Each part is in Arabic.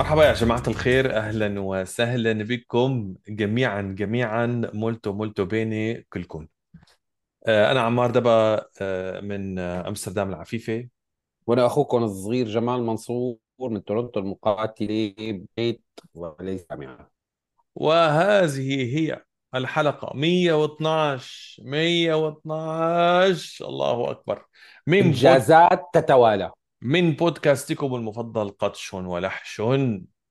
مرحبا يا جماعة الخير أهلا وسهلا بكم جميعا جميعا molto molto bene كلكم. آه، أنا عمار دبا آه، من آه، أمستردام العفيفة. وأنا اخوكم الصغير جمال منصور من تورنتو المقاتلة بيت وليس جامعه وهذه هي الحلقة 112 112 الله أكبر. من بود إنجازات تتوالى. من بودكاستكم المفضل قطش ولحش.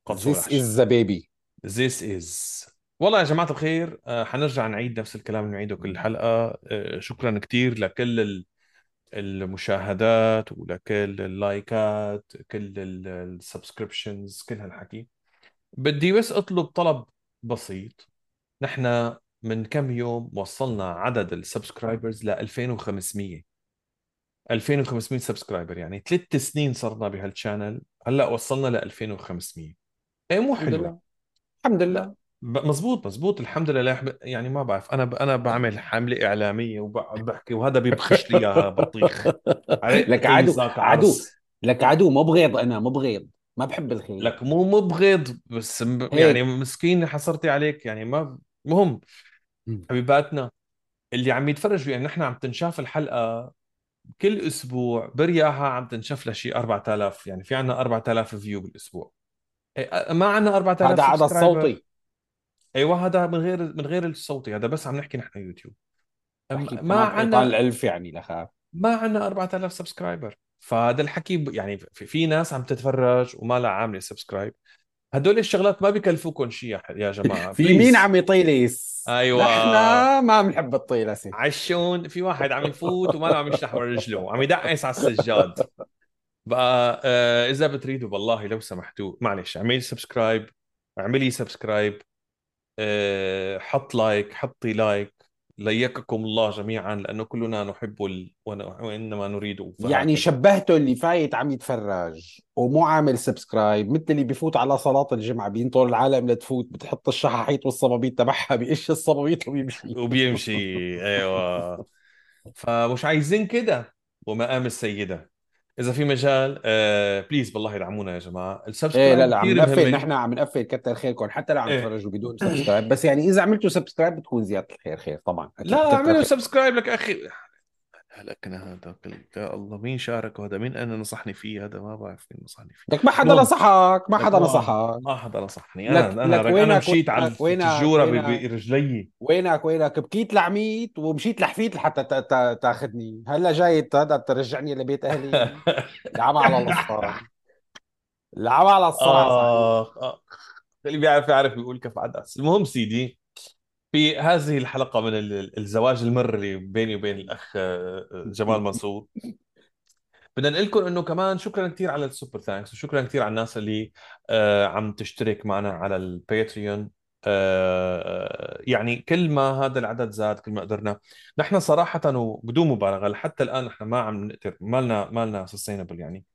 قطش This ولحش. is the baby. This is. والله يا جماعة الخير آه، حنرجع نعيد نفس الكلام اللي بنعيده كل حلقة. آه، شكرا كثير لكل ال- المشاهدات ولكل اللايكات كل ال subscriptions كل هالحكي. بدي بس أطلب طلب بسيط. نحن من كم يوم وصلنا عدد ال subscribers ل 2500 2500 سبسكرايبر يعني ثلاث سنين صرنا بهالشانل هلأ وصلنا ل 2500 إيه مو الحمد حلوة. لله. الحمد لله. مزبوط مزبوط الحمد لله. يعني ما بعرف أنا ب- أنا بعمل حملة إعلامية وبقعد بحكي وهذا بيبخش لي إياها بطيخ. لك عرقتي عدو عدو. لك عدو مو بغيض أنا مو بغيض. ما بحب الخير. لك مو مبغض بس م- يعني مسكين حصرتي عليك يعني ما مهم. حبيباتنا اللي عم يتفرجوا يعني نحن عم تنشاف الحلقة كل أسبوع برياها عم تنشاف لها شيء 4000 يعني في عنا 4000 view بالأسبوع. إيه، ما عنا 4000 هذا عدد صوتي. أيوه هذا من غير من غير الصوتي هذا بس عم نحكي نحن يوتيوب. ما عنا الالف يعني لخاف. ما عنا 4000 subscriber فهذا الحكي يعني في ناس عم تتفرج وما لها عامله subscribe هدول الشغلات ما بكلفوكم شيء يا جماعة. في مين عم يطيلس أيوه. نحن ما بنحب الطيلسة. عشون في واحد عم يفوت وما عم يشلح ورا رجله عم يدعس على السجاد. بقى آه إذا بتريدوا والله لو سمحتوا معلش اعملي subscribe اعملي subscribe آه حط like حطي like ليككم الله جميعا لأنه كلنا نحب ال... وإنما نريد يعني شبهته اللي فايت عم يتفرج ومو عامل subscribe مثل اللي بيفوت على صلاة الجمعة بينطر العالم لتفوت بتحط الشحاحيط والصبابيط تبعها بيقش الصبابيط وبيمشي. وبيمشي. أيوه. فمش عايزين كده. ومقام السيدة. إذا في مجال آه please بالله يدعمونا يا جماعة. إيه لا ال subscribe لا عم نقفل نحن عم نقفل كتر خيركم حتى لو عم إيه. تفرجوا بدون subscribe. بس يعني إذا عملتوا subscribe بتكون زيادة الخير خير طبعا لا اعملوا subscribe لك أخي هلكنا هذا يا الله مين شارك هذا؟ مين أنا نصحني فيه؟ هذا ما بعرف مين نصحني فيه. لك ما حدا نصحك ما لك حدا نصحك. ما حدا نصحني. لك أنا أنا لك وينك؟ مشيت على وينك؟ برجلي. وينك؟ وينك؟ بكيت لعميت ومشيت لحفيت لحتى تا- تا- تاخذني. هلا جاي هذا ترجعني لبيت أهلي. العمى على الصار العمى على آخ اللي بيعرف يعرف بيقول كف عدس. المهم سيدي في هذه الحلقة من ال- الزواج المر اللي بيني وبين الأخ آه، جمال منصور. بدنا نقول لكم إنه كمان شكرا كثير على ال Super Thanks وشكرا كثير على الناس اللي آه، عم تشترك معنا على الباتريون آه، آه، يعني كل ما هذا العدد زاد كل ما قدرنا. نحن صراحة وبدون مبالغة لحتى الآن نحن ما عم نقدر ما لنا ما لنا sustainable يعني.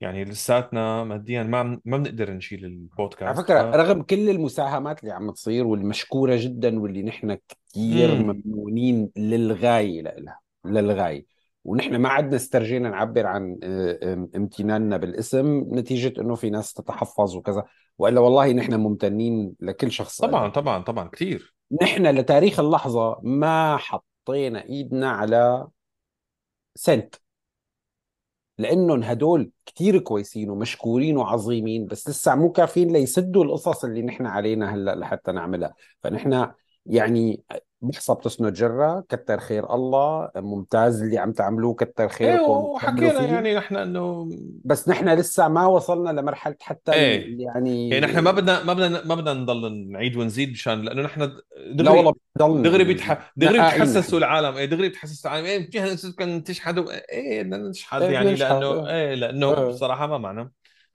يعني لساتنا ماديا ما ما بنقدر نشيل على البودكاست ف رغم كل المساهمات اللي عم تصير والمشكورة جدا واللي نحن كثير ممنونين للغاية لها للغاية. ونحن ما عدنا استرجينا نعبر عن آه، امتناننا بالاسم نتيجة إنه في ناس تتحفظ وكذا. وإلا والله نحن ممتنين لكل شخص. طبعا قال طبعا طبعا كثير نحن لتاريخ اللحظة ما حطينا إيدنا على سنت. لأنهم هدول كتير كويسين ومشكورين وعظيمين بس لسه مو كافيين ليسدوا القصص اللي نحن علينا هلأ لحتى نعملها. فنحن يعني بحصة بتسند جرة كتر خير الله ممتاز اللي عم تعملوه كتر إيه خيركم كملوا وحكينا فيه. يعني نحن إنه بس نحن لسه ما وصلنا لمرحلة حتى إيه. ال- يعني يعني نحن ما بدنا ما بدنا ما بدنا نضل نعيد ونزيد مشان لأنه نحن لا والله دغري بضل دغري بيتح... دغري بتحسسوا نحن العالم. إيه دغري بتحسسوا العالم. إيه فيها كان تشحدوا إيه بدنا نشحد إيه بدنا يعني لأنه إيه إيه لأنه إيه. بصراحة ما معنا.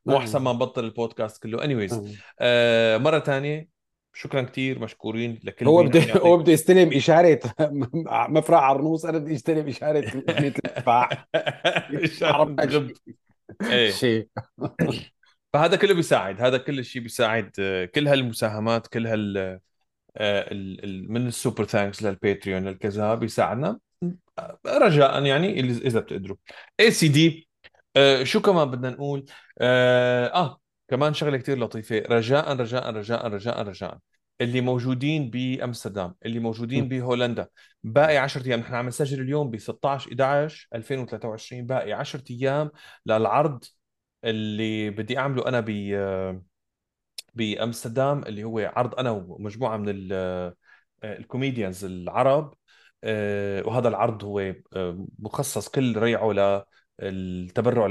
مو أحسن إيه ما نبطل البودكاست كله. Anyways إيه. آه مرة ثانية شكرا كثير مشكورين لكل هو بده هو يعطي بده يستلم إشارة من فرع عرنوس أنا بدي استلم إشارة غب شيء. شيء. فهذا كله بيساعد هذا كل الشيء بيساعد آه، كل هالمساهمات كل هال آه، من ال Super Thanks للباتريون للكذا بيساعدنا آه، رجاء يعني إذا بتقدروا. إيه سيدي شو كمان بدنا نقول؟ آه, كمان شغلة كتير لطيفة. رجاء رجاء رجاء رجاء رجاء. اللي موجودين بأمستردام اللي موجودين بهولندا. باقي 10 أيام. نحن عم نسجل اليوم ب 16 11 2023 باقي 10 أيام للعرض اللي بدي أعمله أنا ب بأمستردام اللي هو عرض أنا ومجموعة من الكوميديانز العرب. آه، وهذا العرض هو آه، مخصص كل ريعه للتبرع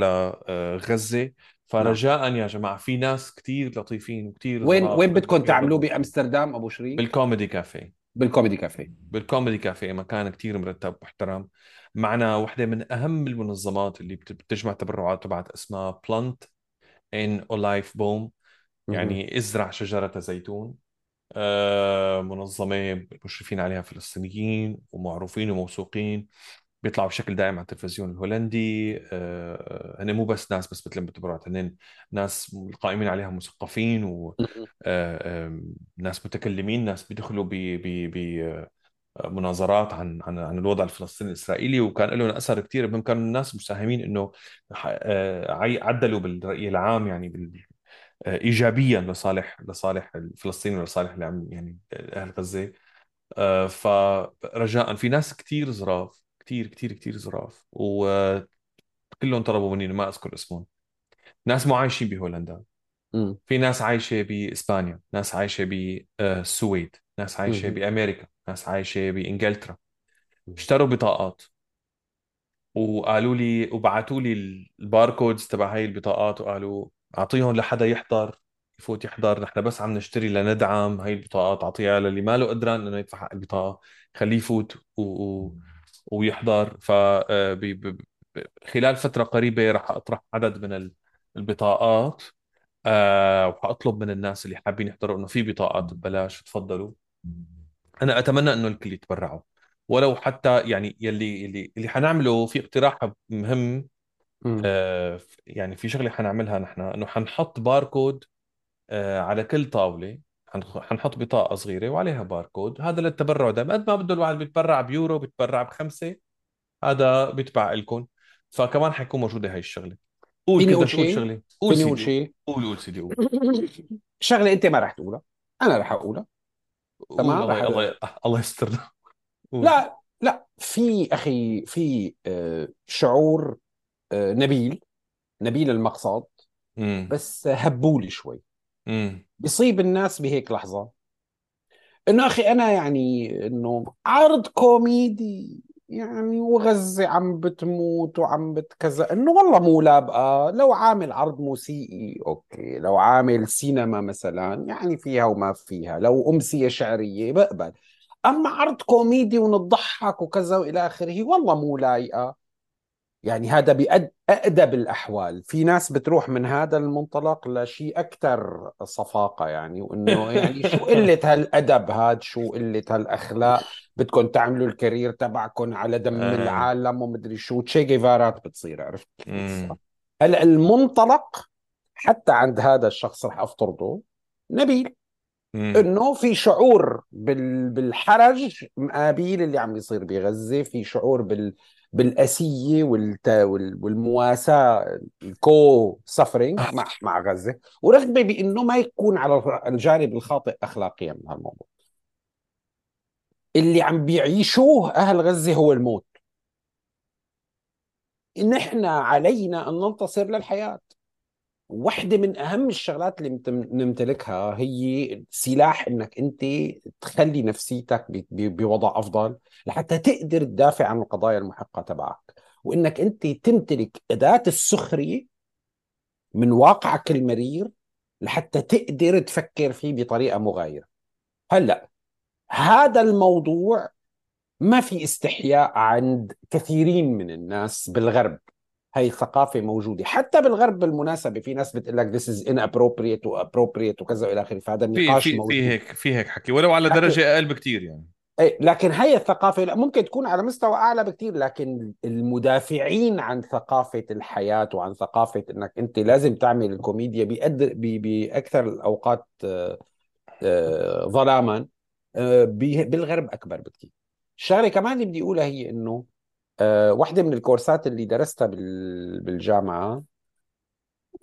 لغزه فرجاء يا جماعة في ناس كثير لطيفين وكثير وين وين بدكم تعملوه؟ بأمستردام أبو شريف؟ بالكوميدي كافيه. بالكوميدي كافيه. بال Comedy Café مكان كثير مرتب محترم معنا وحدة من أهم المنظمات اللي بتجمع تبرعات تبعت اسمها Plant een Olijfboom يعني إزرع شجرة زيتون. آه، منظمة مشرفين عليها فلسطينيين ومعروفين وموثوقين. بيطلعوا بشكل دائم على التلفزيون الهولندي آه، هن مو بس ناس بس بتلم تبرعات هن ناس القائمين عليها مثقفين وناس آه، متكلمين ناس بيدخلوا ب ب مناظرات عن عن عن الوضع الفلسطيني الإسرائيلي وكان لهم أثر كثير كان الناس مساهمين إنه عدلوا بالرأي العام يعني ايجابيا لصالح لصالح الفلسطيني ولصالح يعني أهل غزة. آه، فرجاء في ناس كثير ظراف كثير كثير كثير ظراف وكلهم طلبوا مني ما أذكر اسمهم. ناس مو عايشين بهولندا. في ناس عايشة بإسبانيا ناس عايشة بالسويد ناس عايشة بأمريكا ناس عايشة بإنجلترا. اشتروا بطاقات. وقالوا لي وبعثوا لي الباركودز تبع هاي البطاقات وقالوا أعطيهم لحدا يحضر يفوت يحضر نحن بس عم نشتري لندعم هاي البطاقات أعطيها للي ما له قدران إنه يدفع حق البطاقة خليه يفوت. و... و... ويحضر. ف آه،. خلال فترة قريبة راح أطرح عدد من البطاقات. أه وحأطلب من الناس اللي حابين يحضروا إنه في بطاقات ببلاش تفضلوا. أنا أتمنى إنه الكل يتبرعوا. ولو حتى يعني يلي اللي اللي حنعمله في اقتراح مهم آه يعني في شغلة حنعملها نحن. إنه حنحط باركود آه على كل طاولة. حنحط بطاقة صغيرة وعليها باركود. هذا للتبرع دائما. قد ما بده الواحد بيتبرع بيورو بيتبرع بخمسة هذا بيتبع لكم فكمان حيكون موجودة هاي الشغلة. قول فيني كده أقول شو قول شيء؟ شغله قول فيني أقول سيدي شيء؟ قول قول سيدي قول. شغلة أنت ما راح تقولها. أنا راح أقولها. قول تمام الله الله الله يسترنا قول. لا لا. في أخي في آه، شعور آه، نبيل. نبيل المقصد. امم بس هبولي شوي. امم بيصيب الناس بهيك لحظة. إنه أخي أنا يعني إنه عرض كوميدي يعني وغزة عم بتموت وعم بتكذا إنه والله مو لايقة لو عامل عرض موسيقي okay. لو عامل سينما مثلا يعني فيها وما فيها. لو أمسية شعرية بقبل. أما عرض كوميدي ونضحك وكذا وإلى آخره والله مو لايقة. يعني هذا بأدب الأحوال في ناس بتروح من هذا المنطلق لشيء أكثر صفاقة يعني وإنه يعني شو قلة هالأدب هاد شو قلة هالأخلاق بدكم تعملوا الكارير تبعكم على دم آه. العالم ومدري شو تشي جيفارات بتصير عرفت. هلا المنطلق حتى عند هذا الشخص رح أفترضه نبيل. إنه في شعور بال... بالحرج مقابل اللي عم بيصير بغزة. في شعور بال... بالأسية والت... وال... والمواساة الكو سفرينج مع مع غزة. ورغبه بانه ما يكون على الجانب الخاطئ اخلاقيا من هالموضوع. اللي عم بيعيشوه أهل غزة هو الموت. نحن علينا أن ننتصر للحياة. واحدة من أهم الشغلات اللي نمتلكها هي سلاح إنك أنت تخلي نفسيتك بوضع أفضل لحتى تقدر تدافع عن القضايا المحقة تبعك. وإنك أنت تمتلك أداة السخرية من واقعك المرير لحتى تقدر تفكر فيه بطريقة مغايرة. هلأ هذا الموضوع ما في استحياء عند كثيرين من الناس بالغرب. هاي الثقافة موجودة. حتى بالغرب بالمناسبة في ناس بتقول لك this is inappropriate وappropriate وكذا وإلى آخره. فهذا في النقاش في موجود. في هيك في هيك حكي. ولو على. درجة أقل بكثير يعني. إيه لكن هي الثقافة لا ممكن تكون على مستوى أعلى بكثير لكن المدافعين عن ثقافة الحياة وعن ثقافة إنك أنت لازم تعمل الكوميديا بأدر بأكثر الأوقات آه، آه، ظلاما آه، بالغرب أكبر بكثير الشغله كمان اللي بدي أقولها هي إنه أه واحدة من الكورسات اللي درستها بالجامعة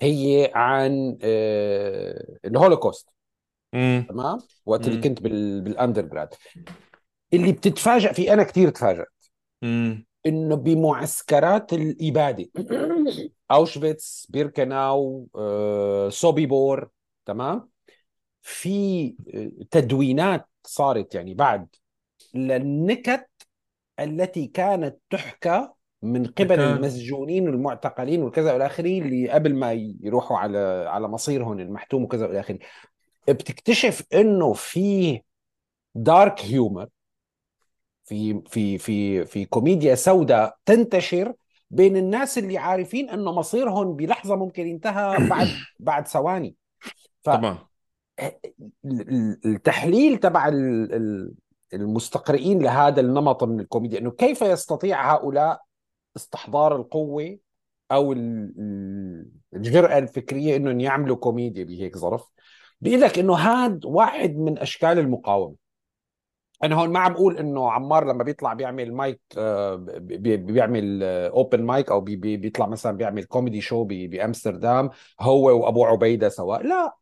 هي عن آه، الهولوكوست. تمام؟ وقت اللي كنت بال... بال undergrad اللي بتتفاجئ فيه أنا كثير تفاجأت. امم إنه بمعسكرات الإبادة. أوشفيتس بيركناو آه، سوبيبور. تمام؟ في آه، تدوينات صارت يعني بعد. للنكت التي كانت تحكى من قبل كان المسجونين والمعتقلين وكذا والى آخره اللي قبل ما يروحوا على على مصيرهم المحتوم وكذا والى آخره. بتكتشف إنه في دارك هيومر في في في في كوميديا سوداء تنتشر بين الناس اللي عارفين إنه مصيرهم بلحظة ممكن ينتهى بعد بعد ثواني. طبعا فالتحليل تبع ال- ال- المستقرئين لهذا النمط من الكوميديا إنه كيف يستطيع هؤلاء استحضار القوة أو ال- ال- الجرأة الفكرية إنهم يعملوا كوميديا بهيك ظرف؟ بيقول لك إنه هذا واحد من أشكال المقاومة. أنا هون ما عم أقول إنه عمار لما بيطلع بيعمل مايك آه، بي- بيعمل open mic أو بي- بي- بيطلع مثلا بيعمل comedy show بأمستردام هو وأبو عبيدة سواء لا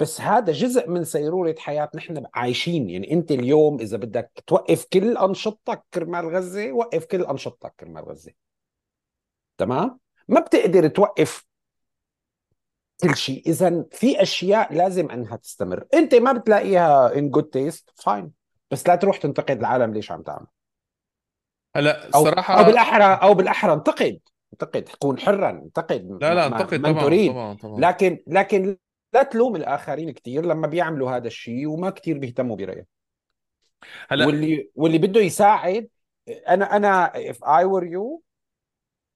بس هذا جزء من سيرورة حياة نحن عايشين. يعني أنت اليوم إذا بدك توقف كل أنشطتك كرمال غزة وقف كل أنشطتك كرمال غزة. تمام؟ ما بتقدر توقف كل شيء. إذا في أشياء لازم إنها تستمر. أنت ما بتلاقيها in good taste fine بس لا تروح تنتقد العالم ليش عم تعمل. هلا أو أو الصراحه بالأحرى أو بالأحرى انتقد. انتقد. كون حرا انتقد. لا لا انتقد طبعا تريد طبعا طبعا. لكن لكن لا تلوم الآخرين كثير لما بيعملوا هذا الشيء وما كثير بيهتموا برأيك. هلأ واللي واللي بده يساعد أنا أنا if I were you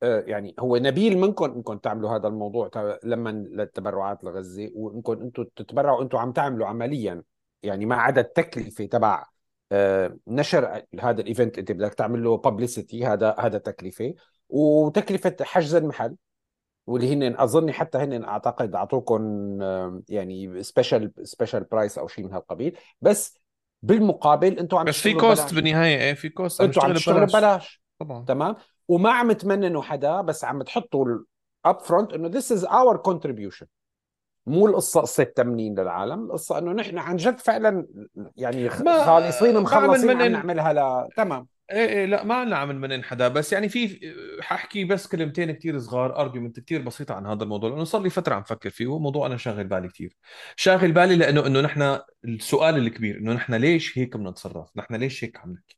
آه، يعني هو نبيل منكم انكم تعملوا هذا الموضوع لما للتبرعات لغزة وانكم أنتم تتبرعوا أنتم عم تعملوا عمليا يعني ما عدا التكلفة تبع آه، نشر هذا ال event انت بدك تعمل له publicity هذا هذا تكلفة وتكلفة حجز المحل. واللي هن أظني حتى هن أعتقد اعطوكم يعني special special price أو شيء من هالقبيل. بس بالمقابل أنتم عم بس في cost بالنهاية إيه في cost أنتم عم تشتغلوا ببلاش. طبعا. تمام؟ وما عم تمننوا حدا بس عم تحطوا upfront إنه this is our contribution. مو القصة قصة تمنين للعالم. القصة إنه نحن عن جد فعلا يعني خالصين مخلصين عم نعملها ل تمام. إيه إيه لا ما عنا عم حدا بس يعني في حاحكي بس كلمتين كتير صغار argument كتير بسيطة عن هذا الموضوع لأنه صار لي فترة عم فكر فيه هو موضوع أنا شاغل بالي كتير. شاغل بالي لأنه إنه نحن السؤال الكبير إنه نحن ليش هيك بنتصرف نحن ليش هيك عم نحكي؟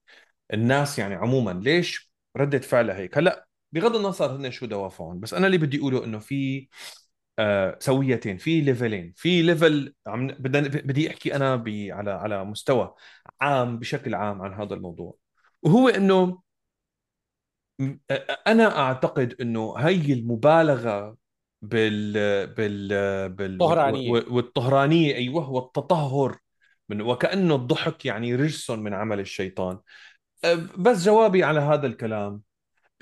الناس يعني عموما ليش ردة فعلها هيك؟ هلأ بغض النظر هن شو دوافعهم بس أنا اللي بدي أقوله إنه في آه سويتين في level ين في level عم بدي أحكي أنا على على مستوى عام بشكل عام عن هذا الموضوع. وهو إنه أنا أعتقد إنه هي المبالغة بال بال بال طهرانيه وال- والطهرانية أيوه والتطهر من وكأنه الضحك يعني رجس من عمل الشيطان. بس جوابي على هذا الكلام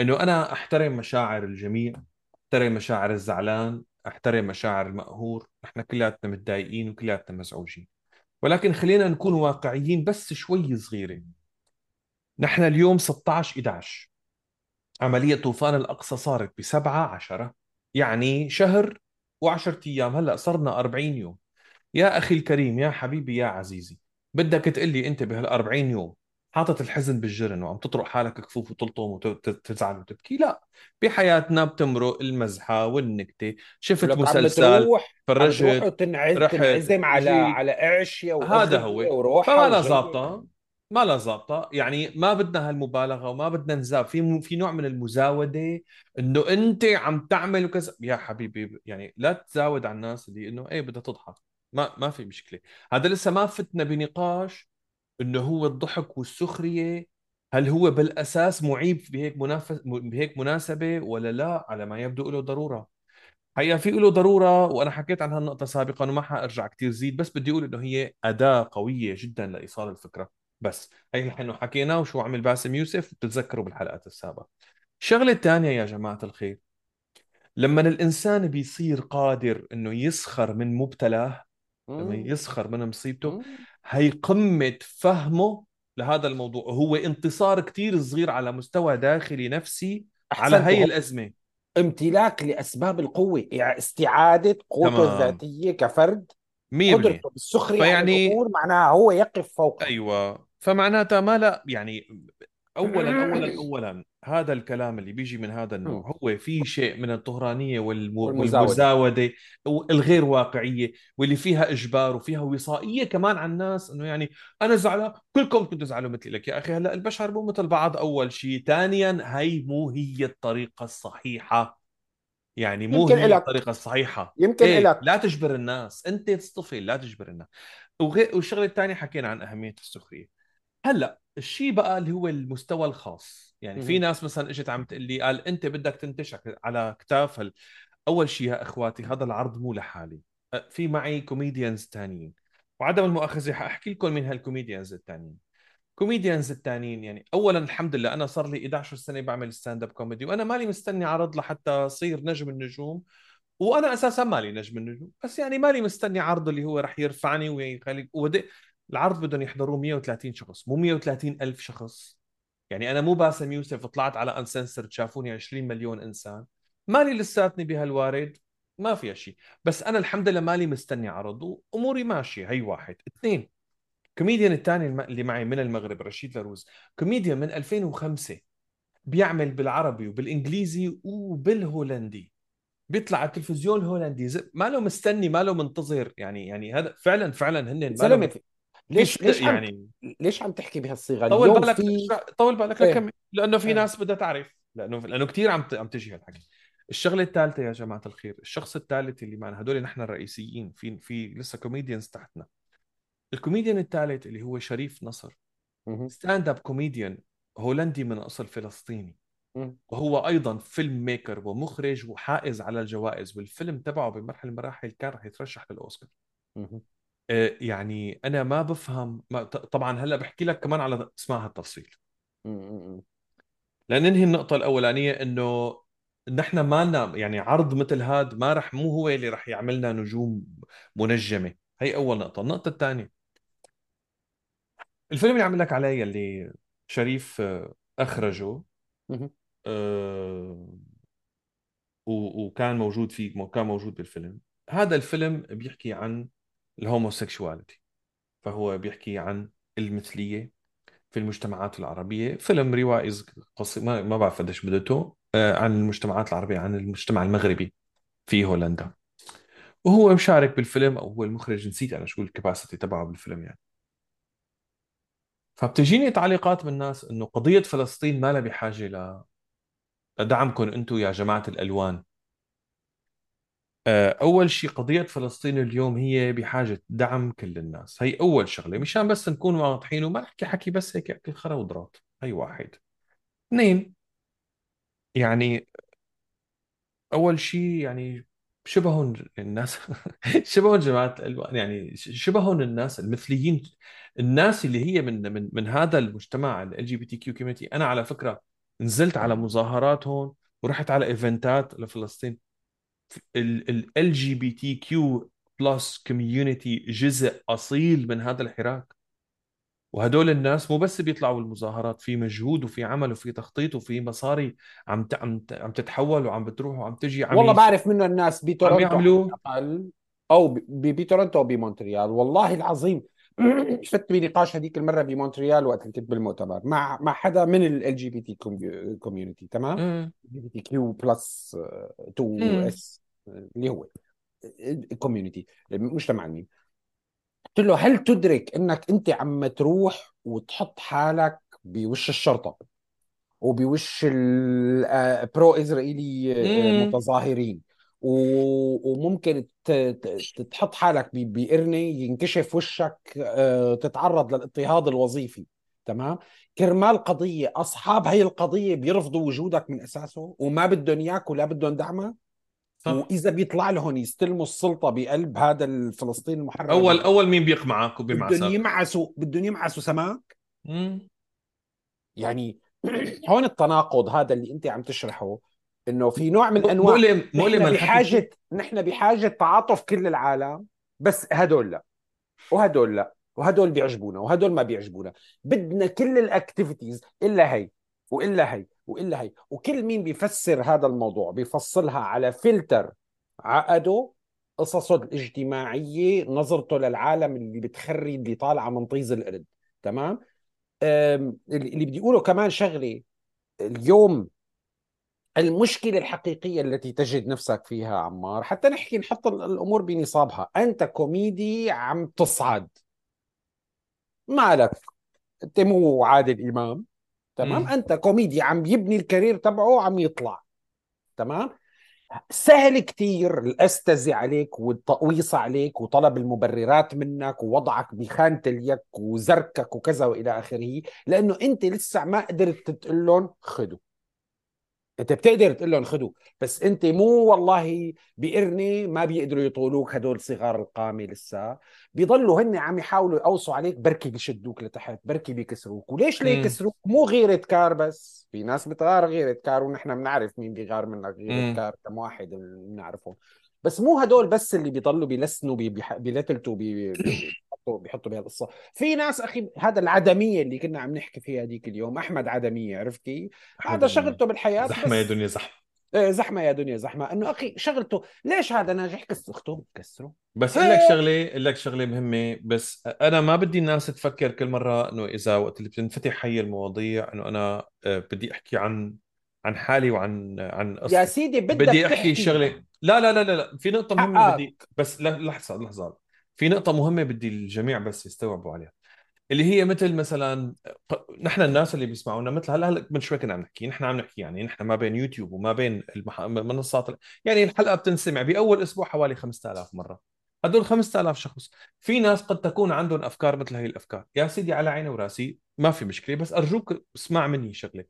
إنه أنا أحترم مشاعر الجميع أحترم مشاعر الزعلان أحترم مشاعر المقهور. نحن كلياتنا متضايقين وكلياتنا مزعوجين. ولكن خلينا نكون واقعيين بس شوي صغيره نحن اليوم 16 11 عملية طوفان الأقصى صارت بسبعة عشرة يعني شهر وعشرة أيام. هلأ صرنا أربعين يوم. يا أخي الكريم يا حبيبي يا عزيزي بدك تقلي أنت بهالأربعين يوم. حاطط الحزن بالجرن وعم تطرق حالك كفوف وتلطم وتزعل وتبكي. لا بحياتنا بتمرق المزحة والنكتة. شفت مسلسل فرجت رحت تنعزم على على اعشيا هذا هو. فما ظابطة. ما لا ظابطة يعني ما بدنا هالمبالغة وما بدنا نزاب في في نوع من المزاودة إنه أنت عم تعمل وكذا. يا حبيبي يعني لا تزاود على الناس اللي إنه إيه بدها تضحك. ما ما في مشكلة. هذا لسه ما فتنا بنقاش إنه هو الضحك والسخرية. هل هو بالأساس معيب بهيك منافس بهيك مناسبة ولا لا؟ على ما يبدو له ضرورة. هي في له ضرورة وأنا حكيت عن هالنقطة سابقا وما حأرجع كتير زيد بس بدي أقول إنه هي أداة قوية جدا لإيصال الفكرة. بس. هي نحن حكينا وشو عمل باسم يوسف بتتذكروا بالحلقات السابقة. الشغلة الثانية يا جماعة الخير. لما الإنسان بيصير قادر إنه يسخر من مبتلاه لما. يسخر من مصيبته. هي قمة فهمه لهذا الموضوع. هو انتصار كتير صغير على مستوى داخلي نفسي على هي هو الأزمة. امتلاك لأسباب القوة يعني استعادة قوته الذاتية كفرد 100% قدرته بالسخرية فيعني الأمور معناها هو يقف فوقها. أيوه. فمعناتها ما لا يعني اولا اولا اولا هذا الكلام اللي بيجي من هذا النوع هو في شيء من الطهرانية والم- والمزاودة. الغير واقعية واللي فيها إجبار وفيها وصائية كمان على الناس إنه يعني أنا زعلان كلكم كنتوا تزعلوا مثلي لك يا أخي. هلأ البشر مو مثل بعض أول شيء. ثانيا هي مو هي الطريقة الصحيحة. يعني مو يمكن هي إلك الطريقة الصحيحة. يمكن إيه إلك. لا تجبر الناس. أنت تصطفي لا تجبر الناس. وغير والشغلة الثانية حكينا عن أهمية السخرية. هلأ الشيء بقى اللي هو المستوى الخاص. يعني في. ناس مثلا إجت عم تقول لي قال أنت بدك تنتج على كتاف هال... أول شيء يا إخواتي هذا العرض مو لحالي. في معي comedians ثانيين وعدم المؤاخذة حاحكي لكم مين هال comedians الثانيين comedians الثانيين يعني اولا الحمد لله أنا صار لي 11 سنة بعمل stand-up comedy وأنا مالي مستني عرض لحتى اصير نجم النجوم. وأنا أساسا مالي نجم النجوم بس يعني مالي مستني عرض اللي هو رح يرفعني ويخلي ودي العرض بدهم يحضروه 130 شخص مو 130 ألف شخص. يعني أنا مو باسم يوسف طلعت على Uncensored شافوني 20 مليون إنسان. مالي لساتني بهالوارد ما فيها شيء بس أنا الحمد لله مالي مستني عرض وأموري ماشية هي واحد. اثنين كوميديان الثاني اللي معي من المغرب رشيد لاروز كوميديان من 2005 بيعمل بالعربي وبالإنجليزي وبالهولندي. بيطلع على التلفزيون الهولندي. ما له مستني ما له منتظر. يعني يعني هذا فعلا فعلا هن زلمه ليش ليش عم يعني. ليش عم تحكي بهالصيغة؟ طول بالك في طول بالك إيه. لكمل لأنه في إيه. ناس بدها تعرف لأنه لأنه كثير عم عم تجي هالحكي. الشغلة الثالثه يا جماعة الخير الشخص الثالث اللي معنا هدول نحن الرئيسيين في في لسه comedians تحتنا. الكوميديان الثالث اللي هو شريف نصر. stand-up comedian هولندي من أصل فلسطيني. وهو أيضا filmmaker ومخرج وحائز على الجوائز والفيلم تبعه بمرحلة من المراحل كان رح يترشح للأوسكار. يعني أنا ما بفهم ما طبعا هلأ بحكي لك كمان على اسمها التفصيل. لننهي النقطة الأولانية إنه نحن ما يعني عرض مثل هذا ما رح مو هو اللي رح يعملنا نجوم منجمة. هي أول نقطة. النقطة الثانية. الفيلم اللي عم لك عليه اللي شريف آه، أخرجه. آه، و- وكان موجود فيه كان موجود بالفيلم. هذا الفيلم بيحكي عن الهوموسيكشواليتي فهو بيحكي عن المثلية في المجتمعات العربية. فيلم روائي قصي ما ما بعرف قديش مدته آه، عن المجتمعات العربية عن المجتمع المغربي في هولندا. وهو مشارك بالفيلم أو هو المخرج نسيت أنا شو الكباسيتي تبعه بالفيلم يعني. فبتجيني تعليقات من الناس إنه قضية فلسطين ما لها بحاجة ل- لدعمكم أنتم يا جماعة الألوان. أول شيء قضية فلسطين اليوم هي بحاجة دعم كل الناس. هي أول شغلة مشان بس نكون واضحين وما نحكي حكي بس هيك أكل خرا وضرات هي واحد. اثنين يعني أول شيء يعني شبههم الناس شبههم جماعة الألوان يعني شبههم الناس المثليين الناس اللي هي من من من هذا المجتمع ال جي بي تي كيو كوميونتي أنا على فكرة نزلت على مظاهرات هون ورحت على event ات لفلسطين. ال جي بي تي كيو بلس كوميونتي جزء أصيل من هذا الحراك وهدول الناس مو بس بيطلعوا بالمظاهرات في مجهود وفي عمل وفي تخطيط وفي مصاري عم. عم. عم تتحول وعم بتروح وعم تجي عم والله. بعرف منه الناس عم بتورنتو على يعملوا أو بتورنتو بمونتريال والله العظيم فت بنقاش هذيك المرة بمونتريال وقت اللي كنت بالمؤتمر مع مع حدا من ال جي بي تي كوميونتي تمام. جي بي تي كيو بلس 2 مم. إس اللي هو الكوميونتي المجتمع الميم قلت له هل تدرك إنك أنت عم تروح وتحط حالك بوش الشرطة وبوش ال pro اسرائيلي آه،. متظاهرين وممكن تحط حالك بقرنه ينكشف وشك آه، تتعرض للاضطهاد الوظيفي تمام؟ كرمال قضية أصحاب هي القضية بيرفضوا وجودك من أساسه وما بدهم إياك ولا بدهم دعمك وإذا بيطلع لهم يستلموا السلطة بقلب هذا الفلسطيني المحرر أول أول مين بيقمعك بدهم وبيمعسك يمعسوا بدهم يمعسوا سماك؟ مم. يعني هون التناقض هذا اللي أنت عم تشرحه. إنه في نوع من أنواع مؤلم مؤلم نحن بحاجه نحن بحاجة تعاطف كل العالم بس هدول لا. وهدول لا. وهدول بيعجبونا وهدول ما بيعجبونا. بدنا كل الاكتيفيتيز إلا هي وإلا هي وإلا هي. وكل مين بيفسر هذا الموضوع؟ بيفصلها على فلتر عقده قصصه الاجتماعية نظرته للعالم اللي بتخري اللي طالعة من طيز القرد. تمام؟ اللي بدي أقوله كمان شغلة. اليوم المشكلة الحقيقية التي تجد نفسك فيها عمار حتى نحكي نحط الأمور بنصابها. أنت كوميدي عم تصعد. مالك؟ أنت مو عادل إمام تمام؟ مم. أنت كوميدي عم يبني الكارير تبعه عم يطلع. تمام؟ سهل كتير الاستزي عليك والتقويص عليك وطلب المبررات منك ووضعك بخانة اليك وزركك وكذا وإلى آخره لأنه أنت لسه ما قدرت تقول لهم خذوا انت بتقدر تقول لهم خذوا بس انت مو والله بقرني ما بيقدروا يطولوك هدول صغار القامه لسه بيضلوا هن عم يحاولوا يقوصوا عليك بركي بيشدوك لتحت بركي بيكسروك. وليش ليه يكسروك؟ مو غيرة كار بس. في ناس بتغار غيرة كار ونحن بنعرف مين بيغار منك غيرة كار كم واحد بنعرفهم. بس مو هدول بس اللي بيضلوا بيلسنوا بيلتلتوا بيحطوا بيحطوا بهالقصه في ناس أخي هذا العدمية اللي كنا عم نحكي فيها هذيك اليوم أحمد عدمية عرفت كيف؟ هذا شغلته بالحياة زحمة يا دنيا زحمة. إيه زحمة يا دنيا زحمة. إنه أخي شغلته ليش هذا ناجح كسر أخته بتكسره بس أقول لك شغلة أقول لك شغلة مهمة بس أنا ما بدي الناس تفكر كل مرة إنه إذا وقت اللي بتنفتح هي المواضيع إنه أنا آه، بدي أحكي عن عن حالي وعن عن قصتي. يا سيدي بدك بدي أحكي شغلة. لا لا لا لا, لا. في نقطة مهمة بدي بس لحظة لحظة. في نقطة مهمة بدي الجميع بس يستوعبوا عليها اللي هي مثل مثلا نحن الناس اللي بيسمعونا مثل هلأ هلأ من شوي كنا عم نحكي نحن عم نحكي يعني نحن ما بين يوتيوب وما بين. المنصات يعني الحلقة بتنسمع بأول أسبوع حوالي 5000 مرة. هدول 5000 شخص. في ناس قد تكون عندهم أفكار مثل هي الأفكار. يا سيدي على عيني وراسي ما في مشكلة بس أرجوك اسمع مني شغلة.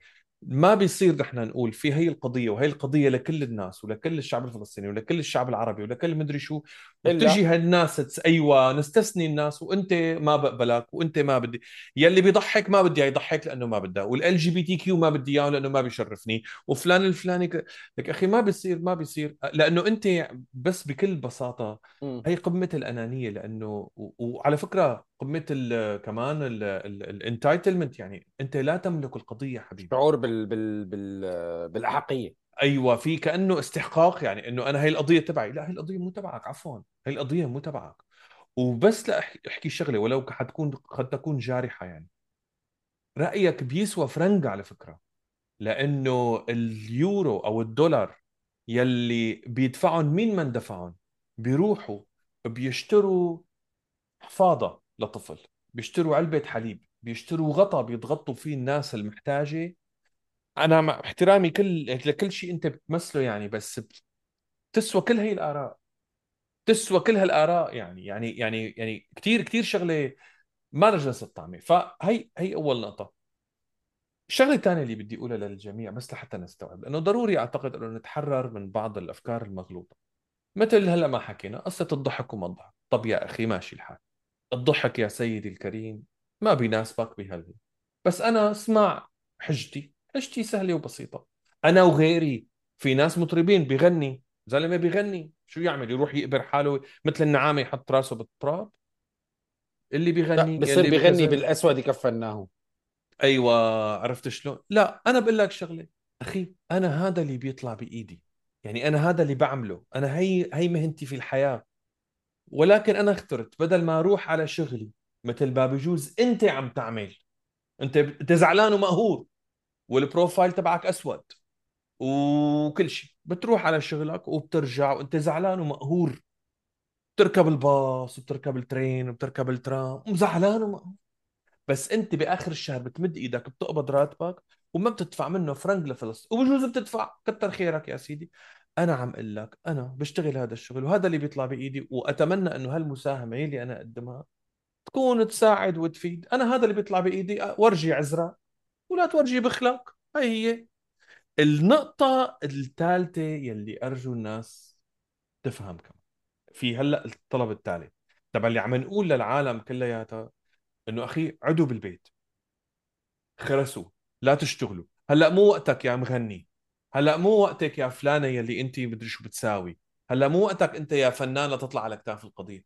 ما بيصير نحن نقول في هي القضية وهي القضية لكل الناس ولكل الشعب الفلسطيني ولكل الشعب العربي ولكل مدري شو وتجي هالناس. أيوه نستثني الناس وأنت ما بقبلك وأنت ما بدي يلي بيضحك ما بدي يضحك لأنه ما بدها وال LGBTQ ما بدي إياه لأنه ما بيشرفني وفلان الفلاني ك... لك أخي ما بيصير ما بيصير لأنه أنت بس بكل بساطة هي قمة الأنانية لأنه. وعلى فكرة قمة ال... كمان الانتايتلمنت يعني أنت لا تملك القضية حبيبي. شعور بال... بال... بال... بالأحقية. أيوه في كأنه استحقاق يعني إنه أنا هي القضية تبعي. لا هي القضية مو تبعك عفوا. هي القضية مو تبعك. وبس لا احكي شغلة ولو حتكون قد تكون جارحة يعني. رأيك بيسوى فرنك على فكرة لأنه اليورو أو الدولار يلي بيدفعهم مين من دفعهم؟ بيروحوا بيشتروا حفاضة. لطفل بيشتروا علبة حليب بيشتروا غطا بيتغطوا فيه الناس المحتاجة. أنا مع احترامي كل لكل شيء أنت بتمثله يعني بس تسوى كل هي الآراء. تسوى كل هالآراء يعني يعني يعني يعني كثير كثير شغلة ما رجلس الطعمه فهي هي أول نقطة. الشغلة الثانية اللي بدي أقولها للجميع بس لحتى نستوعب إنه ضروري أعتقد إنه نتحرر من بعض الأفكار المغلوطة. مثل هلأ ما حكينا قصة الضحك وما الضحك. طب يا أخي ماشي الحال. الضحك يا سيدي الكريم. ما بيناسبك بهالهي بس أنا اسمع حجتي. حجتي سهلة وبسيطة. أنا وغيري في ناس مطربين بيغني زلمة بيغني شو يعمل؟ يروح يقبر حاله مثل النعامة يحط راسه بالتراب؟ اللي بيغني بصير بيغني بالأسود يكفناه. أيوه عرفت شلون؟ لا أنا بقول لك شغلة. أخي أنا هذا اللي بيطلع بإيدي. يعني أنا هذا اللي بعمله. أنا هي هي مهنتي في الحياة. ولكن أنا اخترت بدل ما أروح على شغلي مثل ما بجوز أنت عم تعمل. أنت أنت زعلان ومقهور. والبروفايل تبعك أسود. وكل شيء. بتروح على شغلك وبترجع وأنت زعلان ومقهور. بتركب الباص وبتركب الترين وبتركب الترام وزعلان ومقهور. بس أنت بآخر الشهر بتمد إيدك بتقبض راتبك وما بتدفع منه فرنك لفلسطين. وبجوز بتدفع كتر خيرك يا سيدي. أنا عم أقول لك أنا بشتغل هذا الشغل وهذا اللي بيطلع بإيدي وأتمنى إنه هالمساهمة اللي أنا أقدمها تكون تساعد وتفيد. أنا هذا اللي بيطلع بإيدي ورجي عزرا ولا تورجي بخلق هي هي. النقطة الثالثة يلي أرجو الناس تفهم كمان في هلأ الطلب التالي. تبع اللي عم نقول للعالم كلياتها إنه أخي عدوا بالبيت خرسوا لا تشتغلوا. هلأ مو وقتك يا مغني. هلا مو وقتك يا فلانة يلي انت مدري شو بتساوي. هلا مو وقتك انت يا فنان لتطلع على كتاف القضية.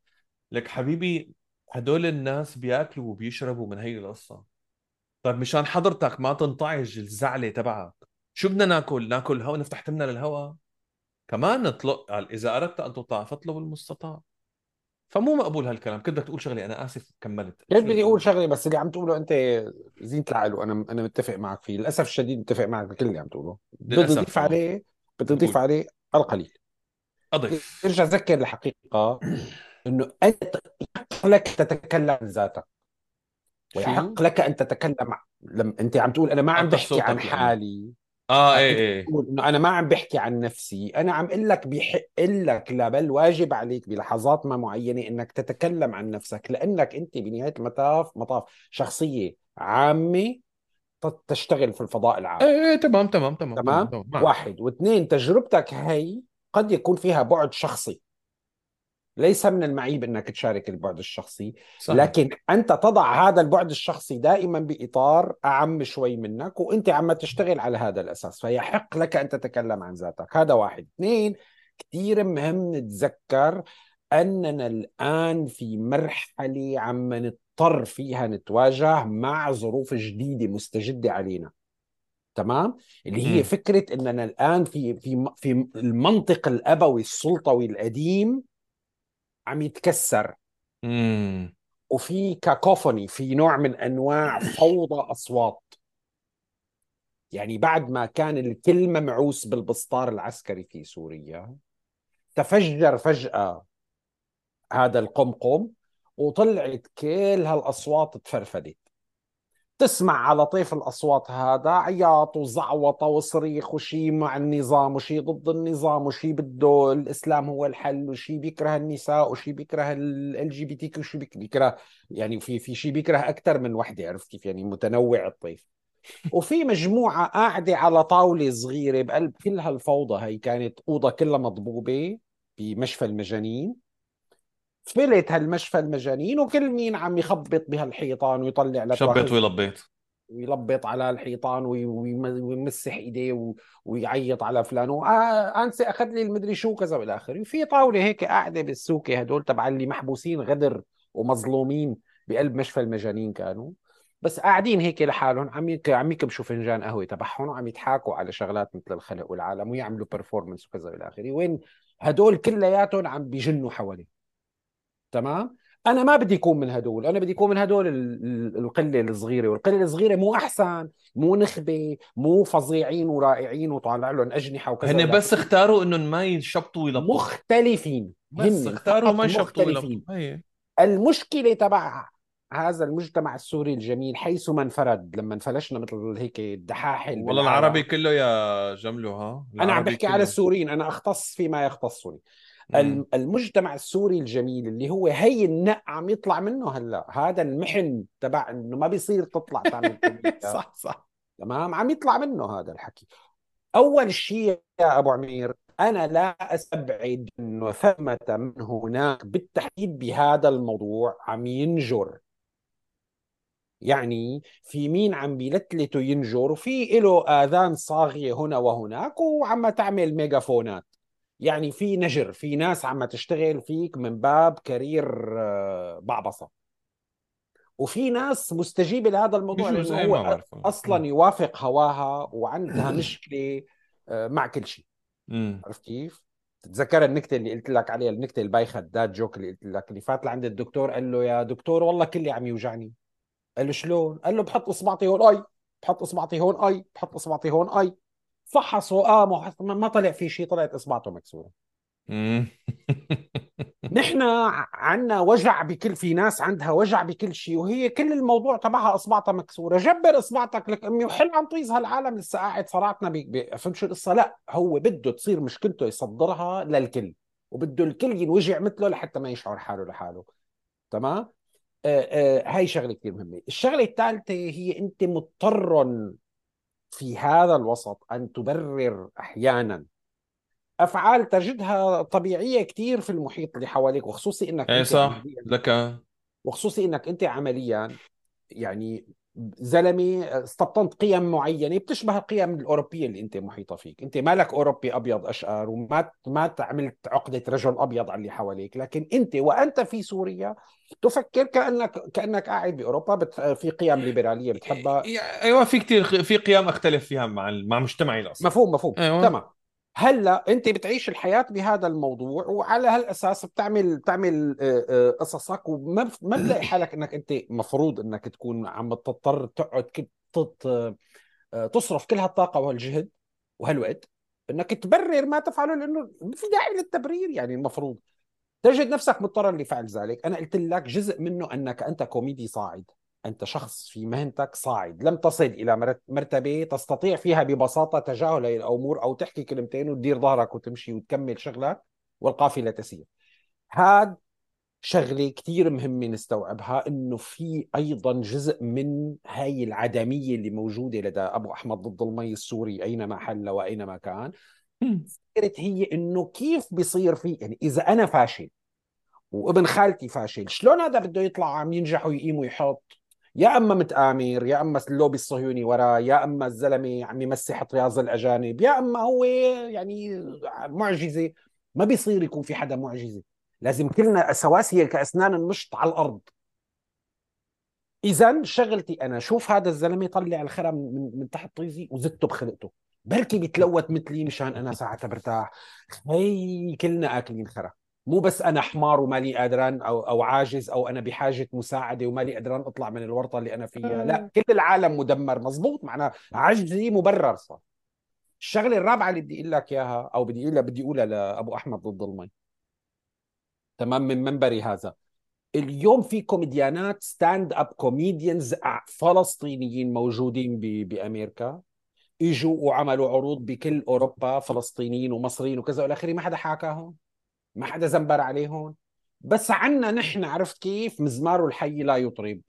لك حبيبي هدول الناس بياكلوا وبيشربوا من هي القصة. طيب مشان حضرتك ما تنطعج الزعلة تبعك شو بدنا ناكل؟ ناكل هوا؟ نفتح تمنا للهواء كمان نطلق قال إذا أردت أن تطاع فاطلب المستطاع. فمو مقبول هالكلام. كنت بدك تقول شغلة أنا آسف كملت. كيف بدي أقول شغلة بس اللي عم تقوله أنت زينة العقل وأنا أنا متفق معك فيه. للأسف الشديد متفق معك بكل اللي عم تقوله. بدي أضيف آه. عليه بدي أضيف. عليه القليل. اضف ارجع ذكر الحقيقة إنه أنت يحق لك تتكلم عن ذاتك؟ ويحق لك أن تتكلم لما أنت عم تقول أنا ما عم بحكي عن. حالي. آه إيه إيه. إنه أنا ما عم بحكي عن نفسي. أنا عم أقول لك بحق لك لا بل واجب عليك بلحظات ما معينة إنك تتكلم عن نفسك لأنك أنت بنهاية المطاف مطاف شخصية عامة تشتغل في الفضاء العام. إيه إيه تمام تمام تمام تمام تمام. واحد. واثنين تجربتك هي قد يكون فيها بعد شخصي. ليس من المعيب إنك تشارك البعد الشخصي صح. لكن أنت تضع هذا البعد الشخصي دائما بإطار أعم شوي منك وأنت عم تشتغل على هذا الأساس فيحق لك أن تتكلم عن ذاتك هذا واحد اثنين كثير مهم نتذكر أننا الآن في مرحلة عم نضطر فيها نتواجه مع ظروف جديدة مستجدة علينا تمام اللي هي. فكرة أننا الآن في في في المنطق الأبوي السلطوي القديم عم يتكسر. امم وفي cacophony في نوع من أنواع فوضى أصوات. يعني بعد ما كان الكل ممعوس بالبسطار العسكري في سوريا تفجر فجأة هذا القمقم وطلعت كل هالأصوات تفرفدت. تسمع على طيف الأصوات هذا عياط وزعوطة وصريخ وشي مع النظام وشي ضد النظام وشي بده الإسلام هو الحل وشي بيكره النساء وشي بيكره LGBT وشي بيك- بيكره يعني في في شي بيكره أكثر من وحدة عرفت كيف؟ يعني متنوع الطيف. وفي مجموعة قاعدة على طاولة صغيرة بقلب كل هالفوضى هي كانت أوضة كلها مضبوبة بمشفى المجانين. فلت هالمشفى المجانين وكل مين عم يخبط بهالحيطان ويطلع لك واخذ ويلبيت ويلبط. على الحيطان وي- ويم- ويمسح ايديه ويعيط على فلان آه انسى أخذ لي المدري شو كذا والى آخره. وفي طاولة هيك قاعدة بالسوكه هدول تبع اللي محبوسين غدر ومظلومين بقلب مشفى المجانين كانوا. بس قاعدين هيك لحالهم. عم. عم يكبشوا فنجان قهوة تبعهم وعم يضحكوا على شغلات مثل الخلق والعالم ويعملوا بيرفورمنس وكذا والى آخره. وين هدول كلياتهم عم بيجنوا حواليه تمام؟ أنا ما بدي اكون من هدول أنا بدي اكون من هدول ال- ال- القلة الصغيرة والقلة الصغيرة مو أحسن مو نخبة مو فظيعين ورائعين وطالع لهم أجنحة وكذا هن بس. اختاروا إنهم ما يشبطوا ويلبطوا مختلفين بس هن اختاروا ما يشبطوا هي المشكلة تبع هذا المجتمع السوري الجميل حيث ما انفرد لما انفلشنا مثل هيك الدحاحل والله. العربي كله يا جمله ها؟ أنا عم بحكي كله. على السوريين أنا أختص فيما يختصني. مم. المجتمع السوري الجميل اللي هو هي النق عم يطلع منه هلأ. هذا المحن تبع إنه ما بيصير تطلع تعمل صح صح. تمام؟ عم يطلع منه هذا الحكي. أول شيء يا أبو عمير أنا لا أستبعد إنه ثمة من هناك بالتحديد بهذا الموضوع عم ينجر. يعني في مين عم بيلتلت وينجر وفي له آذان صاغية هنا وهناك وعم تعمل ميجافونات يعني في نجر في ناس عم تشتغل فيك من باب career آه، بعبصه وفي ناس مستجيبة لهذا الموضوع لأنه هو أصلا يوافق هواها وعندها مشكلة آه، مع كل شيء. عرفت كيف؟ تتذكر النكتة اللي قلت لك عليها؟ النكتة البايخه الداد جوك اللي قلت لك اللي فات لعند الدكتور قال له يا دكتور والله كلي عم يوجعني. قال له شلون؟ قال له بحط إصبعتي هون أي بحط إصبعتي هون أي بحط إصبعتي هون أي. فحص وقام وحط- ما طلع في شيء طلعت اصبعته مكسورة. نحن عندنا وجع بكل في ناس عندها وجع بكل شيء وهي كل الموضوع تبعها اصبعتها مكسورة. جبر اصبعتك لك أمي وحل عن طيز هالعالم لسه قاعد صرعتنا. فهمت شو القصة؟ لا هو بده تصير مشكلته يصدرها للكل وبده الكل ينوجع مثله لحتى ما يشعر حاله لحاله. تمام؟ آه آه هاي شغلة كثير مهمة. الشغلة الثالثة هي أنت مضطر في هذا الوسط أن تبرر أحيانا أفعال تجدها طبيعية كثير في المحيط اللي حواليك وخصوصي إنك أنت صح. لك وخصوصي إنك أنت عمليا يعني زلمة استبطنت قيم معينة. بتشبه القيم الأوروبية اللي أنت محيطة فيك، أنت مالك أوروبي أبيض أشقر وما ما عملت عقدة رجل أبيض على اللي حواليك، لكن أنت وأنت في سوريا تفكر كأنك كأنك قاعد بأوروبا بت... في قيم ليبرالية بتحبها. أيوه في كثير في قيم أختلف فيها مع مع مجتمعي الأصلي. مفهوم مفهوم. أيوة. تمام. هلا انت بتعيش الحياة بهذا الموضوع وعلى هالأساس بتعمل بتعمل آه، آه، قصصك وما ما بتلاقي حالك إنك أنت مفروض إنك تكون عم تضطر تقعد آه، تصرف كل هالطاقة وهالجهد وهالوقت إنك تبرر ما تفعله لأنه ما في داعي للتبرير يعني المفروض تجد نفسك مضطرا لفعل ذلك. أنا قلت لك جزء منه إنك أنت كوميدي صاعد. أنت شخص في مهنتك صاعد لم تصل إلى مرتبة تستطيع فيها ببساطة تجاهل الأمور أو تحكي كلمتين وتدير ظهرك وتمشي وتكمل شغلك والقافلة تسير. هذا شغلة كثير مهمة نستوعبها إنه في أيضا جزء من هاي العدمية اللي موجودة لدى أبو أحمد ضد المي السوري أينما حل وأينما كان. فكرة هي إنه كيف بيصير في يعني إذا أنا فاشل وابن خالتي فاشل شلون هذا بده يطلع عم ينجح ويقيم ويحط؟ يا أما متآمر يا أما اللوبي الصهيوني وراه يا أما الزلمة عم يمسح طياز الأجانب يا أما هو يعني معجزة. ما بيصير يكون في حدا معجزة. لازم كلنا سواسية كأسنان المشط على الأرض. اذا شغلتي أنا شوف هذا الزلمة طلع الخرم من, من تحت طيزي وزته بخلقته. بركي بيتلوث مثلي مشان أنا ساعتها برتاح. هي كلنا آكلين خرا مو بس أنا حمار ومالي قادران أو أو عاجز أو أنا بحاجة مساعدة ومالي قادران أطلع من الورطة اللي أنا فيها. لا كل العالم مدمر مزبوط معناه عجزي مبرر صار. الشغلة الرابعة اللي بدي أقول لك إياها أو بدي أقولها بدي أقولها لأبو أحمد ضد المي. تمام؟ من منبري هذا. اليوم في كوميديانات stand up comedians فلسطينيين موجودين بأمريكا. إجوا وعملوا عروض بكل أوروبا فلسطينيين ومصريين وكذا والى اخره ما حدا حاكاهم. ما حدا زنبر عليهم. بس عنا نحن عرفت كيف؟ مزمار الحي لا يطرب.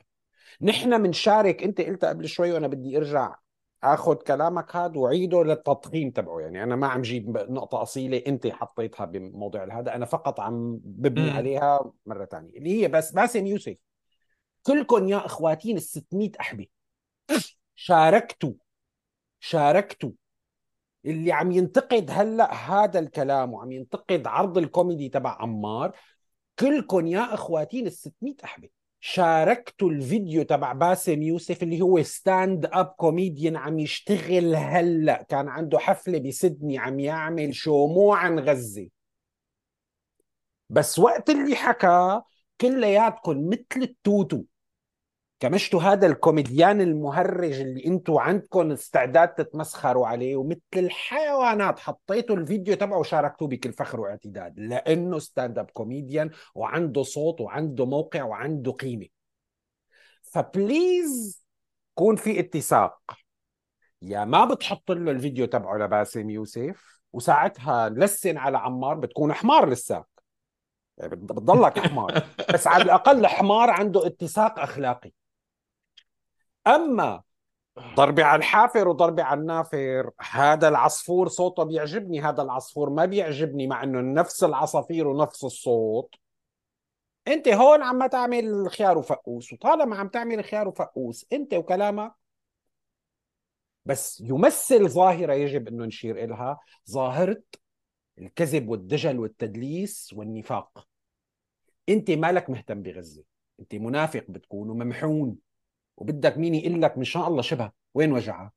نحن بنشارك انت قلت قبل شوي وأنا بدي ارجع آخذ كلامك هذا واعيده للتضخيم تبعه. يعني أنا ما عم جيب نقطة أصيلة انت حطيتها بموضوع هذا. أنا فقط عم ببني م. عليها مرة ثانية اللي هي بس باسم يوسف. كلكم يا إخواتين ال 600 أحبة. شاركتوا. شاركتوا. اللي عم ينتقد هلأ هذا الكلام وعم ينتقد عرض الكوميدي تبع عمار كلكم يا اخواتين ال 600 أحبة شاركتوا الفيديو تبع باسم يوسف اللي هو stand up comedian عم يشتغل هلأ كان عنده حفلة بسدني عم يعمل show مو عن غزة. بس وقت اللي حكى كلياتكم مثل التوتو. كمشتوا هذا الكوميديان المهرج اللي أنتم عندكم استعداد تتمسخروا عليه ومثل الحيوانات حطيتوا الفيديو تبعه وشاركتوه بكل فخر واعتداد لأنه stand up comedian وعنده صوت وعنده موقع وعنده قيمة. ف please كون في اتساق. يا ما بتحط له الفيديو تبعه لباسم يوسف وساعتها لسن على عمار بتكون حمار لساك يعني بتضلك حمار. بس على الأقل حمار عنده اتساق أخلاقي. أما ضربي على الحافر وضربي على النافر هذا العصفور صوته بيعجبني هذا العصفور ما بيعجبني مع إنه نفس العصافير ونفس الصوت. أنت هون عم تعمل خيار وفقوس وطالما عم تعمل خيار وفقوس أنت وكلامك بس يمثل ظاهرة يجب إنه نشير إلها ظاهرة الكذب والدجل والتدليس والنفاق. أنت مالك مهتم بغزة أنت منافق بتكون وممحون. وبدك مين يقول لك إن شاء الله شبه وين وجعك؟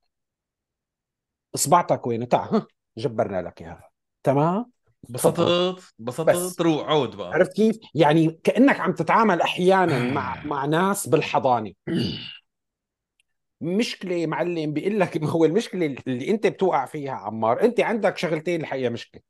إصبعتك وين؟ تعا جبرنا لك إياها. تمام؟ بسطت. بسطت روح عود بقى. عرفت كيف؟ يعني كأنك عم تتعامل أحيانا مع مع ناس بالحضانة. مشكلة معلم بيقول لك ما هو المشكلة اللي أنت بتوقع فيها عمار أنت عندك شغلتين الحقيقة مشكلة.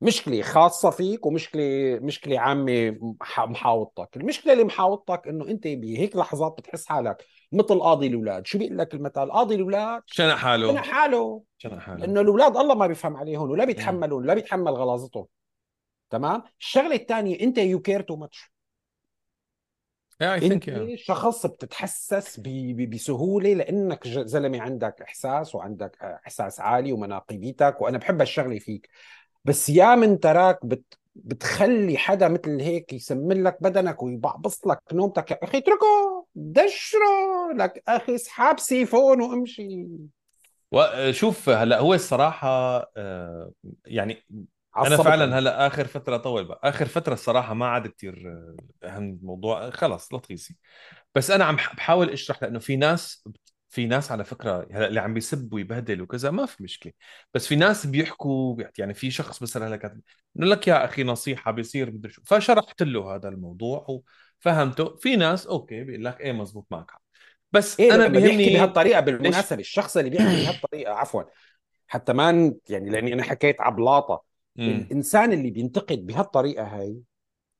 مشكلة خاصة فيك ومشكلة مشكلة عامة محاوطتك. المشكلة اللي محاوطتك إنه أنت بهيك لحظات بتحس حالك مثل قاضي الأولاد. شو بيقول لك المثل قاضي الأولاد شنق حاله؟ شنق حاله؟ شنق حاله؟ إنه الأولاد الله ما بيفهم عليهم ولا بيتحملون ولا بيتحمل غلاظتهم تمام؟ الشغلة الثانية أنت you care too much أنت yeah. شخص بتتحسس بسهولة لأنك زلمة عندك إحساس وعندك إحساس عالي ومناقبيتك وأنا بحب هالشغلة فيك. بس يا من تراك بت بتخلي حدا مثل هيك يسمن لك بدنك ويبعبص لك نومتك. يا أخي اتركه دشره لك. أخي اسحب سيفون وامشي. وشوف هلا هو الصراحة آه، يعني أنا فعلا هلا آخر فترة طول بقى آخر فترة الصراحة ما عاد كثير آه، أهم الموضوع خلص لا تغيسي بس أنا عم بحاول أشرح لأنه في ناس في ناس على فكرة هلا اللي عم بيسب ويبهدل وكذا ما في مشكلة. بس في ناس بيحكوا يعني في شخص مثلا هلا كاتب انه لك يا أخي نصيحة بيصير بدي شو؟ فشرحت له هذا الموضوع وفهمته. في ناس أوكي بيقول لك إيه مزبوط معك بس إيه أنا بيحكي بيهمني بهالطريقة بالمناسبة الشخص اللي بيحكي بهالطريقة عفوا حتى ما يعني لأني أنا حكيت عبلاطة الإنسان اللي بينتقد بهالطريقة هاي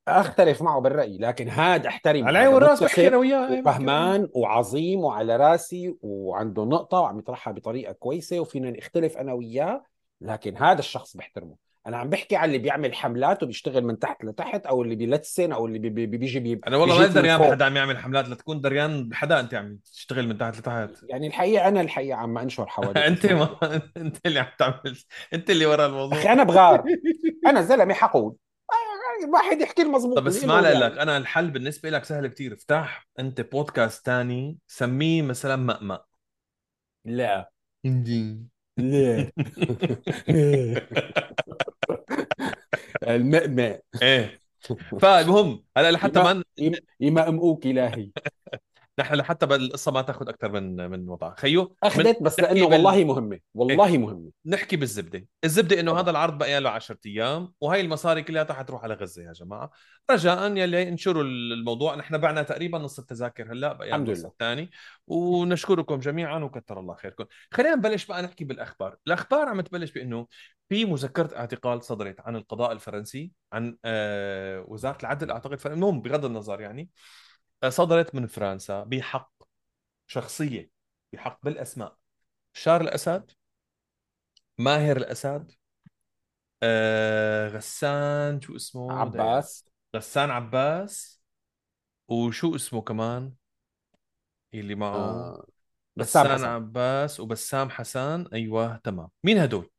أختلف معه بالرأي لكن هذا احترم على عين والراس بحكي أنا وياه فهمان وعظيم وعلى راسي وعنده نقطة وعم يطرحها بطريقة كويسة وفينا نختلف أنا وياه لكن هذا الشخص بحترمه. أنا عم بحكي على اللي بيعمل حملات وبيشتغل من تحت لتحت أو اللي بيلتسن أو اللي بي بي بيجي بي أنا والله ما دريان بحدا عم يعمل حملات لتكون دريان بحدا أنت عم تشتغل من تحت لتحت. يعني الحقيقة أنا الحقيقة عم انشر حوادث أنت ما أنت اللي عم تعمل أنت اللي ورا الموضوع. أخي أنا بغار. أنا زلمة حقود. الواحد يحكي المضبوط طب اسمع لك يعني. أنا الحل بالنسبة لك سهل كتير. افتح أنت بودكاست تاني سميه مثلا مأمأ لا. لا. المأمأ إيه. فالمهم هلا لحتى ما يمأمؤوك إلهي. نحن لحتى القصة ما تاخذ أكثر من من وضع. خيو أخذت بس لأنه والله بال... مهمة والله إيه؟ مهمة. نحكي بالزبدة. الزبدة إنه هذا العرض بقى له 10 أيام وهي المصاري كلها حتروح على غزة يا جماعة. رجاء يلي انشروا الموضوع. نحن بعنا تقريبا نص التذاكر هلأ بقى الحمد لله. الثاني. ونشكركم جميعا وكثر الله خيركم. خلينا نبلش بقى نحكي بالأخبار. الأخبار عم تبلش بإنه في مذكرة اعتقال صدرت عن القضاء الفرنسي عن آه وزارة العدل أعتقد المهم بغض النظر يعني. صدرت من فرنسا بحق شخصية بحق بالأسماء. بشار الأسد ماهر الأسد آه غسان شو اسمه؟ عباس. غسان عباس. وشو اسمه كمان؟ اللي معه. آه. بسام غسان حسن. عباس وبسام حسن. أيوه تمام. مين هدول؟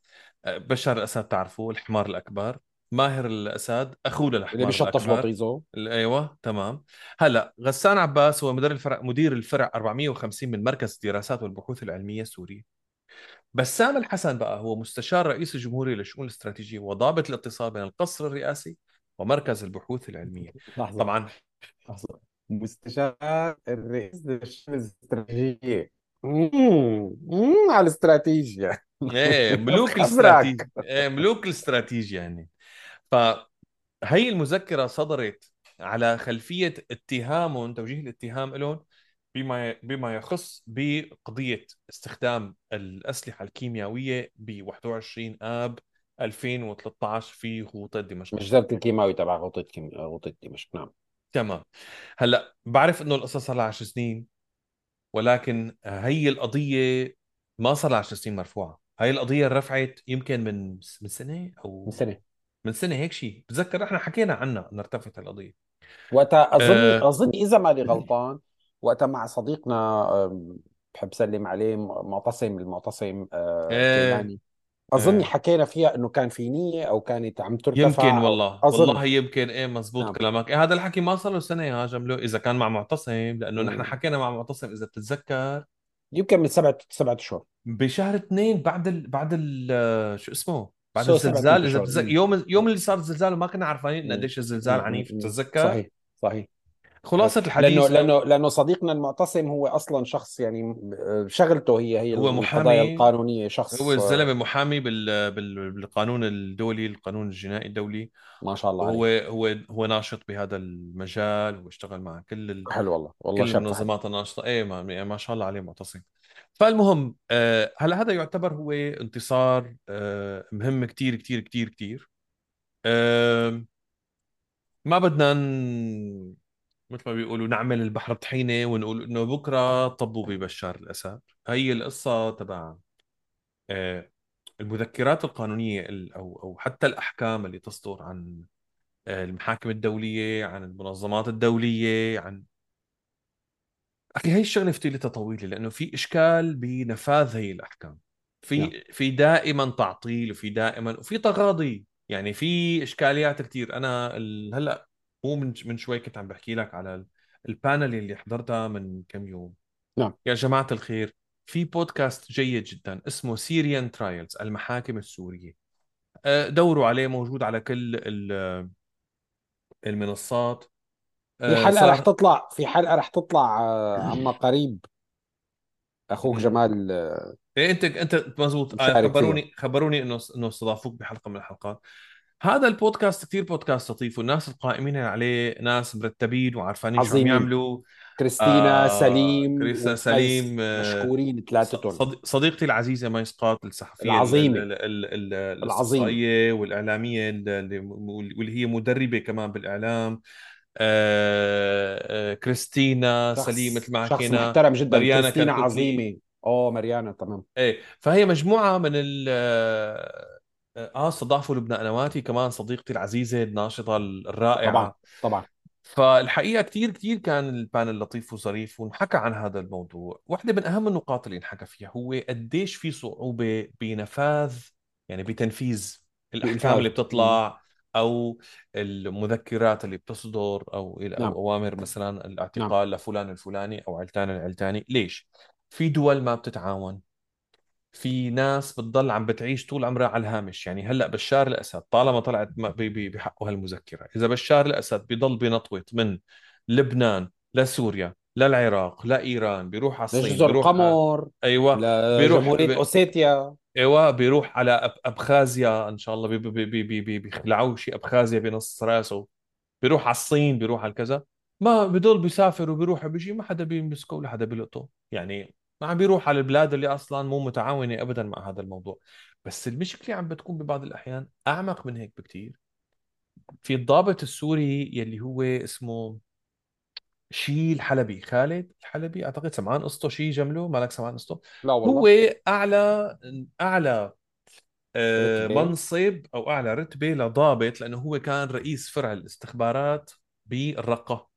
آه، بشار الأسد تعرفوه الحمار الأكبر. ماهر الأسد أخوه للحمار اللي بيشطف بطيزه. أيوه تمام. هلأ غسان عباس هو مدير الفرع مدير الفرع 450 من مركز الدراسات والبحوث العلمية السوري بسام الحسن بقى هو مستشار رئيس الجمهورية للشؤون الاستراتيجية وضابط الاتصال بين القصر الرئاسي ومركز البحوث العلمية. لحظة. طبعا. لحظة. مستشار الرئيس للشؤون الاستراتيجية. على الاستراتيجيا إيه ملوك الاستراتيجيا إيه ملوك الاستراتيجيا يعني. فهي المذكرة صدرت على خلفية اتهامهم توجيه الاتهام لهم بما بما يخص بقضية استخدام الأسلحة الكيميائية ب 21 آب 2013 في غوطة دمشق. مجزرة الكيماوي تبع غوطة غوطة دمشق نعم. تمام. هلأ بعرف إنه القصة صار لها 10 سنين ولكن هي القضية ما صار لها 10 سنين مرفوعة. هاي القضية رفعت يمكن من من سنة أو من سنة. من سنة هيك شيء بتذكر إحنا حكينا عنها إنها ارتفعت القضية. وقتها أظن أه... أظن إذا مالي غلطان وقتها مع صديقنا بحب سلم عليه معتصم المعتصم أه... أظن أه... حكينا فيها إنه كان في نية أو كانت عم ترتفع. يمكن والله. أظن. والله يمكن. إيه مزبوط نعم. كلامك. إيه هذا الحكي ما صار له سنة يا جملو إذا كان مع معتصم لأنه نحن حكينا مع معتصم إذا بتتذكر. يمكن من سبعة سبعة اشهر بشهر اثنين بعد ال... بعد ال... شو اسمه؟ بعد الزلزال اذا بتز... يوم يوم اللي صار الزلزال وما كنا عارفين قديش الزلزال عنيف. تتذكر؟ صحيح صحيح. خلاصة الحديث لأنه لأنه لأنه صديقنا المعتصم هو أصلا شخص يعني شغلته هي هي هو محامي. القانونية شخص هو الزلمة محامي بال... بال... بالقانون الدولي القانون الجنائي الدولي. ما شاء الله هو عليك. هو هو ناشط بهذا المجال واشتغل مع كل ال... حلو والله. والله كل المنظمات الناشطة. إيه ما... ما شاء الله عليه معتصم. فالمهم آه هلا هذا يعتبر هو انتصار آه مهم كتير كتير كتير كتير. آه ما بدنا ن... مثل ما بيقولوا نعمل البحر طحينه ونقول إنه بكرة طبوا ببشار الأسد. هي القصة تبع المذكرات القانونية أو أو حتى الأحكام اللي تصدر عن المحاكم الدولية عن المنظمات الدولية عن أخي هي الشغلة فتيلتها طويلة لأنه في إشكال بنفاذ هي الأحكام. في نعم. في دائما تعطيل وفي دائما وفي تغاضي. يعني في إشكاليات كثير أنا هلأ مو من من شوي كنت عم بحكي لك على ال panel اللي حضرتها من كم يوم. نعم. يا جماعة الخير في بودكاست جيد جدا اسمه Syrian Trials المحاكم السورية. آه، دوروا عليه موجود على كل ال- المنصات. في آه، حلقة رح تطلع في حلقة رح تطلع آه، عما قريب. أخوك جمال آه، إيه انت أنت مزبوط. آه، مشارك فيها. خبروني خبروني إنه إنه استضافوك بحلقة من الحلقات. هذا البودكاست كثير بودكاست لطيف والناس القائمين عليه ناس مرتبين وعارفانين شو عم عظيمين. يعملوا. كريستينا آه سليم كريستا وميس سليم آه مشكورين ثلاثتهم صد- صديقتي العزيزة مي سقاط الصحفية ال- ال- العظيمة ال- ال- ال- العظيمة اللي واللي هي مدربة كمان بالإعلام. آه، آه، كريستينا سليم مثل ما شخص حكينا محترم جدا. مريانا كريستينا عظيمة. أوه مريانا تمام. إيه فهي مجموعة من ال آه آه، استضافوا لبنى نواتي كمان صديقتي العزيزة الناشطة طبعا الرائعة. طبعا فالحقيقة كثير كثير كان البانل لطيف وظريف ونحكى عن هذا الموضوع. واحدة من أهم النقاط اللي انحكى فيها هو قديش في صعوبة بنفاذ يعني بتنفيذ الأحكام بإنفاذ. اللي. بتطلع. أو المذكرات اللي بتصدر أو إلى أو نعم. أوامر مثلا نعم. الاعتقال لفلان الفلاني أو علتان العلتاني. ليش؟ في دول ما بتتعاون. في ناس بتضل عم بتعيش طول عمرها على الهامش. يعني هلأ بشار الأسد طالما طلعت بحقه هالمذكرة. إذا بشار الأسد بيضل بينطوط من لبنان لسوريا للعراق لإيران بيروح على الصين بيروح على القمر أيوه بيروح لجمهورية ب... أوسيتيا. إيوه بيروح على. أبخازيا إن شاء الله بي... بي... بي... بي... بي... شيء أبخازيا بنص رأسه. بيروح على الصين بيروح على كذا. ما بضل بيسافر وبيروح بيجي ما حدا بيمسكه ولا حدا بيلقطه يعني ما عم بيروح على البلاد اللي أصلا مو متعاونة ابدا مع هذا الموضوع. بس المشكلة عم بتكون ببعض الأحيان أعمق من هيك بكثير في الضابط السوري يلي هو اسمه شي الحلبي خالد الحلبي أعتقد سمعان قصته شي جمله مالك سمعان قصته؟ لا هو والله أعلى اعلى آه، رتبة منصب أو أعلى رتبة لضابط لأنه هو كان رئيس فرع الاستخبارات بالرقه.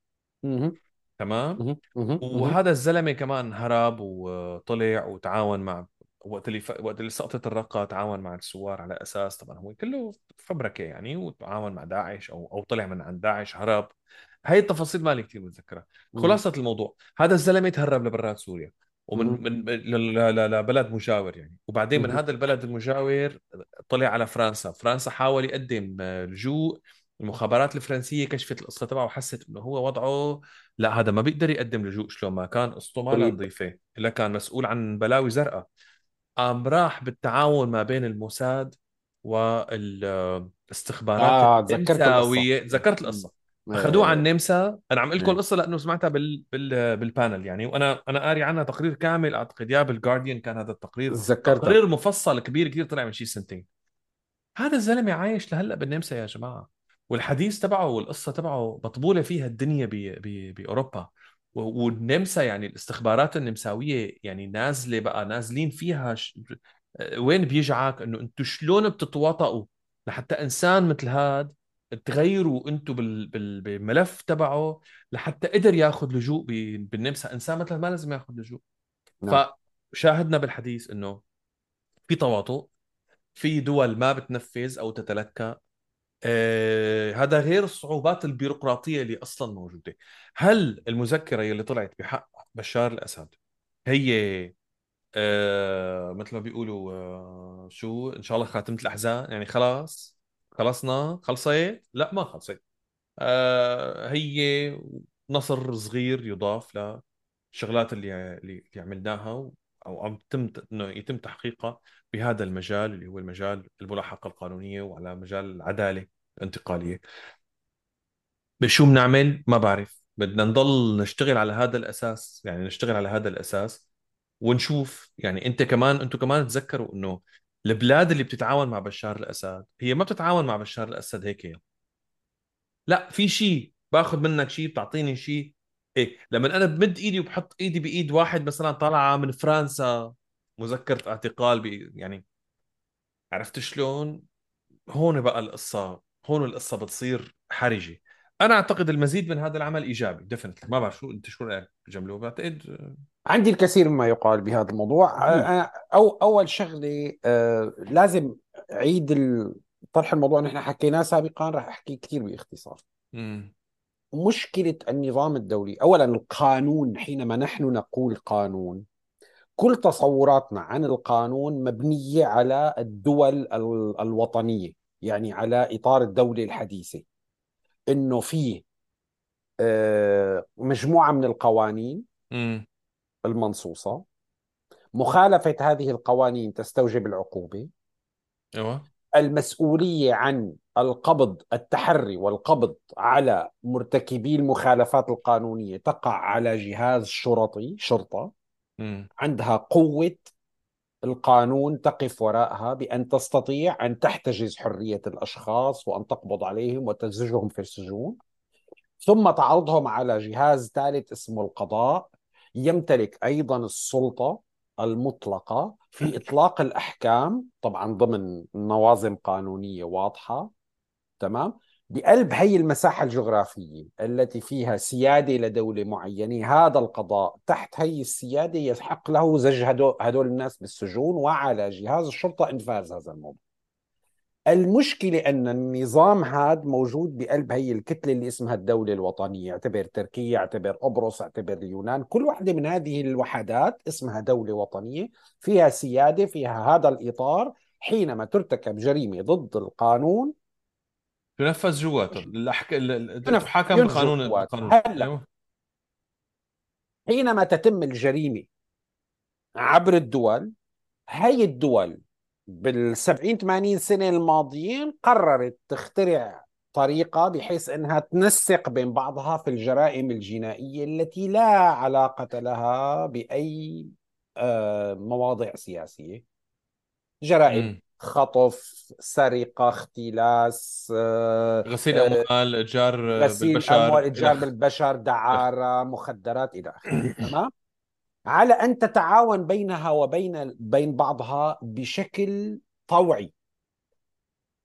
تمام. وهذا الزلمة كمان هرب وطلع وتعاون مع وقت اللي ف... وقت اللي سقطت الرقة تعاون مع الثوار على أساس طبعا هو كله فبركة يعني وتعاون مع داعش أو أو طلع من عند داعش هرب. هاي التفاصيل مالي كثير متذكرها. خلاصة الموضوع. هذا الزلمة تهرب لبرات سوريا ومن. من لبلد مجاور يعني. وبعدين من. هذا البلد المجاور طلع على فرنسا. فرنسا حاول يقدم آه، لجوء المخابرات الفرنسية كشفت القصة تبعه وحست إنه هو وضعه لا هذا ما بيقدر يقدم لجوء شلون ما كان. قصته ما غريب نظيفة. إلا كان مسؤول عن بلاوي زرقاء. قام راح بالتعاون ما بين الموساد والاستخبارات تذكرت القصة. النمساويه تذكرت مم. القصة. أخذوه على إيه النمسا أنا عم لكم إيه القصة لأنه سمعتها بال... بال... بالبانل يعني وأنا أنا قاري عنها تقرير كامل. أعتقد يا بالجارديان كان هذا التقرير. تذكرتها تقرير مفصل كبير كثير طلع من شي سنتين. هذا الزلمة عايش لهلأ بالنمسا يا جماعة. والحديث تبعه والقصة تبعه مطبولة فيها الدنيا ب... ب... بأوروبا. والنمسا يعني الاستخبارات النمساوية يعني نازلة بقى نازلين فيها ش... وين بيجعك؟ إنه أنتم شلون بتتواطئوا لحتى إنسان مثل هاد تغيروا أنتم بال... بال... بالملف تبعه لحتى قدر ياخذ لجوء ب... بالنمسا. إنسان مثل ما لازم ياخذ لجوء. نعم. فشاهدنا بالحديث إنه في تواطؤ في دول ما بتنفذ أو تتلكى. آه هذا غير الصعوبات البيروقراطية اللي أصلا موجودة. هل المذكرة اللي طلعت بحق بشار الأسد هي آه مثل ما بيقولوا آه شو؟ إن شاء الله خاتمة الأحزان يعني خلاص. خلصنا خلصت لا ما خلصت آه هي نصر صغير يضاف للشغلات اللي اللي عملناها أو عم تم إنه يتم تحقيقها بهذا المجال اللي هو المجال الملاحقة القانونية وعلى مجال العدالة الانتقالية. بشو بنعمل؟ ما بعرف. بدنا نضل نشتغل على هذا الأساس يعني نشتغل على هذا الأساس ونشوف يعني أنت كمان أنتم كمان تذكروا إنه البلاد اللي بتتعاون مع بشار الأسد هي ما بتتعاون مع بشار الأسد هيك لا في شيء باخذ منك شيء بتعطيني شيء إيه لما أنا بمد إيدي وبحط إيدي بإيد واحد مثلا طالعة من فرنسا مذكرة اعتقال بي يعني عرفت شلون؟ هون بقى القصة هون القصة بتصير حرجة. أنا أعتقد المزيد من هذا العمل إيجابي definitely ما بعرف شو أنت شو رأيك؟ جمله بعتقد عندي الكثير مما يقال بهذا الموضوع. أنا أو أول شغلة آه لازم أعيد ال- طرح الموضوع نحن حكيناه سابقا راح أحكي كثير باختصار. امم مشكلة النظام الدولي أولا القانون حينما نحن نقول قانون كل تصوراتنا عن القانون مبنية على الدول الوطنية يعني على إطار الدولة الحديثة. إنه في آه، مجموعة من القوانين امم المنصوصة. مخالفة هذه القوانين تستوجب العقوبة. أيوه. المسؤولية عن القبض التحري والقبض على مرتكبي المخالفات القانونية تقع على جهاز شرطي شرطة. امم عندها قوة القانون تقف وراءها بأن تستطيع أن تحتجز حرية الأشخاص وأن تقبض عليهم وتزجهم في السجون. ثم تعرضهم على جهاز ثالث اسمه القضاء. يمتلك أيضا السلطة المطلقة في إطلاق الأحكام طبعا ضمن نوازم قانونية واضحة تمام؟ بقلب هي المساحة الجغرافية التي فيها سيادة لدولة معينة هذا القضاء تحت هي السيادة يحق له زج هدول الناس بالسجون وعلى جهاز الشرطة إنفاذ هذا الموضوع. المشكلة أن النظام هذا موجود بقلب هي الكتلة اللي اسمها الدولة الوطنية اعتبر تركيا اعتبر قبرص اعتبر اليونان كل واحدة من هذه الوحدات اسمها دولة وطنية فيها سيادة فيها هذا الإطار حينما ترتكب جريمة ضد القانون تنفذ جواته الأحك... تحاكم بقانون القانون هلأ. أيوه. حينما تتم الجريمة عبر الدول هي الدول بال 70 80 سنة الماضيين قررت تخترع طريقة بحيث إنها تنسق بين بعضها في الجرائم الجنائية التي لا علاقة لها بأي آه، مواضيع سياسية. جرائم م. خطف سرقة اختلاس آه، غسيل آه، أموال اتجار غسيل بالبشر أموال اتجار بالبشر دعارة مخدرات إلى آخره تمام؟ على أن تتعاون بينها وبين بين بعضها بشكل طوعي.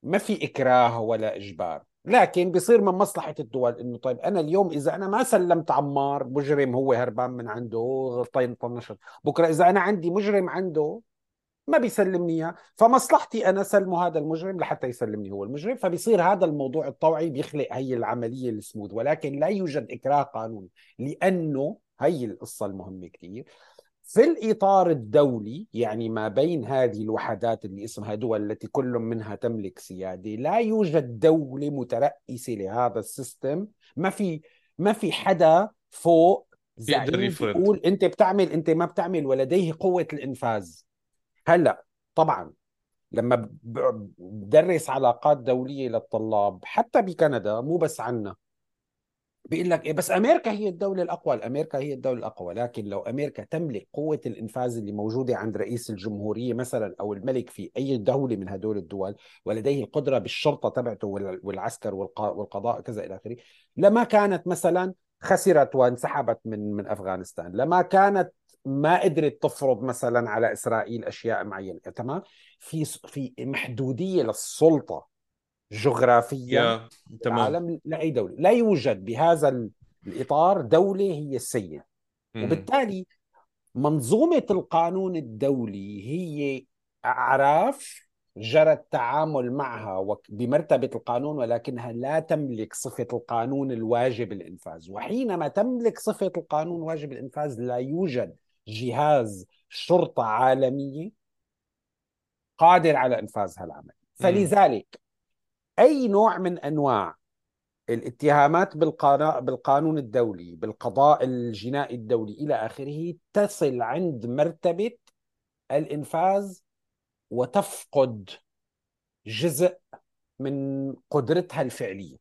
ما في إكراه ولا إجبار. لكن بصير من مصلحة الدول إنه طيب أنا اليوم إذا أنا ما سلمت عمار مجرم هو هربان من عنده طين طنشت. بكرة إذا أنا عندي مجرم عنده ما بيسلمني إياه. فمصلحتي أنا سلمه هذا المجرم لحتى يسلمني هو المجرم. فبيصير هذا الموضوع الطوعي بيخلق هي العملية السموث. ولكن لا يوجد إكراه قانوني لأنه هي القصة المهمة كثير في الإطار الدولي يعني ما بين هذه الوحدات اللي اسمها دول التي كل منها تملك سيادة لا يوجد دولة مترأسة لهذا السيستم. ما في ما في حدا فوق زعيم يقول أنت بتعمل أنت ما بتعمل ولديه قوة الإنفاذ. هلا طبعا لما بدرس علاقات دولية للطلاب حتى بكندا مو بس عنا بيقول لك إيه بس أمريكا هي الدولة الأقوى. أمريكا هي الدولة الأقوى لكن لو أمريكا تملك قوة الإنفاذ اللي موجودة عند رئيس الجمهورية مثلا أو الملك في أي دولة من هدول الدول ولديه القدرة بالشرطة تبعته والعسكر والقضاء كذا إلى آخره لما كانت مثلا خسرت وانسحبت من من أفغانستان لما كانت ما قدرت تفرض مثلا على إسرائيل أشياء معينة تمام؟ في في محدودية للسلطة جغرافيا تمام. العالم لأي دولة. لا يوجد بهذا الإطار دولة هي السيد وبالتالي منظومة القانون الدولي هي أعراف جرى التعامل معها بمرتبة القانون ولكنها لا تملك صفة القانون الواجب الإنفاذ. وحينما تملك صفة القانون واجب الإنفاذ لا يوجد جهاز شرطة عالمية قادر على انفاذ هالعمل فلذلك أي نوع من أنواع الاتهامات بالقانون الدولي بالقضاء الجنائي الدولي إلى آخره تصل عند مرتبة الإنفاذ وتفقد جزء من قدرتها الفعلية.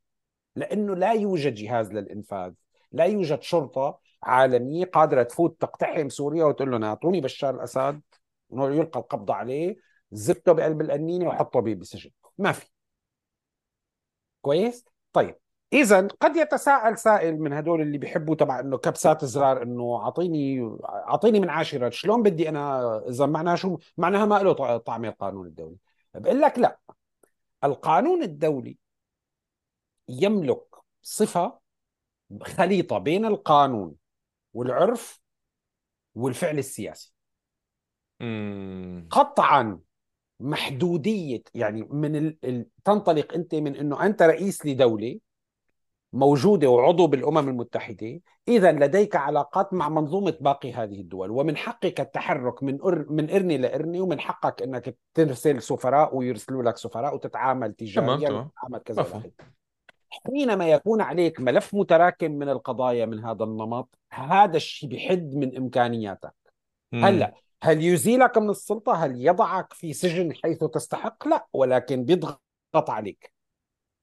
لأنه لا يوجد جهاز للإنفاذ لا يوجد شرطة عالمية قادرة تفوت تقتحم سوريا وتقول لهم أعطوني بشار الأسد يلقى القبض عليه زبته بقلب القنينه وحطه بسجن ما في. كويس؟ طيب. اذا قد يتساءل سائل من هدول اللي بيحبوا تبع إنه كبسات زرار إنه أعطيني أعطيني من عاشرة. شلون بدي أنا إذا معناها شو؟ معناها ما له طعم القانون الدولي. بقول لك لا. القانون الدولي يملك صفة خليطة بين القانون والعرف والفعل السياسي. قطعا محدودية يعني من ال... ال... تنطلق أنت من إنه أنت رئيس لدولة موجودة وعضو بالأمم المتحدة إذا لديك علاقات مع منظومة باقي هذه الدول ومن حقك التحرك من أر... من إرني لإرني ومن حقك أنك ترسل سفراء ويرسلوا لك سفراء وتتعامل تجاريا وتتعامل كذا. حينما يكون عليك ملف متراكم من القضايا من هذا النمط هذا الشيء بحد من إمكانياتك. مم. هلا هل يزيلك من السلطة؟ هل يضعك في سجن حيث تستحق؟ لا ولكن بيضغط عليك.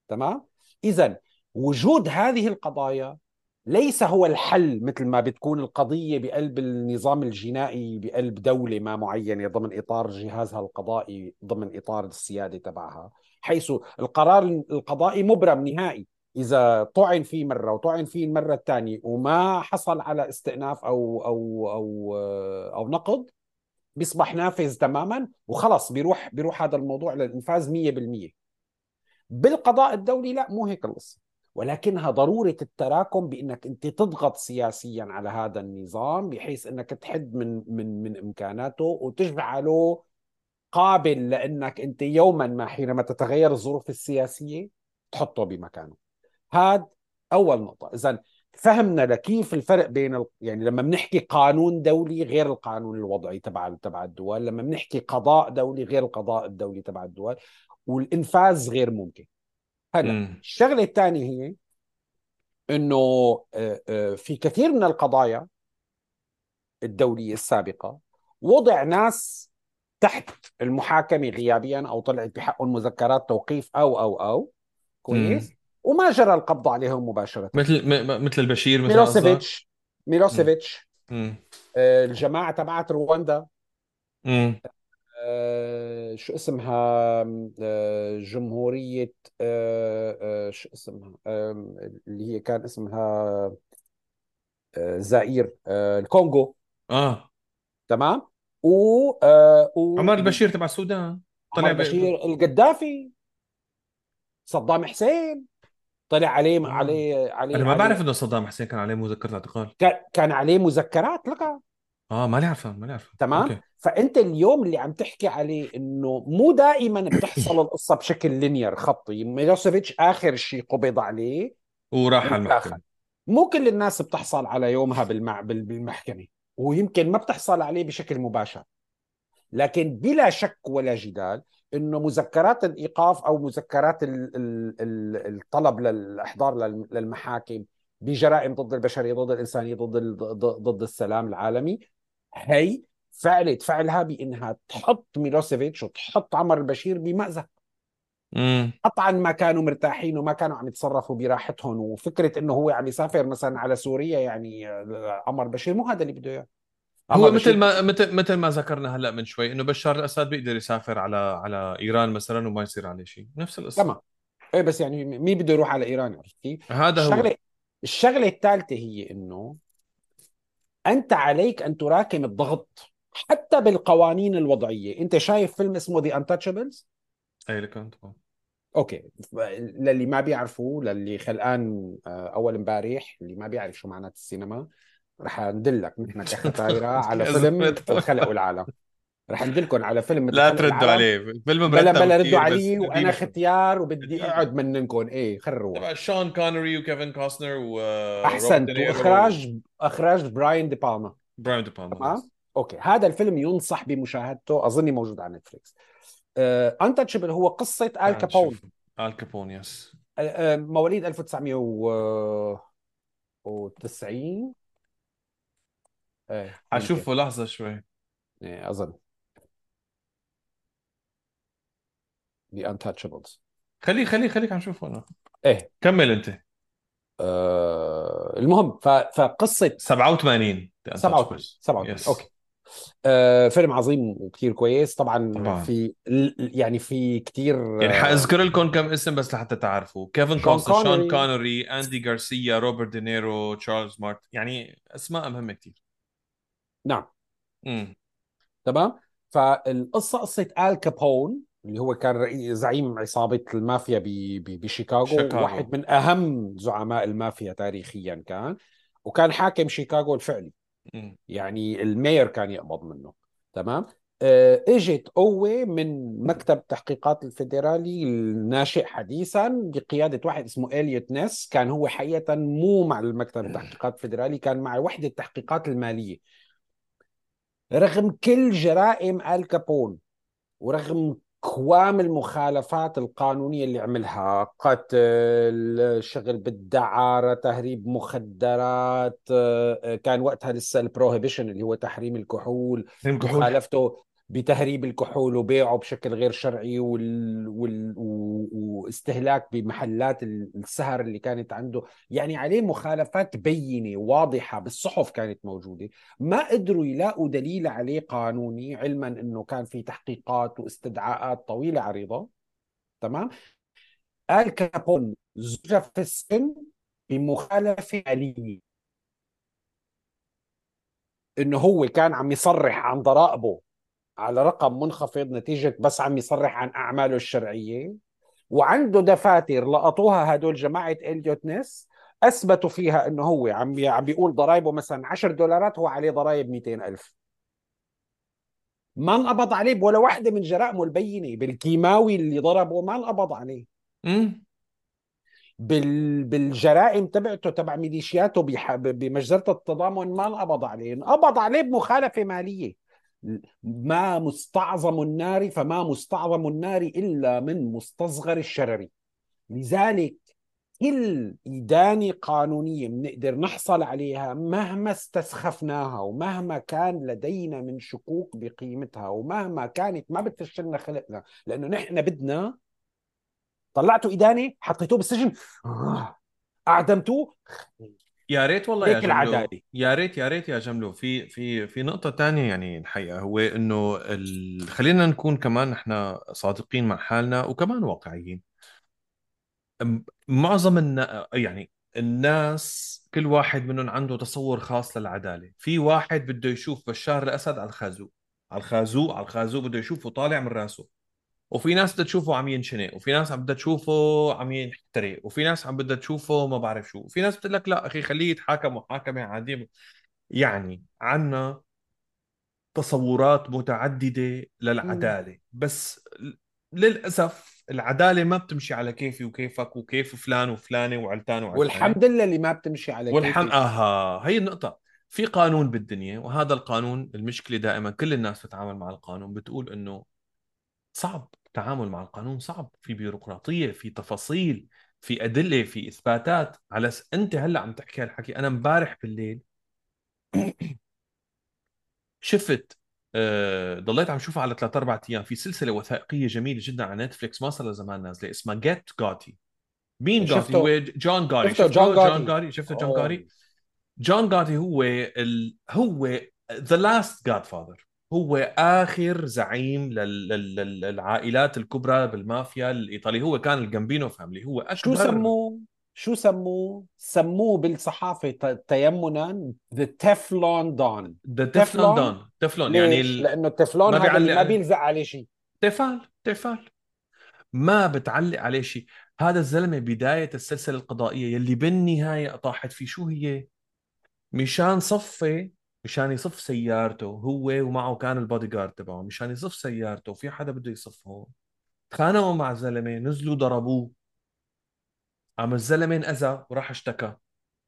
تمام؟ إذا وجود هذه القضايا ليس هو الحل مثل ما بتكون القضية بقلب النظام الجنائي بقلب دولة ما معينة ضمن إطار جهازها القضائي ضمن إطار السيادة تبعها. حيث القرار القضائي مبرم نهائي. إذا طعن فيه مرة وطعن فيه المرة الثانية وما حصل على استئناف أو أو أو أو نقض بيصبح نافذ تماما وخلص بيروح بيروح هذا الموضوع للإنفاذ 100% بالقضاء الدولي لا مو هيك القصة. ولكنها ضرورة التراكم بأنك أنت تضغط سياسيا على هذا النظام بحيث أنك تحد من من من إمكاناته وتجعله قابل لأنك أنت يوما ما حينما تتغير الظروف السياسية تحطه بمكانه. هذا أول نقطة. إذا فهمنا لكيف الفرق بين ال... يعني لما بنحكي قانون دولي غير القانون الوضعي تبع تبع الدول لما بنحكي قضاء دولي غير القضاء الدولي تبع الدول والإنفاذ غير ممكن. هلا. الشغلة الثانية هي إنه آه، آه، في كثير من القضايا الدولية السابقة وضع ناس تحت المحاكمة غيابيا أو طلعت بحقهم مذكرات توقيف أو أو أو. كويس. مم. وما جرى القبض عليهم مباشرة. مثل م- مثل البشير مثل؟ ميلوسيفيتش. ميلوسيفيتش. مم. آه، الجماعة تبعت رواندا. مم. آه، شو اسمها؟ آه، جمهورية آه، آه، شو اسمها؟ آه، اللي هي كان اسمها آه، زائير آه، الكونغو. آه. تمام؟ و, آه، و عمر البشير تبع السودان. طلع عمر ب- بشير القذافي صدام حسين. طلع عليه آه. عليه عليه أنا ما عليه- بعرف إنه صدام حسين كان عليه مذكرة اعتقال. كان- كان عليه مذكرات لك آه مالي عارفه مالي عارفه تمام؟ okay. فأنت اليوم اللي عم تحكي عليه إنه مو دائما بتحصل القصة بشكل linear خطي ميلوسيفيتش آخر شيء قبض عليه وراح على. المحكمة. مو كل الناس بتحصل على يومها بالمع... بال- بالمحكمة. ويمكن ما بتحصل عليه بشكل مباشر. لكن بلا شك ولا جدال إنه مذكرات الإيقاف أو مذكرات ال... ال... ال- الطلب للإحضار لل- للمحاكم بجرائم ضد البشرية ضد الإنسانية ضد ال... ضد ضد السلام العالمي هي فعلت فعلها بإنها تحط ميلوسيفيتش وتحط عمر البشير بمأزق. امم قطعا ما كانوا مرتاحين وما كانوا عم يتصرفوا براحتهم وفكرة إنه هو عم يسافر مثلا على سوريا يعني آه، عمر بشير مو هذا اللي بده إياه. هو مثل ما مثل مثل ما ذكرنا هلأ من شوي إنه بشار الأسد بيقدر يسافر على على إيران مثلا وما يصير عليه شيء. نفس القصة. تمام. إيه بس يعني مين بده يروح على إيران عرفت كيف؟ هذا هو. الشغله الشغلة الثالثة هي إنه أنت عليك أن تراكم الضغط حتى بالقوانين الوضعية. أنت شايف فيلم اسمه ذا انتشبلز أي لك أنت. okay. للي ما بيعرفوا للي خلقان آه، أول امبارح اللي ما بيعرف شو معنات السينما رح ندلك نحن كختايرة على فيلم زلمة. الخلق والعالم رح ندلكم على فيلم لا تردوا. عليه. فيلم بلا بلا ردوا علي وأنا. ختيار وبدي. أقعد منكم. إيه خروا تبع شون كونري وكيفن كوستنر و أحسنت. وإخراج إخراج براين دي بالما. براين دي بالما. Okay. هذا الفيلم ينصح بمشاهدته أظني موجود على نتفليكس. Untouchables هو قصة ال كابون. آل كابون yes آه، آه، مواليد 1990 إيه حشوفه لحظة شوي. إيه أظن. The Untouchables. خليه خليه خليك عم شوفه أنا. إيه. كمل أنت. آه المهم ف... فقصة 87 The 87 Untouchables. 87 Yes. Okay. آه فيلم عظيم وكثير كويس طبعا, طبعاً. في يعني في كثير يعني حاذكر لكم كم اسم بس لحتى تعرفوا كيفن كوستنر شون كونري. اندي غارسيا روبرت دينيرو تشارلز مارت يعني أسماء مهمة كثير نعم امم تمام فالقصة قصة آل كابون اللي هو كان زعيم عصابة المافيا. بشيكاغو شيكاغو. واحد من أهم زعماء المافيا تاريخيا كان وكان حاكم شيكاغو الفعلي. يعني المير كان يقبض منه تمام؟ آه، اجت قوة من مكتب تحقيقات الفيدرالي الناشئ حديثا بقيادة واحد اسمه إليوت نيس كان هو حقيقة مو مع المكتب التحقيقات الفيدرالي كان مع وحدة التحقيقات المالية. رغم كل جرائم آل كابون ورغم كوم المخالفات القانونية اللي عملها قتل شغل بالدعارة تهريب مخدرات آه، كان وقتها لسه ال prohibition اللي هو تحريم الكحول. مخالفته بتهريب الكحول وبيعه بشكل غير شرعي وال... وال... واستهلاك بمحلات السهر اللي كانت عنده. يعني عليه مخالفات بينة واضحة بالصحف كانت موجودة. ما قدروا يلاقوا دليل عليه قانوني علما إنه كان في تحقيقات واستدعاءات طويلة عريضة تمام؟ آل كابون زوجة في السن بمخالفة آلية إنه هو كان عم يصرح عن ضرائبه. على رقم منخفض نتيجة بس عم يصرح عن أعماله الشرعية. وعنده دفاتر لقطوها هدول جماعة إليوت نيس أثبتوا فيها أنه هو عم عم بيقول ضرائبه مثلا 10 دولارات هو عليه ضرائب 200 ألف. ما انقبض عليه ولا واحدة من جرائمه البينة. بالكيماوي اللي ضربه ما انقبض عليه. بال... بالجرائم تبعته تبع ميليشياته بح... بمجزرة التضامن ما انقبض عليه. انقبض عليه بمخالفة مالية. ما مستعظم النار فما مستعظم النار إلا من مستصغر الشرر لذلك كل إدانة قانونية بنقدر نحصل عليها مهما استسخفناها ومهما كان لدينا من شكوك بقيمتها ومهما كانت ما بتفشلنا خلقنا لأنه نحن بدنا طلعتوا إدانة حطيتوه بالسجن آه. أعدمتوه يا ريت والله يا جملو. يا ريت يا ريت يا جملو. في في في نقطة ثانية يعني الحقيقة هو إنه ال... خلينا نكون كمان نحن صادقين مع حالنا وكمان واقعيين. معظم النا... يعني الناس كل واحد منهم عنده تصور خاص للعدالة. في واحد بده يشوف بشار الأسد على الخازوق. على الخازوق على الخازوق بده يشوفه طالع من راسه. وفي ناس بدها تشوفه عم ينشنق وفي ناس عم بدها تشوفه عم يحترق وفي ناس عم بدها تشوفه ما بعرف شو وفي ناس بتقول لك لا أخي خليه يتحاكم محاكمة عادية. يعني عنا تصورات متعددة للعدالة بس للأسف العدالة ما بتمشي على كيفي وكيفك وكيف فلان وفلانة وعلتان وعلتان والحمد لله اللي ما بتمشي على والحم... كيفي آها هي النقطة. في قانون بالدنيا وهذا القانون المشكلة دائما كل الناس بتتعامل مع القانون بتقول إنه صعب. التعامل مع القانون صعب في بيروقراطية في تفاصيل في أدلة في إثباتات. على س... أنت هلأ عم تحكي هالحكي. أنا امبارح بالليل شفت آه، ضليت عم شوفها على ثلاث أربع أيام. في سلسلة وثائقية جميلة جدا على نتفليكس. ما صار لها زمان نازلة. اسمها Get Gotti مين جاتي هو جون جاتي شفته جون جاري جون شفته جون جاتي جون جاتي هو ال... هو the last godfather هو آخر زعيم للعائلات الكبرى بالمافيا الإيطالي. هو كان الجامبينو family. هو أكبر شو سموه؟ شو سموه؟ سموه بالصحافة تيمنا ذا تeflon دون ذا تeflon دون تeflon يعني ال... لأنه التفلون هذا اللي ما بيلزق عليه شيء. تفال تفال. ما بتعلق عليه شيء. هذا الزلمة بداية السلسلة القضائية يلي بالنهاية طاحت فيه. شو هي؟ مشان صفي مشان يصف سيارته هو ومعه كان البودي جارد تبعه. مشان يصف سيارته في حدا بده يصف هون تخانقوا مع زلمه نزلوا ضربوه. قام الزلمة انأذى وراح اشتكى.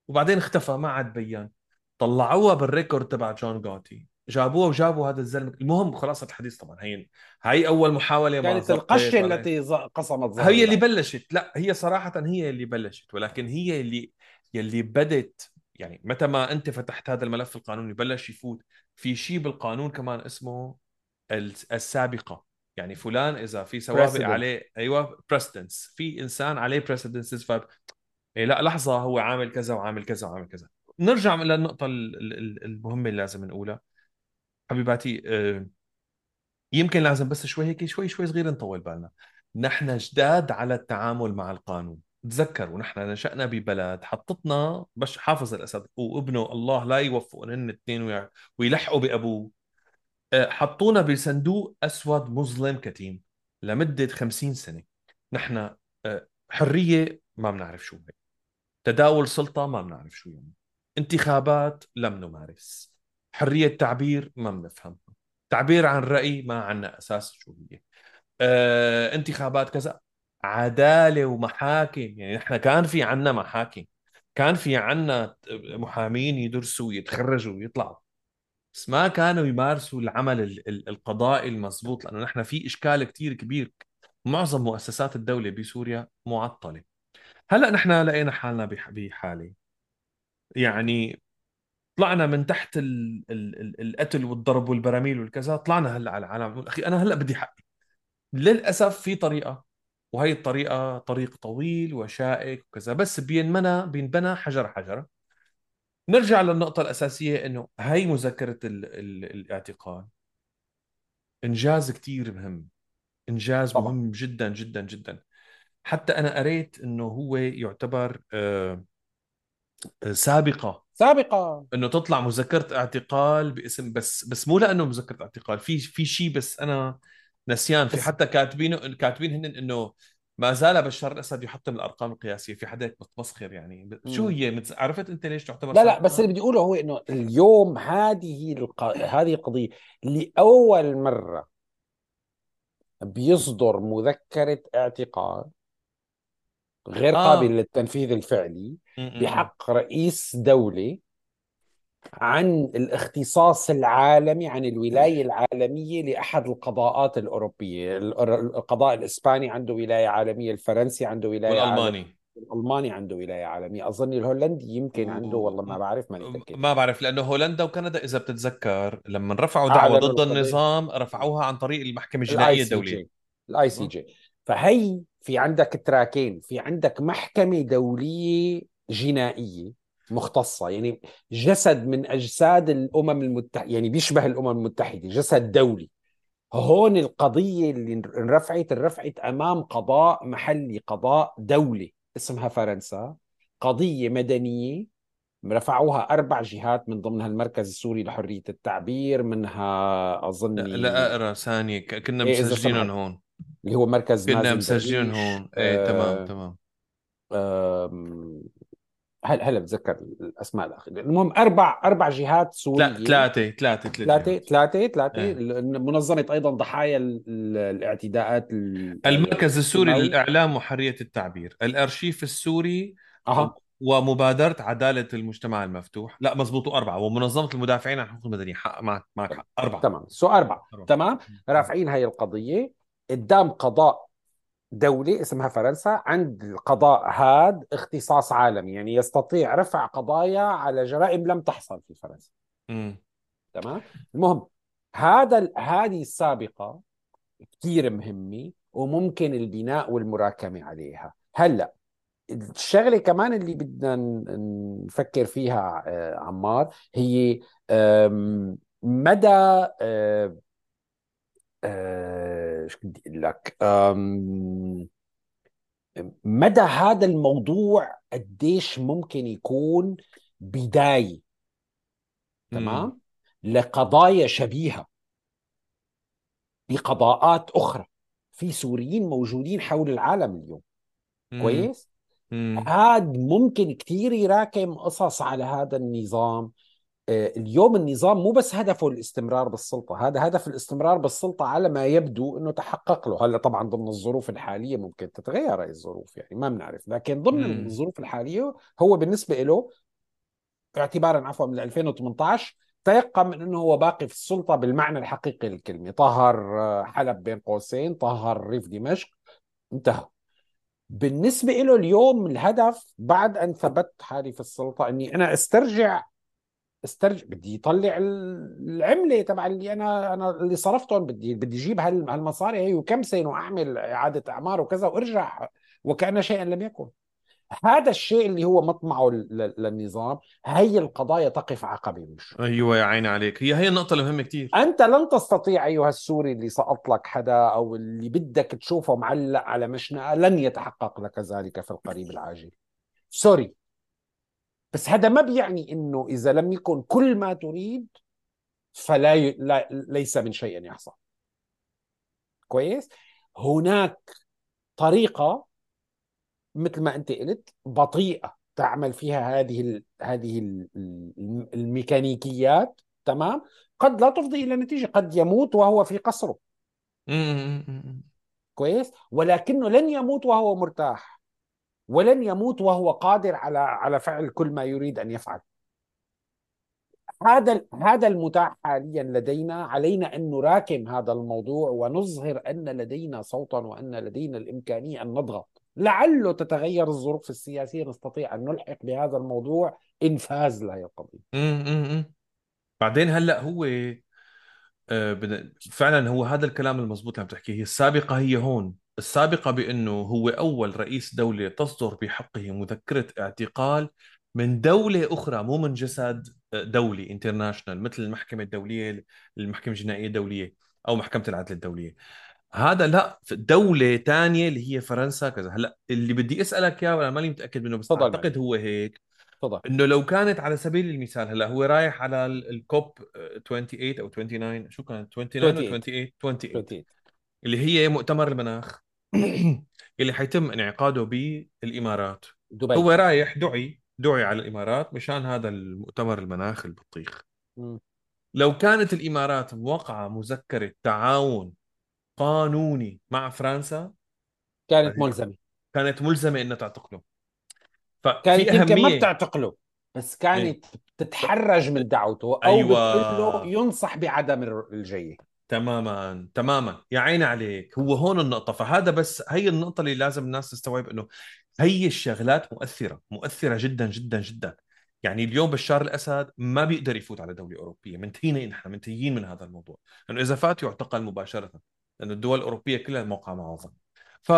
وبعدين اختفى ما عاد بين طلعوها بال record تبع جون جاتي. جابوها وجابوا هذا الزلمة. المهم خلاصه الحديث طبعا. هي هي أول محاولة كانت القشه التي قصمت هي اللي بلشت. لا هي صراحة هي اللي بلشت. ولكن هي اللي يلي بدت يعني متى ما أنت فتحت هذا الملف القانوني بلش يفوت في شيء بالقانون كمان اسمه السابقة. يعني فلان إذا في سوابق. عليه أيوه precedence في إنسان عليه precedence ف إيه لا لحظة هو عامل كذا وعامل كذا وعامل كذا. نرجع للنقطة المهمة اللي لازم نقولها حبيباتي آه، يمكن لازم بس شوي هيك شوي شوي صغير نطول بالنا. نحن جداد على التعامل مع القانون. تذكروا نحن نشأنا ببلد حكمتنا بش حافظ الأسد وابنه الله لا يوفقهم هن الاثنين ويلحقوا بأبوه. آه، حطونا بصندوق أسود مظلم كتيم لمدة خمسين سنة. نحن آه، حرية ما بنعرف شو هي. تداول سلطة ما بنعرف شو يعني. انتخابات لم نمارس. حرية تعبير ما بنفهم. تعبير عن رأي ما عنا أساس شو هي. آه، انتخابات كذا. عدالة ومحاكم. يعني نحن كان في عنا محاكم. كان في عنا محامين يدرسوا ويتخرجوا ويطلعوا. بس ما كانوا يمارسوا العمل ال- ال- القضائي المضبوط لأنه نحن في إشكال كتير كبير. معظم مؤسسات الدولة بسوريا معطلة. هلأ نحن لقينا حالنا بح- بحالة. يعني طلعنا من تحت ال ال ال القتل والضرب والبراميل والكذا طلعنا هلأ على العالم. أخي أنا هلأ بدي حقي. للأسف في طريقة وهي الطريقة طريق طويل وشائك وكذا. بس بينبنى بينبنى حجر حجر. نرجع للنقطة الأساسية إنه هي مذكرة ال ال الاعتقال. إنجاز كتير مهم. إنجاز طبعا. مهم جدا جدا جدا. حتى أنا قريت إنه هو يعتبر آه، آه، سابقة. سابقة. إنه تطلع مذكرة اعتقال باسم بس بس مو لأنه مذكرة اعتقال. في في شيء بس أنا نسيان في حتى كاتبينه كاتبين هن إنه ما زال بشار الأسد يحطم الأرقام القياسية. في حدا هيك متمسخر يعني. شو. هي؟ متز... عرفت أنت ليش تعتبر لا لا بس اللي بدي أقوله هو إنه اليوم هذه الق... هذه القضية لأول مرة بيصدر مذكرة اعتقال غير قابل آه للتنفيذ الفعلي. بحق رئيس دولة عن الاختصاص العالمي عن الولاية العالمية لأحد القضاءات الأوروبية. القضاء الإسباني عنده ولاية عالمية الفرنسي عنده ولاية عالمية والألماني. الألماني عنده ولاية عالمية. أظن الهولندي يمكن عنده. والله ما بعرف ماني متأكد. ما بعرف لأنه هولندا وكندا إذا بتتذكر لما رفعوا دعوى ضد القضية النظام رفعوها عن طريق المحكمة الجنائية الدولية. ال ICJ فهي في عندك two tracks في عندك محكمة دولية جنائية. مختصة. يعني جسد من أجساد الأمم المتحدة يعني بيشبه الأمم المتحدة جسد دولي. هون القضية اللي انرفعت انرفعت أمام قضاء محلي قضاء دولي اسمها فرنسا. قضية مدنية رفعوها أربع جهات من ضمنها المركز السوري لحرية التعبير منها لا أظني لا أقرأ ثانية. كنا إيه سمحت. هون. اللي هو مركز كنا مسجلين هون. إيه تمام آه تمام. هلا هلا بتذكر الأسماء الأخيرة؟ المهم أربع أربع جهات لا سوريه ثلاثة ثلاثة ثلاث ثلاثة جهات. ثلاثة ثلاثة. إيه. منظمه أيضا ضحايا ال- ال- الاعتداءات ال- المركز السوري الدموي للإعلام وحرية التعبير. الأرشيف السوري أها. ومبادرة عدالة المجتمع المفتوح. لا مزبوط أربعة. ومنظمة المدافعين عن الحقوق المدنية حق معك معك حق. أربعة. تمام. سو أربعة. أربعة. تمام. رافعين هاي القضية. قدام قضاء دولة اسمها فرنسا عند القضاء هاد اختصاص عالمي يعني يستطيع رفع قضايا على جرائم لم تحصل في فرنسا. تمام؟ المهم هذا هذه السابقة كثير مهمة وممكن البناء والمراكمة عليها. هلأ الشغلة كمان اللي بدنا نفكر فيها آه، عمار هي مدى آه، آه، بدي أقول لك مدى هذا الموضوع قديش ممكن يكون بداية. تمام لقضايا شبيهة بقضاءات أخرى في سوريين موجودين حول العالم اليوم أمم. كويس. هاد ممكن كثير يراكم قصص على هذا النظام اليوم النظام مو بس هدفه الاستمرار بالسلطة هذا هدف الاستمرار بالسلطة على ما يبدو أنه تحقق له. هلا طبعا ضمن الظروف الحالية ممكن تتغير هاي الظروف يعني ما بنعرف. لكن ضمن أمم. الظروف الحالية هو بالنسبة له اعتبارا عفوا من 2018 تيقن من إنه هو باقي في السلطة بالمعنى الحقيقي للكلمة. طهر آه، حلب بين قوسين طهر ريف دمشق انتهى. بالنسبة له اليوم الهدف بعد أن ثبت حالي في السلطة إني أنا أسترجع استرجع بدي يطلع ال- العملة تبع اللي أنا أنا اللي صرفتهم بدي بدي أجيب هال- هالمصاري هي وكمسن واعمل إعادة أعمار وكذا وأرجع وكان شيئا لم يكن. هذا الشيء اللي هو مطمعه للنظام هي القضايا تقف عقبه مش. أيوة يا عيني عليك. هي هي النقطة المهمة كتير. أنت لن تستطيع أيها السوري اللي سقط لك حدا أو اللي بدك تشوفه معلق على مشنقة لن يتحقق لك ذلك في القريب العاجل. سوري. بس هذا ما بيعني أنه إذا لم يكن كل ما تريد فلا ي... لا... ليس من شيء يحصل. كويس؟ هناك طريقة مثل ما أنت قلت بطيئة تعمل فيها هذه ال... هذه ال... ال- الميكانيكيات تمام؟ قد لا تفضي إلى نتيجة قد يموت وهو في قصره. كويس؟ ولكنه لن يموت وهو مرتاح. ولن يموت وهو قادر على على فعل كل ما يريد أن يفعل. هذا هذا المتاح حاليا لدينا. علينا أن نراكم هذا الموضوع ونظهر أن لدينا صوتا وأن لدينا الإمكانية أن نضغط. لعله تتغير الظروف السياسية. نستطيع أن نلحق بهذا الموضوع. إنفاذ لا القضية مم. بعدين هلأ هو آه، فعلا هو هذا الكلام المضبوط اللي عم تحكيه. هي السابقة هي هون. السابقة بأنه هو أول رئيس دولة تصدر بحقه مذكرة اعتقال من دولة أخرى مو من جسد آه، دولي انترناشونال مثل المحكمة الدولية المحكمة الجنائية الدولية أو محكمة العدل الدولية. هذا لا دولة تانية اللي هي فرنسا كذا. هلا اللي بدي أسألك إياه وأنا ماني متأكد منه بس معي أعتقد هو هيك. تفضل. إنه لو كانت على سبيل المثال هلا هو رايح على ال- الكوب 28 أو 29 شو كانت 29 و 28 28 28 28 اللي هي مؤتمر المناخ اللي حيتم انعقاده بالإمارات. دبي. هو رايح دعي دعي على الإمارات مشان هذا المؤتمر المناخ البطيخ. مم. لو كانت الإمارات موقعة مذكرة تعاون قانوني مع فرنسا كانت ملزمة. كانت ملزمة إنها تعتقله. ففي كانت يمكن ما بتعتقله بس إيه. كانت تتحرج من دعوته أو أيوة. ينصح بعدم الجيه تماما تماما. يا عيني عليك. هو هون النقطة. فهذا بس هي النقطة اللي لازم الناس تستوعب إنه هي الشغلات مؤثرة مؤثرة جدا جدا جدا. يعني اليوم بشار الأسد ما بيقدر يفوت على دولة أوروبية. منتهيين نحن منتهيين من هذا الموضوع. لأنه إذا فات يعتقل مباشرة لأنه الدول الأوروبية كلها موقع معظم ف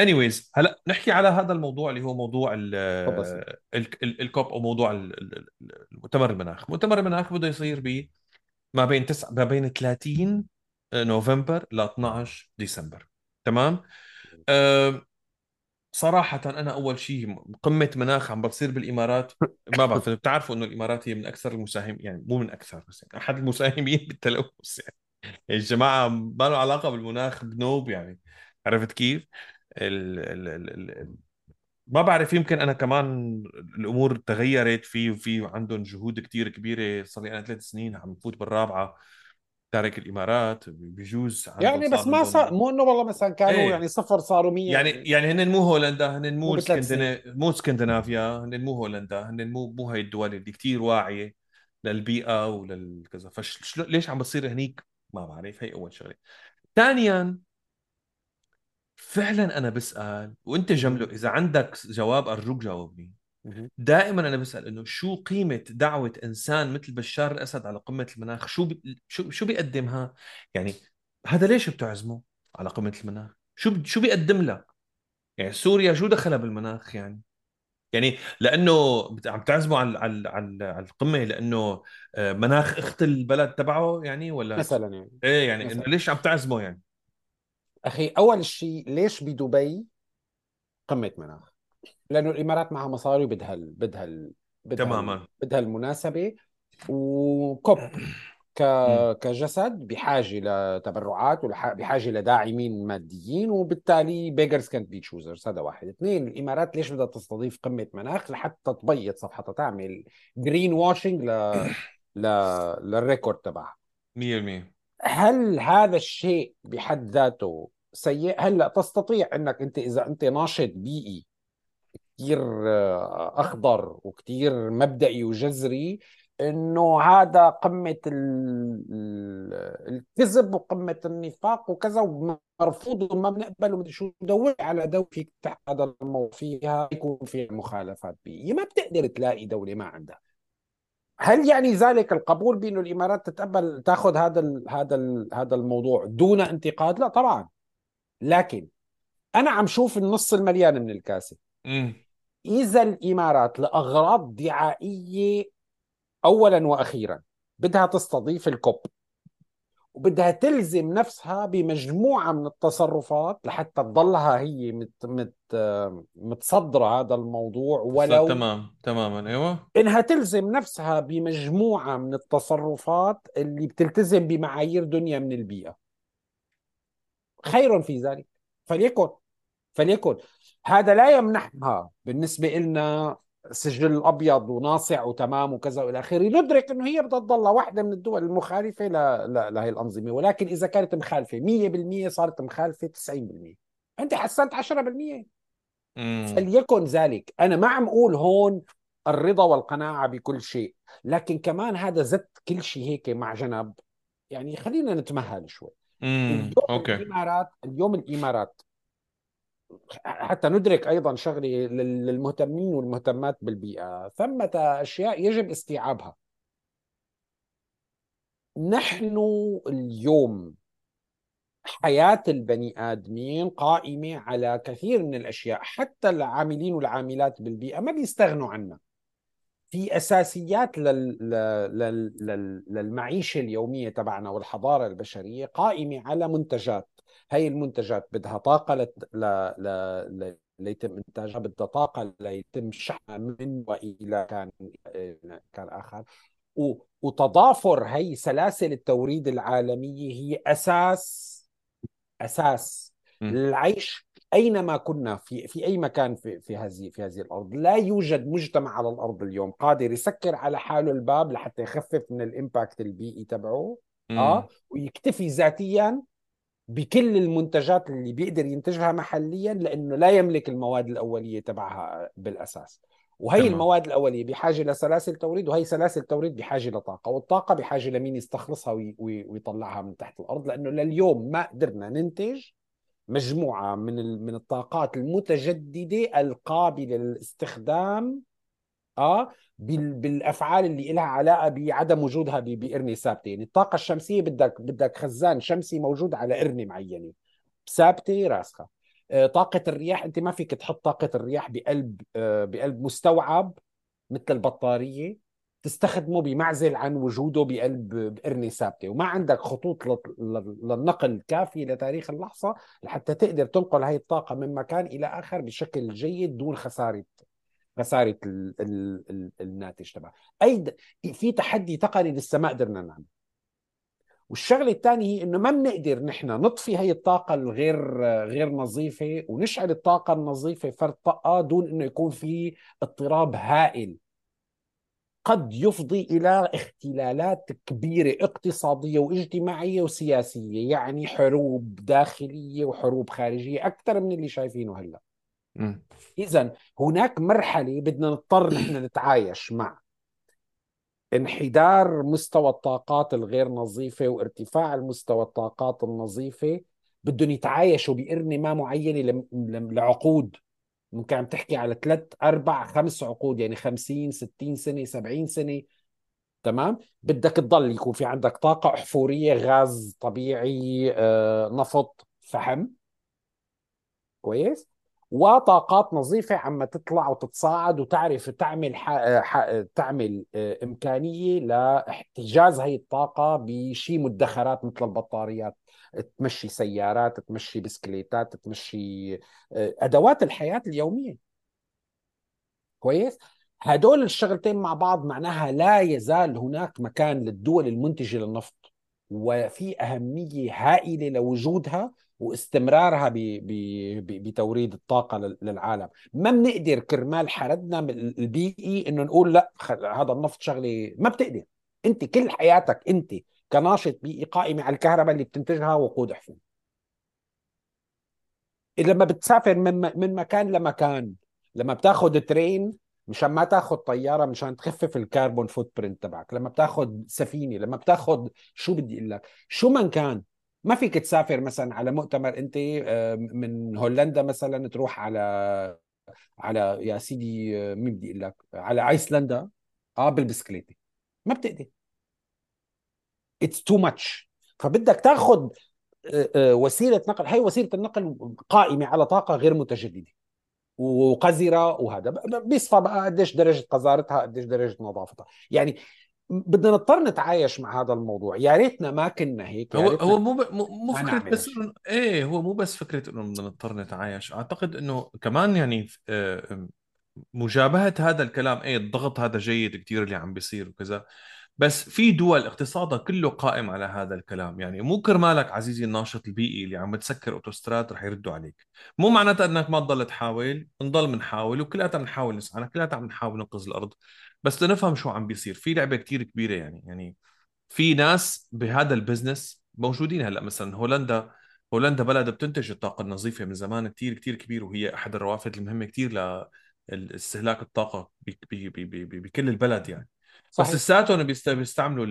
anyways هلا نحكي على هذا الموضوع اللي هو موضوع ال تفضل سيدي. ال- ال- الكوب أو موضوع ال- ال- ال- المؤتمر المناخ. مؤتمر المناخ بده يصير ب ما بين تسع ما بين 30 نوفمبر ل 12 ديسمبر. تمام؟ أه صراحة أنا أول شيء قمة مناخ عم بتصير بالإمارات ما بعرف بتعرفوا إنه الإمارات هي من أكثر المساهم يعني مو من أكثر بس يعني أحد المساهمين بالتلوث يعني. الجماعة ما له علاقة بالمناخ بنوب يعني. عرفت كيف؟ ال ال ال ال ما بعرف يمكن أنا كمان الأمور تغيرت في وفي عندهم جهود كتير كبيرة. صار لي أنا ثلاث سنين عم بفوت بالرابعة تارك الإمارات. بجوز يعني بس ما صار مو إنه والله مثلا كانوا إيه. يعني صفر صاروا 100 يعني يعني هن مو هولندا هن مو اسكندنا مو اسكندنافيا هن مو هولندا هن مو مو هاي الدول اللي كثير واعية للبيئة وللكذا. فش ليش عم بتصير هنيك؟ ما بعرف هي أول شغلة. ثانيا فعلا أنا بسأل وأنت جمله إذا عندك جواب أرجوك جاوبني. دائما أنا بسأل إنه شو قيمة دعوة إنسان مثل بشار الأسد على قمة المناخ؟ شو بي... شو شو بيقدمها؟ يعني هذا ليش بتعزمه على قمة المناخ؟ شو. شو بيقدم لك؟ يعني سوريا شو دخلها بالمناخ يعني؟ يعني لأنه عم تعزمه على على على على القمة لأنه آه، مناخ اخت البلد تبعه يعني ولا؟ مثلا يعني. إيه يعني مثلاً. انه ليش عم تعزمه يعني؟ أخي أول شيء ليش بدبي؟ قمة مناخ؟ لأنه الإمارات معها مصاري وبدها ال- بدها ال- بدها تماما. بدها المناسبة. و COP ك... كجسد بحاجة لتبرعات وبحاجه لداعمين ماديين. وبالتالي بيجرز كانت بي تشوزرز هذا واحد. اثنين الإمارات ليش بدها تستضيف قمة مناخ لحتى تبيض صفحتها تعمل greenwashing ل... ل... لل record تبعها؟ 100% هل هذا الشيء بحد ذاته سيء؟ هلا تستطيع أنك أنت إذا أنت ناشط بيئي كثير آه، أخضر وكثير مبدئي وجذري إنه هذا قمة ال- ال- الكذب وقمة النفاق وكذا ومرفوض وما بنقبل ومدري شو. دور على دوله فيك تحت هذا الموضوع فيها يكون فيها مخالفات بيئية. ما بتقدر تلاقي دولة ما عندها. هل يعني ذلك القبول بانه الإمارات تتقبل تأخذ هذا ال هذا ال هذا الموضوع دون انتقاد؟ لا طبعا. لكن أنا عم شوف النص المليان من الكاسه إذا الإمارات لأغراض دعائية اولا وأخيرا بدها تستضيف الكوب. وبدها تلزم نفسها بمجموعة من التصرفات لحتى تضلها هي مت مت متصدرة هذا الموضوع ولو تمام تماما أيوه. إنها تلزم نفسها بمجموعة من التصرفات اللي بتلتزم بمعايير دنيا من البيئة. خير في ذلك. فليكن فليكن. هذا لا يمنحها بالنسبة لنا سجل أبيض وناصع وتمام وكذا وإلى آخره. ندرك إنه هي بدها تضل واحدة من الدول المخالفة ل... لهي الأنظمة. ولكن إذا كانت مخالفة 100% صارت مخالفة 90% أنت حسنت 10% فليكن ذلك. أنا ما عم أقول هون الرضا والقناعة بكل شيء. لكن كمان هذا زت كل شيء هيك مع جنب. يعني خلينا نتمهل شوي. اليوم أوكي. الامارات اليوم الإمارات حتى ندرك أيضا شغله للمهتمين والمهتمات بالبيئة. ثمة أشياء يجب استيعابها. نحن اليوم حياة البني آدمين قائمة على كثير من الأشياء حتى العاملين والعاملات بالبيئة ما بيستغنوا عنها. في أساسيات لل... لل... لل... للمعيشة اليومية تبعنا والحضارة البشرية قائمة على منتجات. هاي المنتجات بدها طاقة لت... ل... ل... ليتم إنتاجها بدها طاقة ليتم شحنها من وإلى كان كان آخر. و... وتضافر هي سلاسل التوريد العالمية هي أساس أساس للعيش أينما كنا في في أي مكان في في هذه في هذه الأرض. لا يوجد مجتمع على الأرض اليوم قادر يسكر على حاله الباب لحتى يخفف من ال impact البيئي تبعه آه ويكتفي ذاتيا بكل المنتجات اللي بيقدر ينتجها محليا لأنه لا يملك المواد الأولية تبعها بالأساس وهي تمام. المواد الأولية بحاجة لسلاسل توريد وهي سلاسل توريد بحاجة لطاقة والطاقة بحاجة لمين يستخلصها وي ويطلعها من تحت الأرض لأنه لليوم ما قدرنا ننتج مجموعة من من الطاقات المتجددة القابلة للاستخدام آه بالأفعال اللي لها علاقة بعدم وجودها بقرنه ثابتة. يعني الطاقة الشمسية بدك بدك خزان شمسي موجود على قرنه معينة ثابتة راسخة. آه، طاقة الرياح أنت ما فيك تحط طاقة الرياح بقلب آه، بقلب مستوعب مثل البطارية تستخدمه بمعزل عن وجوده بقلب قرنة ثابتة. وما عندك خطوط للنقل كافية لتاريخ اللحظة لحتى تقدر تنقل هاي الطاقة من مكان إلى آخر بشكل جيد دون خسارة خسارة الناتج تبعها أي في تحدي تقني لسه ما قدرنا نعمله والشغلة الثانية هي إنه ما بنقدر نحن نطفي هي الطاقة الغير غير نظيفة ونشعل الطاقة النظيفة فرد طاقة دون إنه يكون في اضطراب هائل. قد يفضي إلى اختلالات كبيرة اقتصادية واجتماعية وسياسية يعني حروب داخلية وحروب خارجية أكثر من اللي شايفينه هلأ. اذا هناك مرحلة بدنا نضطر نحن نتعايش مع. انحدار مستوى الطاقات الغير نظيفة وارتفاع المستوى الطاقات النظيفة. بدهم يتعايشوا بقرنة ما معينة لعقود. ممكن عم تحكي على ثلاث أربع خمس عقود يعني خمسين ستين سنة سبعين سنة. تمام؟ بدك تضل يكون في عندك طاقة أحفورية غاز طبيعي آه، نفط فحم. كويس؟ وطاقات نظيفة عم تطلع وتتصاعد وتعرف تعمل تعمل آه، إمكانية لإحتجاز هي الطاقة بشي مدخرات مثل البطاريات. تمشي سيارات تمشي بسكليتات تمشي آه، أدوات الحياة اليومية. كويس؟ هدول الشغلتين مع بعض معناها لا يزال هناك مكان للدول المنتجة للنفط وفي أهمية هائلة لوجودها واستمرارها بتوريد الطاقة للعالم. ما بنقدر كرمال حرصنا البيئي إنه نقول لا هذا النفط شغلة ما بتقدر. أنت كل حياتك أنت كناشط بيئي قائمة على الكهرباء اللي بتنتجها وقود أحفوري لما بتسافر من من مكان لمكان لما بتاخذ train مشان ما تاخذ طيارة مشان تخفف ال carbon footprint تبعك لما بتاخذ سفينة لما بتاخذ شو بدي أقول لك شو من كان ما فيك تسافر مثلا على مؤتمر أنت آه، من هولندا مثلا تروح على على يا سيدي آه، مين بدي أقول لك؟ على أيسلندا. آه بالبسكليتة. ما بتقدر. it's too much فبدك تاخذ آه، وسيلة نقل. هي وسيلة النقل قائمة على طاقة غير متجددة. وقذرة وهذا. بيصفى بقى قديش درجة قذارتها قديش درجة نظافتها. يعني بدنا نضطر نتعايش مع هذا الموضوع يا ريتنا ما كنا هيك هو هو مو مو مو فكرة بس انه إيه هو مو بس فكرة إنه بدنا نضطر نتعايش أعتقد إنه كمان يعني آه، مجابهة هذا الكلام إيه الضغط هذا جيد كثير اللي عم بيصير وكذا بس في دول اقتصادها كله قائم على هذا الكلام يعني مو كرمالك عزيزي الناشط البيئي اللي عم تسكر أوتوستراد رح يردوا عليك مو معناتها إنك ما تضل تحاول نضل بنحاول وكلياتنا بنحاول نسعى كلياتنا عم نحاول ننقذ الأرض بس لنفهم شو عم بيصير. في لعبة كتير كبيرة يعني يعني في ناس بهذا ال business موجودين هلأ. مثلا هولندا هولندا بلد بتنتج الطاقة النظيفة من زمان كتير كتير كبير وهي أحد الروافد المهمة كتير لاستهلاك الطاقة بكل البلد يعني. صحيح. بس لساتهم بيستعملوا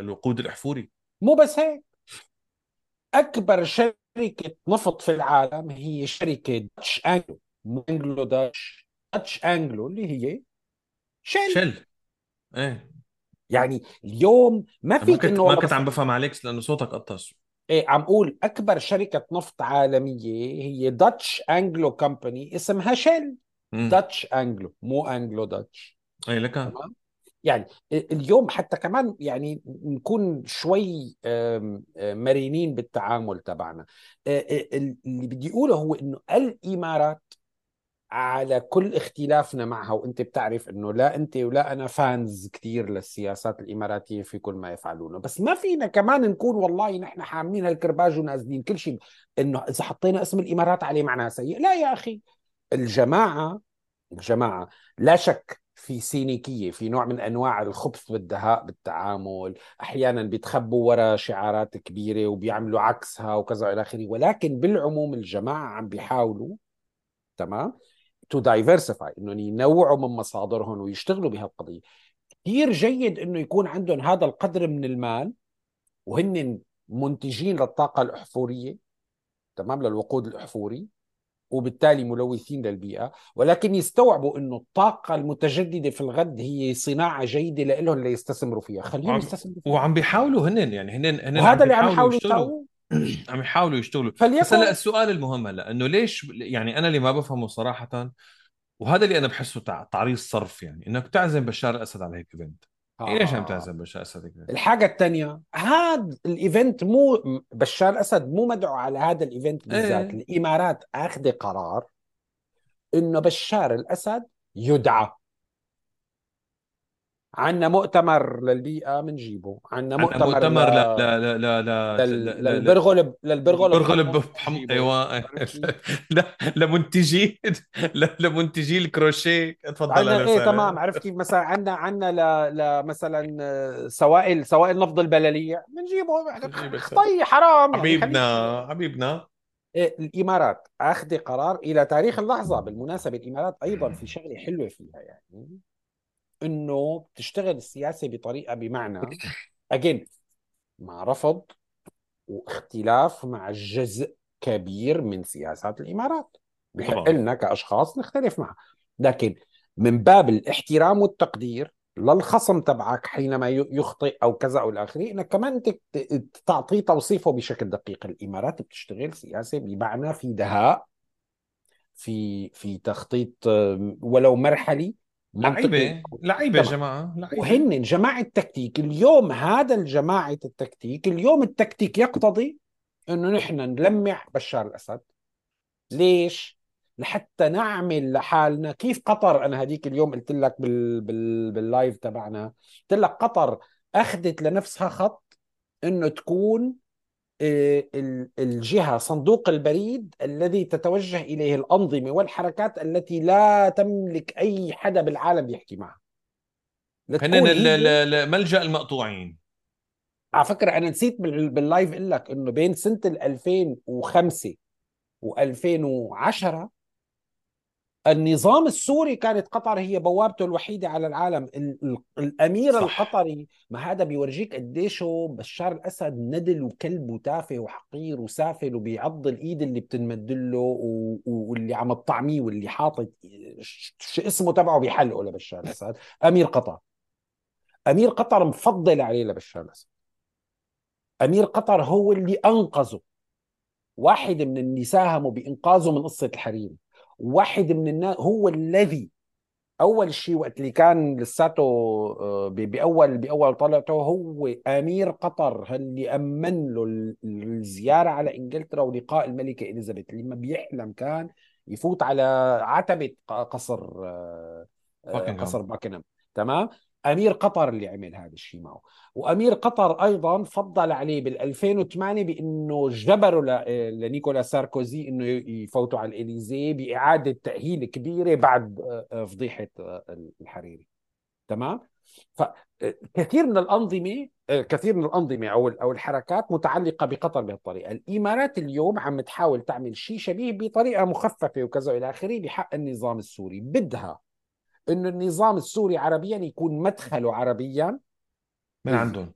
الوقود الأحفوري. مو بس هيك. أكبر شركة نفط في العالم هي شركة Dutch Anglo Anglo Dutch Dutch Anglo اللي هي Shell Shell إيه. يعني اليوم ما فيك إنه ما كنت عم بفهم عليك لأنه صوتك قطش إيه عم أقول أكبر شركة نفط عالمية هي Dutch Anglo company اسمها Shell Dutch Anglo مو Anglo Dutch اي لك. تمام؟ يعني اليوم حتى كمان يعني نكون شوي مرنين بالتعامل تبعنا. اللي بدي أقوله هو إنه الإمارات على كل اختلافنا معها وأنت بتعرف إنه لا أنت ولا أنا فانز كثير للسياسات الإماراتية في كل ما يفعلونه. بس ما فينا كمان نكون والله نحن حامين هالكرباج ونازلين. كل شيء إنه إذا حطينا اسم الإمارات عليه معناها سيء. لا يا أخي الجماعة الجماعة لا شك في سينيكية في نوع من أنواع الخبث والدهاء بالتعامل. أحيانا بيتخبوا وراء شعارات كبيرة وبيعملوا عكسها وكذا إلى آخره. ولكن بالعموم الجماعة عم بيحاولوا تمام؟ to diversify انهم ينوعوا من مصادرهم ويشتغلوا بهالقضية. كثير جيد إنه يكون عندهم هذا القدر من المال وهن منتجين للطاقة الأحفورية تمام للوقود الأحفوري وبالتالي ملوثين للبيئة. ولكن يستوعبوا أنه الطاقة المتجددة في الغد هي صناعة جيدة لهم ليستثمروا فيها. خليهم يستثمروا فيها. وعم بيحاولوا هن يعني هن هن وهذا اللي عم يحاولوا يشتغلوا. عم يحاولوا يشتغلوا. فليكن... بس هلا السؤال المهم هلا إنه ليش يعني أنا اللي ما بفهمه صراحة وهذا اللي أنا بحسه تعريض صرف يعني إنك تعزم بشار الأسد على هيك event آه. ليش عم تعزم بشار الأسد هيك الحاجة الثانية هذا ال event مو بشار الأسد مو مدعو على هذا ال event بالذات. إيه. الإمارات أخذ قرار إنه بشار الأسد يدعى. عندنا مؤتمر للبيئة بنجيبه عندنا مؤتمر, مؤتمر ل... لا لا لا لا للبرغل للبرغل البرغل بحم أيوه. لا لمنتجي لمنتجي الكروشيه. تفضل عندنا إيه تمام. عرفت كيف؟ مثلا عندنا عندنا ل... مثلا سوائل سوائل نفض البلاليع بنجيبه طي حرام حبيبنا يعني حبيبنا. إيه الإمارات أخذ قرار إلى تاريخ اللحظة. بالمناسبة الإمارات أيضا في شغله حلوة فيها يعني. إنه بتشتغل السياسة بطريقة بمعنى اجين مع رفض واختلاف مع جزء كبير من سياسات الإمارات. بحق لنا كأشخاص نختلف معها. لكن من باب الاحترام والتقدير للخصم تبعك حينما يخطئ أو كذا أو الاخرين إنك كمان تعطيه توصيفه بشكل دقيق. الإمارات بتشتغل سياسة بمعنى في دهاء في في تخطيط ولو مرحلي لعيبة لعيبة يا جماعة لعيبة. وهن جماعة تكتيك اليوم هذا الجماعة التكتيك اليوم التكتيك يقتضي إنه نحن نلمع بشار الأسد. ليش؟ لحتى نعمل لحالنا كيف قطر أنا هذيك اليوم قلت لك بال... بال... باللايف تبعنا قلت لك قطر أخذت لنفسها خط إنه تكون آه، الجهة صندوق البريد الذي تتوجه إليه الأنظمة والحركات التي لا تملك أي حدا بالعالم يحكي معها. هن ملجأ المقطوعين. على فكرة أنا نسيت باللايف أقول لك إنه بين سنة 2005 و2010 النظام السوري كانت قطر هي بوابته الوحيدة على العالم. الأمير صح. القطري ما هذا بيورجيك قديش بشار الأسد ندل وكلب وتافه وحقير وسافل وبيعض الإيد اللي بتنمد له واللي عم تطعميه واللي حاطط شو اسمه تبعه بحلقه لبشار الأسد. أمير قطر. أمير قطر مفضل عليه لبشار الأسد. أمير قطر هو اللي أنقذه. واحد من اللي ساهموا بإنقاذه من قصة الحريم واحد من الناس هو الذي أول شيء وقت اللي كان لساته آه، بأول بأول طلعته هو أمير قطر اللي أمن له الزيارة على إنجلترا ولقاء الملكة إليزابيث. اللي ما بيحلم كان يفوت على عتبة قصر آه، آه، قصر باكنهام تمام؟ أمير قطر اللي عمل هذا الشيء معه. وأمير قطر أيضا فضل عليه بال 2008 بأنه جبروا لنيكولا ساركوزي إنه يفوتوا على الإليزيه بإعادة تأهيل كبيرة بعد آه، آه، فضيحة آه، الحريري. تمام؟ فكثير من الأنظمة كثير من الأنظمة أو أو الحركات متعلقة بقطر بهالطريقه، الإمارات اليوم عم تحاول تعمل شيء شبيه بطريقة مخففة وكذا إلى آخره بحق النظام السوري، بدها انه النظام السوري عربيا يكون مدخله عربيا من عندهم.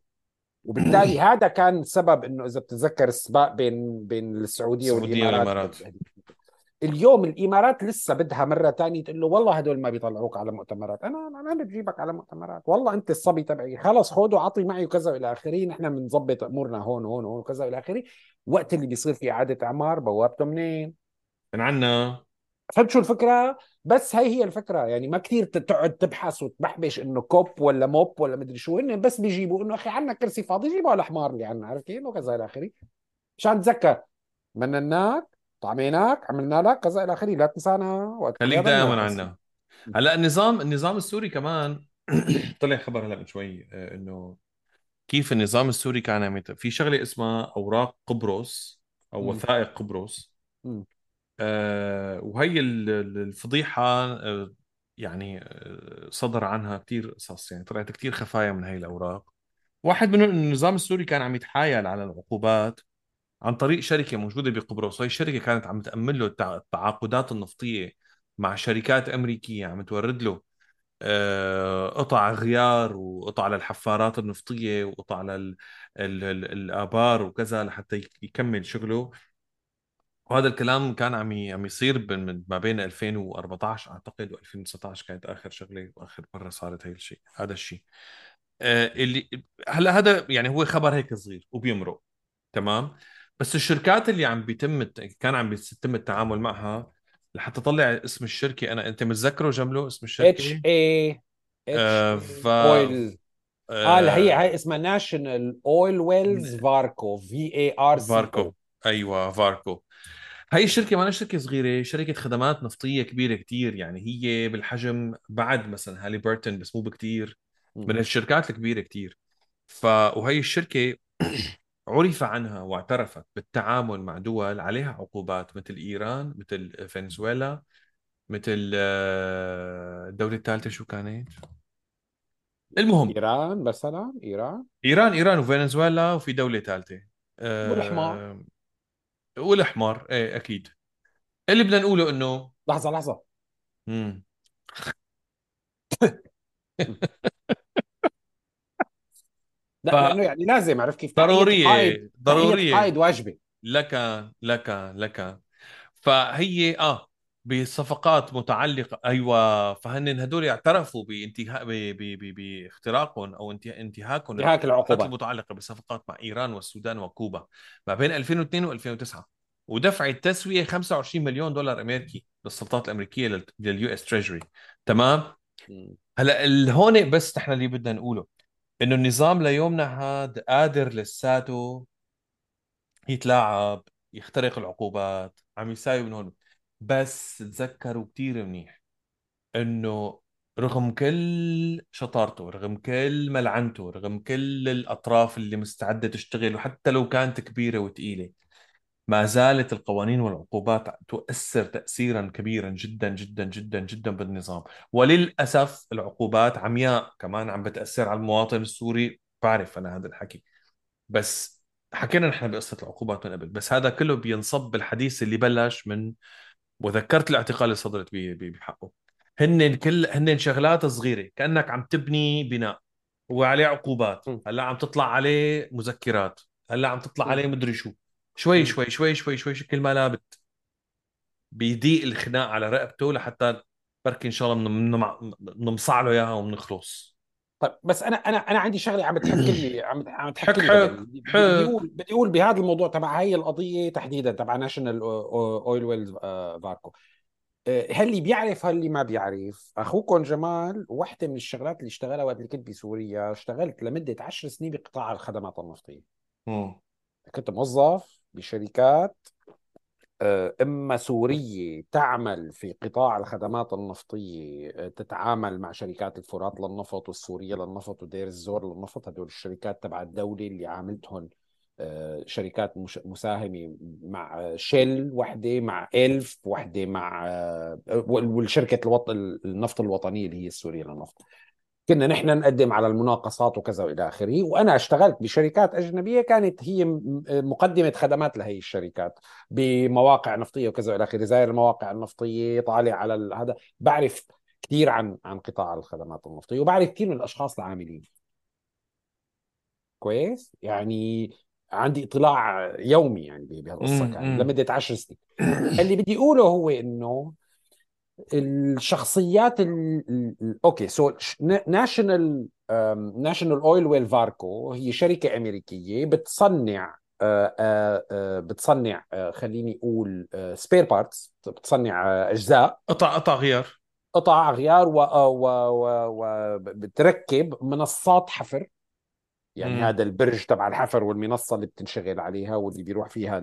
وبالتالي هذا كان سبب إنه إذا بتتذكر السباق بين بين السعودية السعودية والإمارات. والإمارات. اليوم الإمارات لسه بدها مرة ثانية تقول له والله هدول ما بيطلعوك على مؤتمرات. أنا أنا بجيبك على مؤتمرات. والله أنت الصبي تبعي. خلص خذ وعطي معي وكذا وإلى آخره. نحن بنظبط أمورنا هون وهون وهون وكذا وإلى آخره. وقت اللي بيصير في إعادة إعمار بوابته منين؟ من عنا. فهمت شو الفكرة؟ بس هي هي الفكرة. يعني ما كثير تقعد تبحث وتبحبش إنه كوب ولا موب ولا مدري شو هن بس بيجيبوا إنه أخي عندنا كرسي فاضي جيبوا الحمار اللي عندنا عرفت كيف؟ وكذا إلى آخره. مشان تتذكر منناك طعميناك عملنا لك كذا إلى آخره لا تنسانا خليك دائما. عنا. هلأ النظام النظام السوري كمان طلع خبر هلأ من شوي آه، إنه كيف النظام السوري كان عم في شغلة اسمها أوراق قبرص أو. وثائق قبرص. وهي ال- ال- الفضيحة آه، يعني آه، صدر عنها كثير قصص يعني طلعت كثير خفايا من هي الأوراق. واحد منهم انه النظام السوري كان عم يتحايل على العقوبات عن طريق شركة موجودة بقبرص. وهي الشركة كانت عم تأمن له التع- التعاقدات النفطية مع شركات أمريكية عم تورد له آه، قطع غيار وقطع للحفارات النفطية وقطع للابار وكذا لحتى يك- يكمل شغله. وهذا الكلام كان عم عم يصير ما بين 2014 أعتقد و2019 كانت آخر شغلة وآخر مرة صارت هي الشيء هذا الشيء. آه، اللي هلأ هذا يعني هو خبر هيك صغير وبيمرق تمام؟ بس الشركات اللي عم بيتم كان عم بيتم التعامل معها لحتى تطلع اسم الشركة. أنا أنت متذكره جمله اسم اتش الشركة اي آه، اتش oil آه هي هي اسمها National Oilwell Varco V A R Varco أيوه Varco هاي الشركة ما شركة صغيرة شركة خدمات نفطية كبيرة كتير يعني هي بالحجم بعد مثلا Halliburton بس مو بكتير من الشركات الكبيرة كتير. ف وهي الشركة عرف عنها واعترفت بالتعامل مع دول عليها عقوبات مثل إيران مثل فنزويلا مثل آه، الدولة الثالثة شو كانت؟ المهم. إيران مثلا إيران؟ إيران إيران وفنزويلا وفي دولة ثالثة. والحمار والحمار إيه أكيد. اللي بدنا نقوله إنه لحظة لحظة. مم. لا ف- لأنه يعني لازم عرفت كيف؟ ضرورية القائد واجبة. لك لك لك. فهي آه بصفقات متعلقة أيوه فهن هدول اعترفوا بانتهاء باختراقهم أو انته- انتهاكهم انتهاك العقوبات. المتعلقة بصفقات مع إيران والسودان وكوبا ما بين 2002 و2009 ودفع التسوية 25 مليون دولار أمريكي للسلطات الأمريكية لل US Treasury تمام. هلأ هون بس نحن اللي بدنا نقوله إنه النظام ليومنا هذا قادر لساته يتلاعب يخترق العقوبات عم يساوي من هون. بس تذكروا كتير منيح إنه رغم كل شطارته رغم كل ملعنته رغم كل الأطراف اللي مستعدة تشتغل وحتى لو كانت كبيرة وثقيله ما زالت القوانين والعقوبات تؤثر تاثيرا كبيرا جدا جدا جدا جدا بالنظام. وللأسف العقوبات عمياء كمان عم بتأثر على المواطن السوري. بعرف أنا هذا الحكي. بس حكينا نحن بقصة العقوبات من قبل. بس هذا كله بينصب بالحديث اللي بلش من وذكرت الاعتقال اللي صدرت بحقه هن كل هن شغلات صغيرة كأنك عم تبني بناء وعليه عقوبات. هلأ عم تطلع عليه مذكرات هلأ عم تطلع. عليه مدري شو شوي. شوي شوي شوي شوي شكل ما لابت بيضيق الخناق على رقبته لحتى بركي إن شاء الله بنم- بنمصع له إياها وبنخلص طيب بس أنا أنا أنا عندي شغلة عم تحكي عم عم حك تحكي حك بدي أقول بدي أقول بهذا الموضوع تبع هاي القضية تحديدا تبع National Oilwell Varco هل بيعرف هل ما بيعرف؟ أخوكم جمال واحدة من الشغلات اللي اشتغلها وقت اللي كنت بسوريا اشتغلت لمدة 10 سنين بقطاع الخدمات النفطية. كنت موظف بشركات آه، إما سورية تعمل في قطاع الخدمات النفطية آه، تتعامل مع شركات الفرات للنفط والسورية للنفط ودير الزور للنفط هدول الشركات تبع الدولة اللي عاملتهم آه، شركات مساهمة مع شيل وحدة مع إلف وحدة مع والشركة الوط... النفط الوطنية اللي هي السورية للنفط. كنا نحن نقدم على المناقصات وكذا وإلى آخره وأنا اشتغلت بشركات أجنبية كانت هي مقدمة خدمات لهي الشركات بمواقع نفطية وكذا وإلى آخره زي المواقع النفطية طالع على هذا بعرف كثير عن عن قطاع الخدمات النفطية وبعرف كثير من الأشخاص العاملين. كويس؟ يعني عندي اطلاع يومي يعني بهالقصه كان لمدة 10 سنين. اللي بدي أقوله هو إنه الشخصيات ال... okay so National National Oilwell Varco هي شركة أمريكية بتصنع آه، آه، آه، بتصنع خليني أقول spare parts بتصنع أجزاء. قطع قطع غيار. قطع غيار وبتركب و... و... منصات حفر. يعني مم. هذا البرج تبع الحفر والمنصة اللي بتنشغل عليها واللي بيروح فيها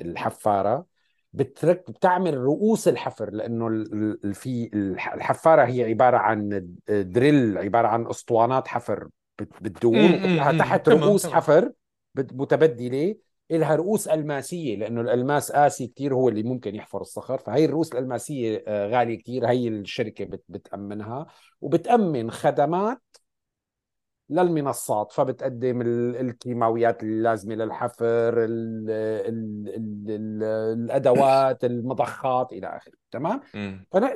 الحفارة. بترك بتعمل رؤوس الحفر لأنه في الحفارة هي عبارة عن دريل عبارة عن أسطوانات حفر بتدور تحت رؤوس حفر متبدله لها رؤوس ألماسية لأنه الألماس قاسي كثير هو اللي ممكن يحفر الصخر فهي الرؤوس الألماسية آه، غالية كثير هي الشركة بتأمنها وبتأمن خدمات للمنصات فبتقدم الكيماويات اللازمة للحفر ال ال ال الأدوات المضخات إلى آخره تمام؟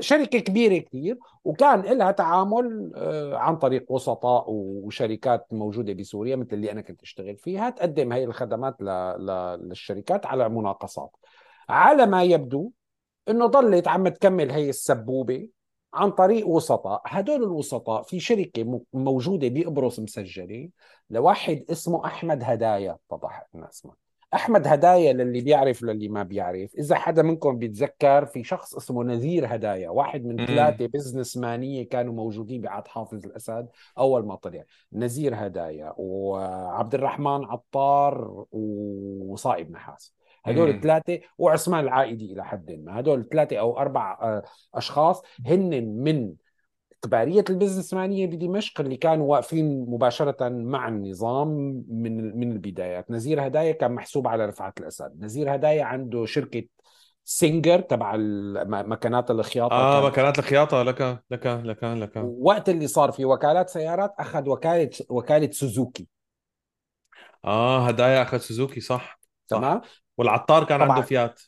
شركة كبيرة كثير وكان لها تعامل آه، عن طريق وسطاء وشركات موجودة بسوريا مثل اللي أنا كنت أشتغل فيها تقدم هي الخدمات للشركات على مناقصات. على ما يبدو إنه ضلت عم تكمل هي السبوبة عن طريق وسطاء. هدول الوسطاء في شركة موجودة بقبرص مسجلة لواحد اسمه أحمد هدايا. اتضح لنا اسمه أحمد هدايا للي بيعرف للي ما بيعرف. إذا حدا منكم بيتذكر في شخص اسمه نذير هدايا واحد من ثلاثة بزنس مانية كانوا موجودين بعد حافظ الأسد أول ما طلع. نذير هدايا وعبد الرحمن عطار وصائب نحاس. هدول الثلاثة وعثمان العائدي إلى حد ما. هدول ثلاثة أو أربع آه، أشخاص هن من كبارية البزنسمانية بدمشق اللي كانوا واقفين مباشرة مع النظام من من البدايات. نزير هدايا كان محسوب على رفعت الأسد. نزير هدايا عنده شركة Singer تبع مكنات الخياطة. آه مكنات الخياطة. لك لك لك لك. وقت اللي صار في وكالات سيارات أخذ وكالة وكالة Suzuki. آه هدايا أخذ Suzuki صح. تمام؟ والعطار كان عنده فيات.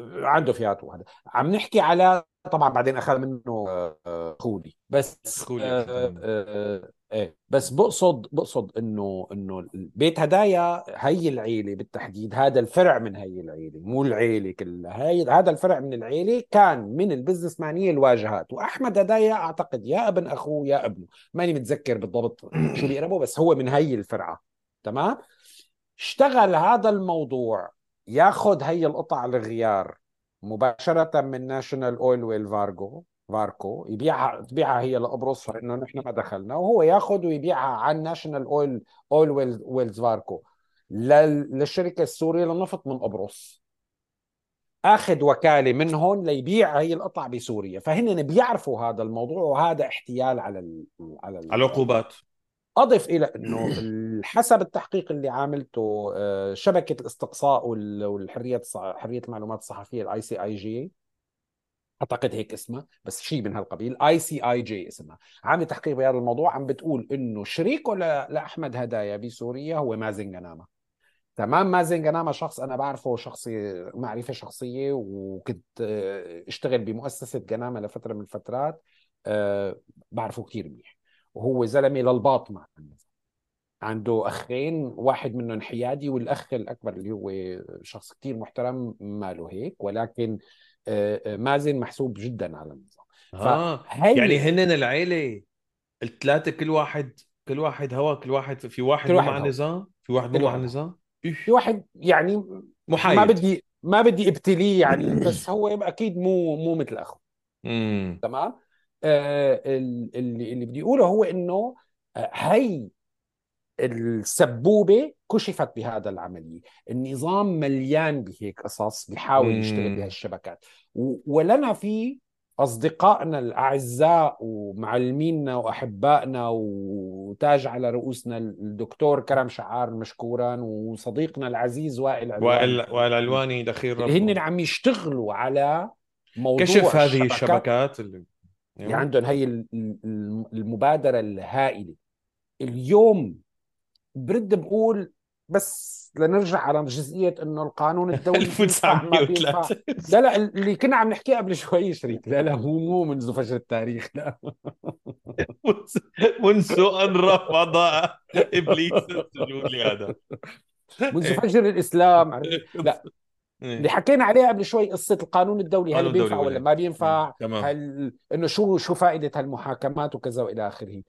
عنده فيات وهذا عم نحكي على طبعا بعدين أخذ منه آه، خولي. بس خولي. آه آه إيه. بس بقصد بقصد إنه إنه بيت هدايا هي العيلة بالتحديد هذا الفرع من هي العيلة مو العيلة كلها. هي هذا الفرع من العيلة كان من البزنس مانيه الواجهات. وأحمد هدايا أعتقد يا ابن أخوه يا ابنه. ماني متذكر بالضبط شو بيقربوا بس هو من هي الفرعة. تمام؟ اشتغل هذا الموضوع. ياخذ هي القطع الغيار مباشرة من National Oilwell Fargo Varco يبيعها تبيعها هي لقبرص فانه نحن ما دخلنا. وهو ياخذ ويبيعها عن National Oil Oilwells Varco للشركة السورية للنفط من قبرص آخذ وكالة منهم ليبيع هي القطع بسوريا. فهن بيعرفوا هذا الموضوع وهذا احتيال على ال على العقوبات. أضف إلى إنه حسب التحقيق اللي عاملته آه، شبكة الاستقصاء والحريه حرية المعلومات الصحفية ال ICIJ أعتقد هيك اسمها بس شيء من هالقبيل ICIJ اسمها. عامل تحقيق بهذا الموضوع عم بتقول إنه شريكه لأحمد هدايا بسوريا هو مازن غنامه تمام؟ مازن غنامه شخص أنا بعرفه شخصي معرفة شخصية وكنت آه، اشتغل بمؤسسة غنامه لفترة من الفترات أه بعرفه كثير منيح. وهو زلمه للباطنه عنده أخين واحد منهم حيادي والأخ الأكبر اللي هو شخص كثير محترم ماله هيك ولكن آه، آه، مازن محسوب جدا على النظام. آه. يعني هن العيلة الثلاثة كل واحد كل واحد هوا كل واحد في واحد مو مع النظام؟ في واحد مو مع النظام؟ في واحد يعني محايد. ما بدي ما بدي ابتليه يعني بس هو أكيد مو مو مثل أخوه. تمام؟ اللي اللي بدي اقوله هو إنه هي السبوبة كشفت بهذا العملية. النظام مليان بهيك قصص بيحاول يشتغل. بهالشبكات. ولنا في أصدقائنا الأعزاء ومعلمينا وأحبائنا وتاج على رؤوسنا الدكتور كرم شعار مشكورا وصديقنا العزيز وائل وائل وائل علواني دخيل اللي هن ربه عم يشتغلوا على موضوع كشف هذه الشبكات. الشبكات اللي اللي أيوة. عندهم هي ال- ال- المبادرة الهائلة اليوم برد بقول بس لنرجع على جزئية إنه القانون الدولي بينفع ما بينفع 1903 لا لا اللي كنا عم نحكيه قبل شوي شريك لا لا هو مو منذ فجر التاريخ لا منذ أن رفض إبليس السجود لهذا منذ. فجر الإسلام؟ لا اللي إيه. حكينا عليها قبل شوي قصة القانون الدولي هل بينفع ولا ما بينفع؟ تمام. هل إنه شو شو فائدة هالمحاكمات وكذا وإلى آخره.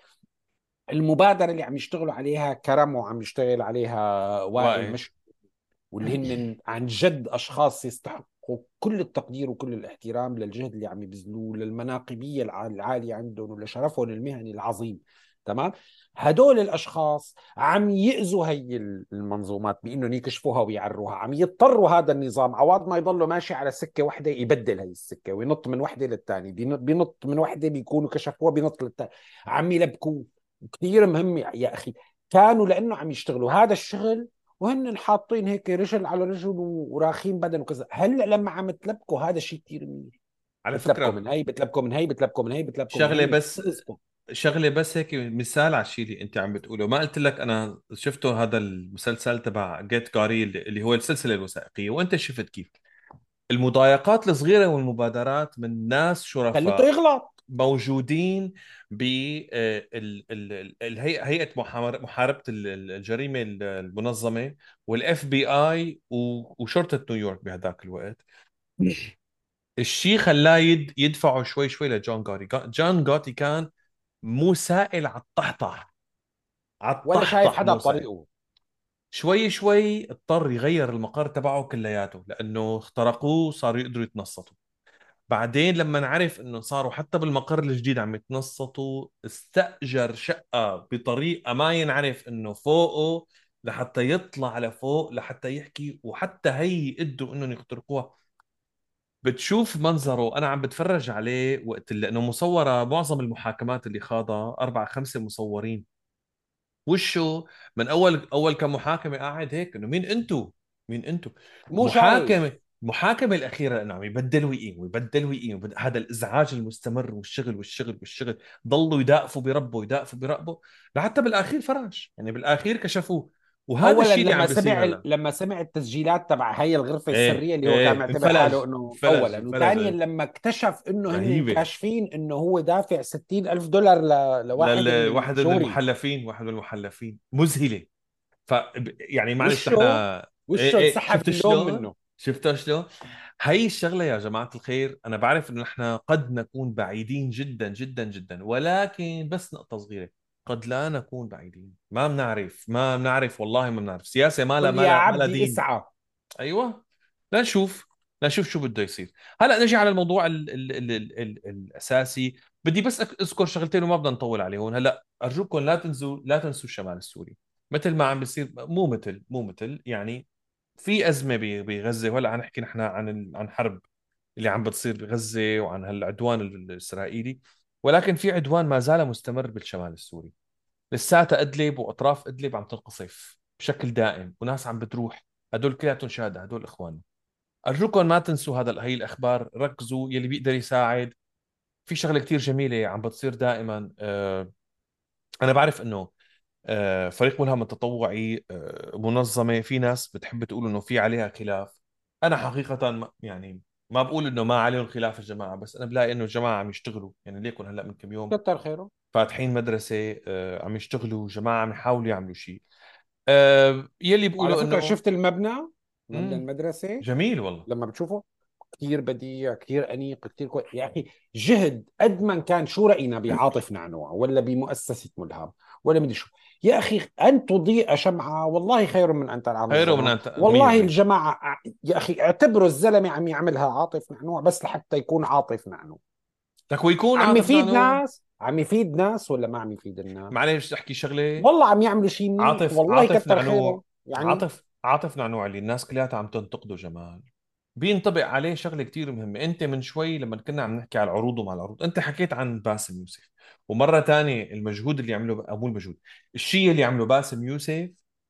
المبادرة اللي عم يشتغلوا عليها كرم وعم يشتغل عليها وائل. مش واللي هن عن جد أشخاص يستحقوا كل التقدير وكل الاحترام للجهد اللي عم يبذلوه للمناقبية الع- العالية عندهم ولشرفهم المهني العظيم تمام؟ هدول الأشخاص عم يأذوا هي المنظومات بإنهم يكشفوها ويعروها عم يضطروا هذا النظام. عوض ما يضلوا ماشي على سكة واحدة يبدل هي السكة وينط من واحدة للثانيه بينط من واحدة بيكونوا كشفوها بينط للثانيه عم يلبكوه. كثير مهم يا أخي. كانوا لأنه عم يشتغلوا. هذا الشغل وهن حاطين هيك رجل على رجل وراخين بدن وكذا. هلأ لما عم تلبكوا هذا الشيء كثير منيح. على بتلبكوا فكره من هي بتلبكوا من هي بتلبكوا من هي بتلبكوا شغلة بس. شغلة بس هيك مثال على الشيء اللي انت عم بتقوله. ما قلت لك أنا شفته هذا المسلسل تبع جيت جاري اللي هو السلسلة الوثائقية. وأنت شفت كيف؟ المضايقات الصغيرة والمبادرات من ناس خليته شرفاء يغلط. موجودين ب آه، هيئة محاربة ال- ال- الجريمة ال- المنظمة والاف بي اي وشرطه نيويورك بهذاك الوقت. الشيء خلاه يد يدفعوا شوي شوي لجون جاري. جا- جون جاري كان مو سائل على الطحطح. على ولا شايف حدا. بطريقه. شوي شوي اضطر يغير المقر تبعه كلياته لأنه اخترقوه صاروا يقدروا يتنصتوا. بعدين لما نعرف إنه صاروا حتى بالمقر الجديد عم يتنصتوا استأجر شقة بطريقة ما ينعرف إنه فوقه لحتى يطلع لفوق لحتى يحكي وحتى هي قدروا إنهم يخترقوها. بتشوف منظره أنا عم بتفرج عليه وقت اللي لأنه مصورة معظم المحاكمات اللي خاضها أربع خمسة مصورين. وشه من أول أول كم محاكمة قاعد هيك إنه مين انتو مين انتو مو شايف. محاكمة المحاكمه الأخيرة لأنه عم يبدل ويقيم ويبدل ويقيم وبد- هذا الإزعاج المستمر والشغل والشغل والشغل ضلوا يدافوا بربوا يدافوا بربوا لحتى بالآخير فرج. يعني بالآخير كشفوه. وهذا الشيء اللي لما سمع هلا. لما سمع التسجيلات تبع هي الغرفة إيه السرية اللي هو إيه كان معتبر حاله أنه اولا. وثانيا إيه. لما اكتشف إنه رهيبة. كاشفين إنه هو دافع 60 ألف دولار ل... لواحد لواحد من المحلفين واحد من المحلفين. مذهلة. ف يعني معلش نحن وشه إيه إيه، انسحب شفت اللوم؟ منه؟ شفتوا شلون؟ هي الشغلة يا جماعة الخير أنا بعرف إنه نحن قد نكون بعيدين جدا جدا جدا. ولكن بس نقطة صغيرة. قد لا نكون بعيدين. ما بنعرف ما بنعرف والله ما بنعرف. سياسة ما لها ما لها اسعى. أيوه. لنشوف لنشوف شو بده يصير. هلأ نجي على الموضوع ال ال ال ال ال الأساسي. بدي بس أذكر شغلتين وما بدنا نطول عليهم. هلأ أرجوكم لا تنسوا لا تنسوا الشمال السوري. مثل ما عم بيصير مو مثل مو مثل. يعني في أزمة بغزة. وهلأ عم نحكي نحن عن عن حرب اللي عم بتصير بغزة وعن هالعدوان ال- الإسرائيلي. ولكن في عدوان ما زال مستمر بالشمال السوري. لساتها أدلب وأطراف أدلب عم تنقصف بشكل دائم وناس عم بتروح. هدول كلياتهم شهداء هدول اخواننا أرجوكم ما تنسوا هذا هي الأخبار ركزوا يلي بيقدر يساعد. في شغلة كتير جميلة عم بتصير دائما آه، أنا بعرف إنه آه، فريق ملهم التطوعي آه، منظمة في ناس بتحب تقول إنه في عليها خلاف. أنا حقيقه يعني ما بقول إنه ما عليهم خلاف الجماعة بس أنا بلاقي إنه الجماعة عم يشتغلوا. يعني ليكن هلأ من كم يوم كتر خيره. فاتحين مدرسة آه، عم يشتغلوا جماعة عم يحاولوا يعملوا شيء آه، يلي فكرة إنه شفت المبنى مبنى. المدرسة؟ جميل والله. لما بتشوفه كثير بديع كثير أنيق كثير كويس يا أخي جهد قد ما كان شو رأينا بعاطف نعنوع ولا بمؤسسة ملهم ولا مدري شو. يا أخي أن تضيء شمعة والله خير من أن تلعب خير. من ت- والله 100%. الجماعة يا أخي اعتبروا الزلمة عم يعملها عاطف نعنوع بس لحتى يكون عاطف نعنوع لك ويكون عم يفيد ناس؟ عم يفيد ناس ولا ما عم يفيد الناس؟ معلش أحكي شغلة. والله عم يعملوا شيء منيح عاطف والله عاطف كتر خيره. نعنوع يعني عاطف عاطف نعنوع اللي الناس كلها عم تنتقده جمال. بينطبق عليه شغلة كتير مهمة. أنت من شوي لما كنا عم نحكي على العروض ومع العروض أنت حكيت عن باسم يوسف ومرة تانية المجهود اللي عمله مو المجهود. الشيء اللي عمله باسم يوسف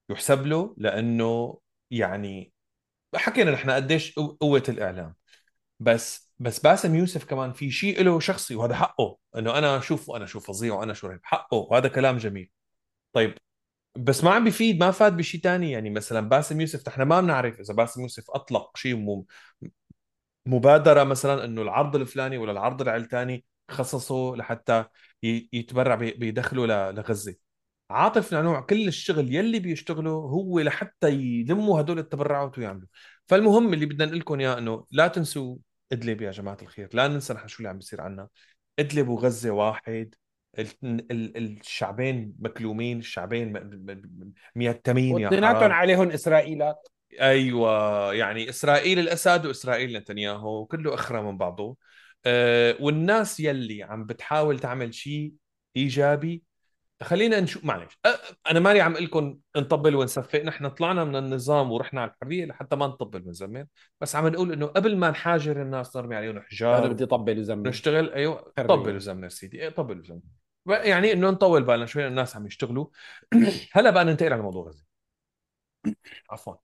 يحسب له لأنه يعني حكينا نحن قديش قو- قوة الإعلام. بس بس باسم يوسف كمان في شيء له شخصي وهذا حقه. إنه أنا أشوف وأنا أشوف فظيع وأنا شو رهيب. حقه وهذا كلام جميل. طيب بس ما عم بيفيد ما فاد بشيء تاني. يعني مثلا باسم يوسف نحن ما بنعرف إذا باسم يوسف أطلق شيء مبادرة مثلا إنه العرض الفلاني ولا العرض العلتاني خصصه لحتى يتبرع ب- بيدخله ل- لغزة. عاطف نعنوع كل الشغل يلي بيشتغله هو لحتى يلموا هدول التبرعات ويعملوا. فالمهم اللي بدنا نقول لكم إياه إنه لا تنسوا ادلب يا جماعة الخير لا ننسى نحن شو اللي عم بيصير عنا. ادلب وغزه واحد ال- ال- الشعبين مكلومين الشعبين ميتمين يا حرام. عليهم إسرائيلات. أيوه يعني إسرائيل الأسد وإسرائيل نتنياهو كله أخرى من بعضه. أه والناس يلي عم بتحاول تعمل شيء إيجابي خلينا نشوف معلش أه أنا ماني عم أقول لكم نطبل ونصفق نحن طلعنا من النظام ورحنا على الحرية لحتى ما نطبل ونزمر بس عم نقول إنه قبل ما نحاجر الناس نرمي عليهم أنا حجار بدي طبل وزمر ونشتغل أيوه حرية. طبل وزمر سيدي إيه طبل وزمر يعني إنه نطول بالنا شوي الناس عم يشتغلوا. هلا بقى ننتقل على موضوع غزة. عفوا.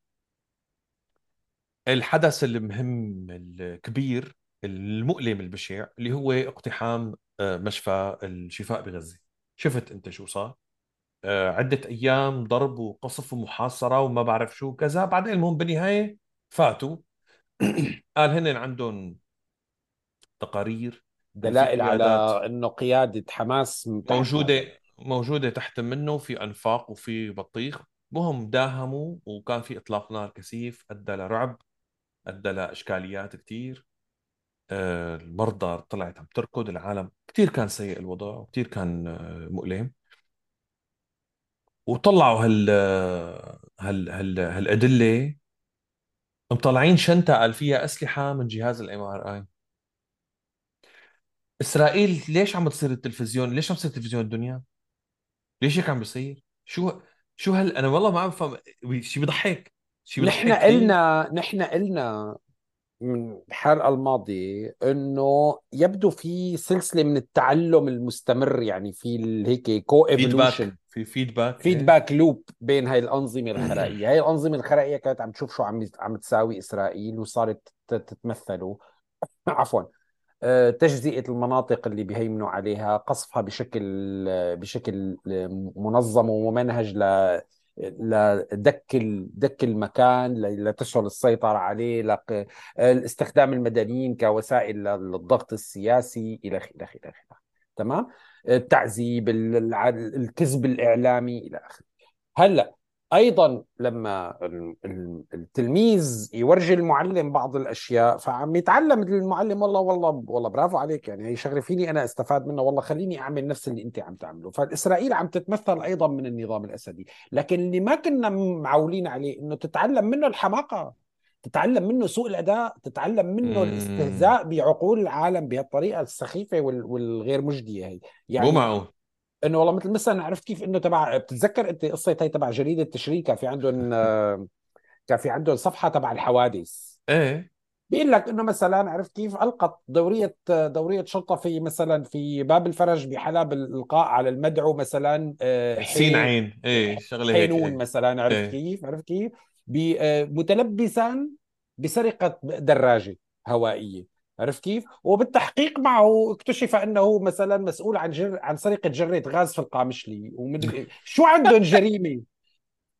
الحدث المهم الكبير المؤلم البشع اللي هو اقتحام آه، مشفى الشفاء بغزة. شفت أنت شو صار؟ آه، عدة أيام ضرب وقصف ومحاصرة وما بعرف شو كذا. بعدين المهم بالنهاية فاتوا. قال هن عندهم تقارير دلائل على إنه قيادة حماس. موجودة موجودة تحت منه في أنفاق وفي بطيخ. مهم داهموا وكان في إطلاق نار كثيف أدى لرعب أدى لإشكاليات كتير آه، المرضى طلعت عم تركض العالم كثير كان سيء الوضع وكثير كان آه، مؤلم. وطلعوا هال هال هال هالأدلة مطلعين شنطة قال فيها أسلحة من جهاز ال MRI إسرائيل ليش عم تصير التلفزيون؟ ليش عم تصير تلفزيون الدنيا؟ ليش هيك عم بيصير؟ شو شو هل أنا والله ما عم بفهم شيء بضحك شيء بضحك نحن. قلنا نحن قلنا من الحلقة الماضيه إنه يبدو في سلسلة من التعلم المستمر يعني في هيك co-evolution feedback في feedback feedback loop بين هاي الأنظمة الخرائيه هاي الأنظمة الخرائيه كانت عم تشوف شو عم عم تساوي إسرائيل وصارت تتمثله عفوا. آه، تجزئة المناطق اللي بيهيمنوا عليها قصفها بشكل بشكل منظم وممنهج ل لدك دك المكان ل- لتسهل السيطرة عليه. استخدام المدنيين كوسائل للضغط السياسي إلى إلى آخره تمام التعذيب الكذب الإعلامي إلى آخره هلأ أيضا لما ال- ال- التلميذ يورجي المعلم بعض الأشياء فعم يتعلم المعلم والله والله والله برافو عليك يعني هي شغلة فيني أنا أستفاد منها والله خليني أعمل نفس اللي أنت عم تعمله. فاسرائيل عم تتمثل أيضا من النظام الأسدي. لكن اللي ما كنا معولين عليه إنه تتعلم منه الحماقة تتعلم منه سوء الأداء تتعلم منه مم. الاستهزاء بعقول العالم بهالطريقة السخيفة وال- والغير مجدية هي. مو يعني معقول. إنه والله مثل مثلا عرفت كيف إنه تبع بتتذكر أنت قصة هي تبع جريدة تشرين كان في عندهم كان في عندهم صفحة تبع الحوادث. إيه. بيقول لك إنه مثلا عرفت كيف ألقت دورية دورية شرطة في مثلا في باب الفرج بحلب الإلقاء على المدعو مثلا آه، سين حي- عين. إيه شغلة هيك حينون إيه. مثلا عرفت إيه. كيف؟ عرفت كيف؟ آه، متلبسا بسرقة دراجة هوائية. عرفت كيف؟ وبالتحقيق معه اكتشف أنه مثلا مسؤول عن جر... عن سرقة جره غاز في القامشلي ومن شو عندهم جريمة؟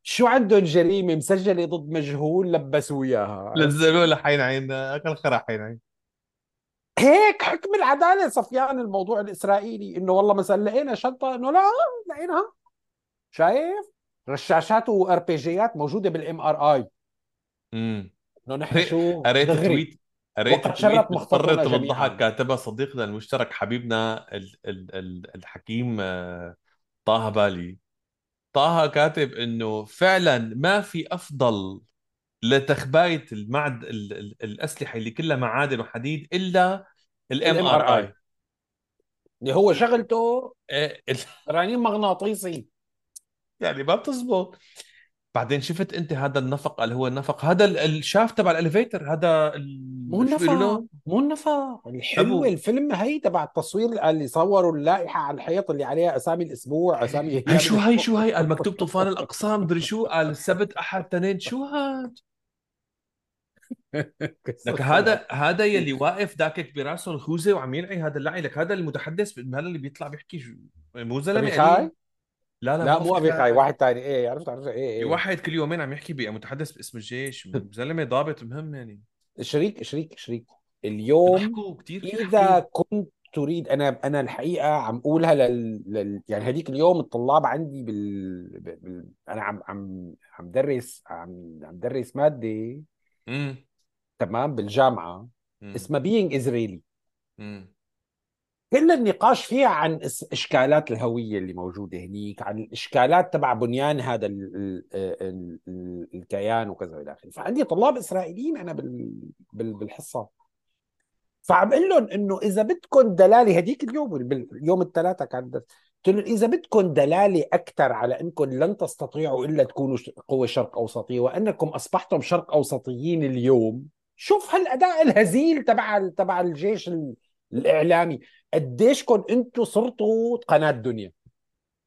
شو عندهم جريمة مسجلة ضد مجهول لبسوا اياها؟ نزلوا له حين عين أكل خرا حين عين هيك حكم العدالة صفيان الموضوع الإسرائيلي إنه والله مثلا لقينا شنطه إنه لا لقيناها شايف؟ رشاشات و RPG ات موجودة بال MRI امم إنه نحن شو قريت tweet قريت وقد جميعاً. بالضحك كاتبها صديقنا المشترك حبيبنا ال ال ال الحكيم آه، طه بالي. طه كاتب إنه فعلا ما في أفضل لتخباية المعد ال ال الأسلحة اللي كلها معادن وحديد إلا ال MRI اللي هو شغلته ال- رنين مغناطيسي. يعني ما بتزبط. بعدين شفت انت هذا النفق اللي هو النفق هذا ال- ال shaft تبع ال elevator هذا مو ال... النفق مو النفق. الحلوة ابو الفيلم هي تبع التصوير اللي صوروا اللائحة على الحيط اللي عليها أسامي الأسبوع أسامي هي أيام شو هاي الأسبوع شو هاي؟ قال مكتوب طوفان الاقصى مدري شو قال السبت أحد تنين شو هاد؟ لك. هذا هذا يلي واقف داكك براسه الخوذة وعم ينعي هذا اللعي. لك هذا المتحدث هذا اللي بيطلع بيحكي مو زلمه خاي قليل لا لا لا مو أبي خاي واحد تاني. إيه عرفت عرفت. إيه في إيه واحد كل يومين عم يحكي بمتحدث باسم الجيش زلمه ضابط مهم يعني. شريك شريك شريك. اليوم إذا حكي كنت تريد أنا أنا الحقيقة عم أقولها لل, لل... يعني هذيك اليوم الطلاب عندي بال... بال... أنا عم عم عم درس عم عم درس امم تمام بالجامعة امم اسمها بينج إزرائيلي امم كل النقاش فيها عن إشكالات الهوية اللي موجودة هنيك عن الإشكالات تبع بنيان هذا ال ال ال ال الكيان وكذا والى آخره. فعندي طلاب إسرائيليين أنا بال بال بالحصة. فعم أقول لهم إنه إذا بدكم دلالة هديك اليوم باليوم الثلاثاء كان قلت لهم إذا بدكم دلالة أكثر على انكم لن تستطيعوا إلا تكونوا قوة شرق أوسطية وإنكم أصبحتم شرق أوسطيين اليوم شوف هالأداء الهزيل تبع تبع الجيش ال- الإعلامي. قديشكم أنتم صرتوا قناة دنيا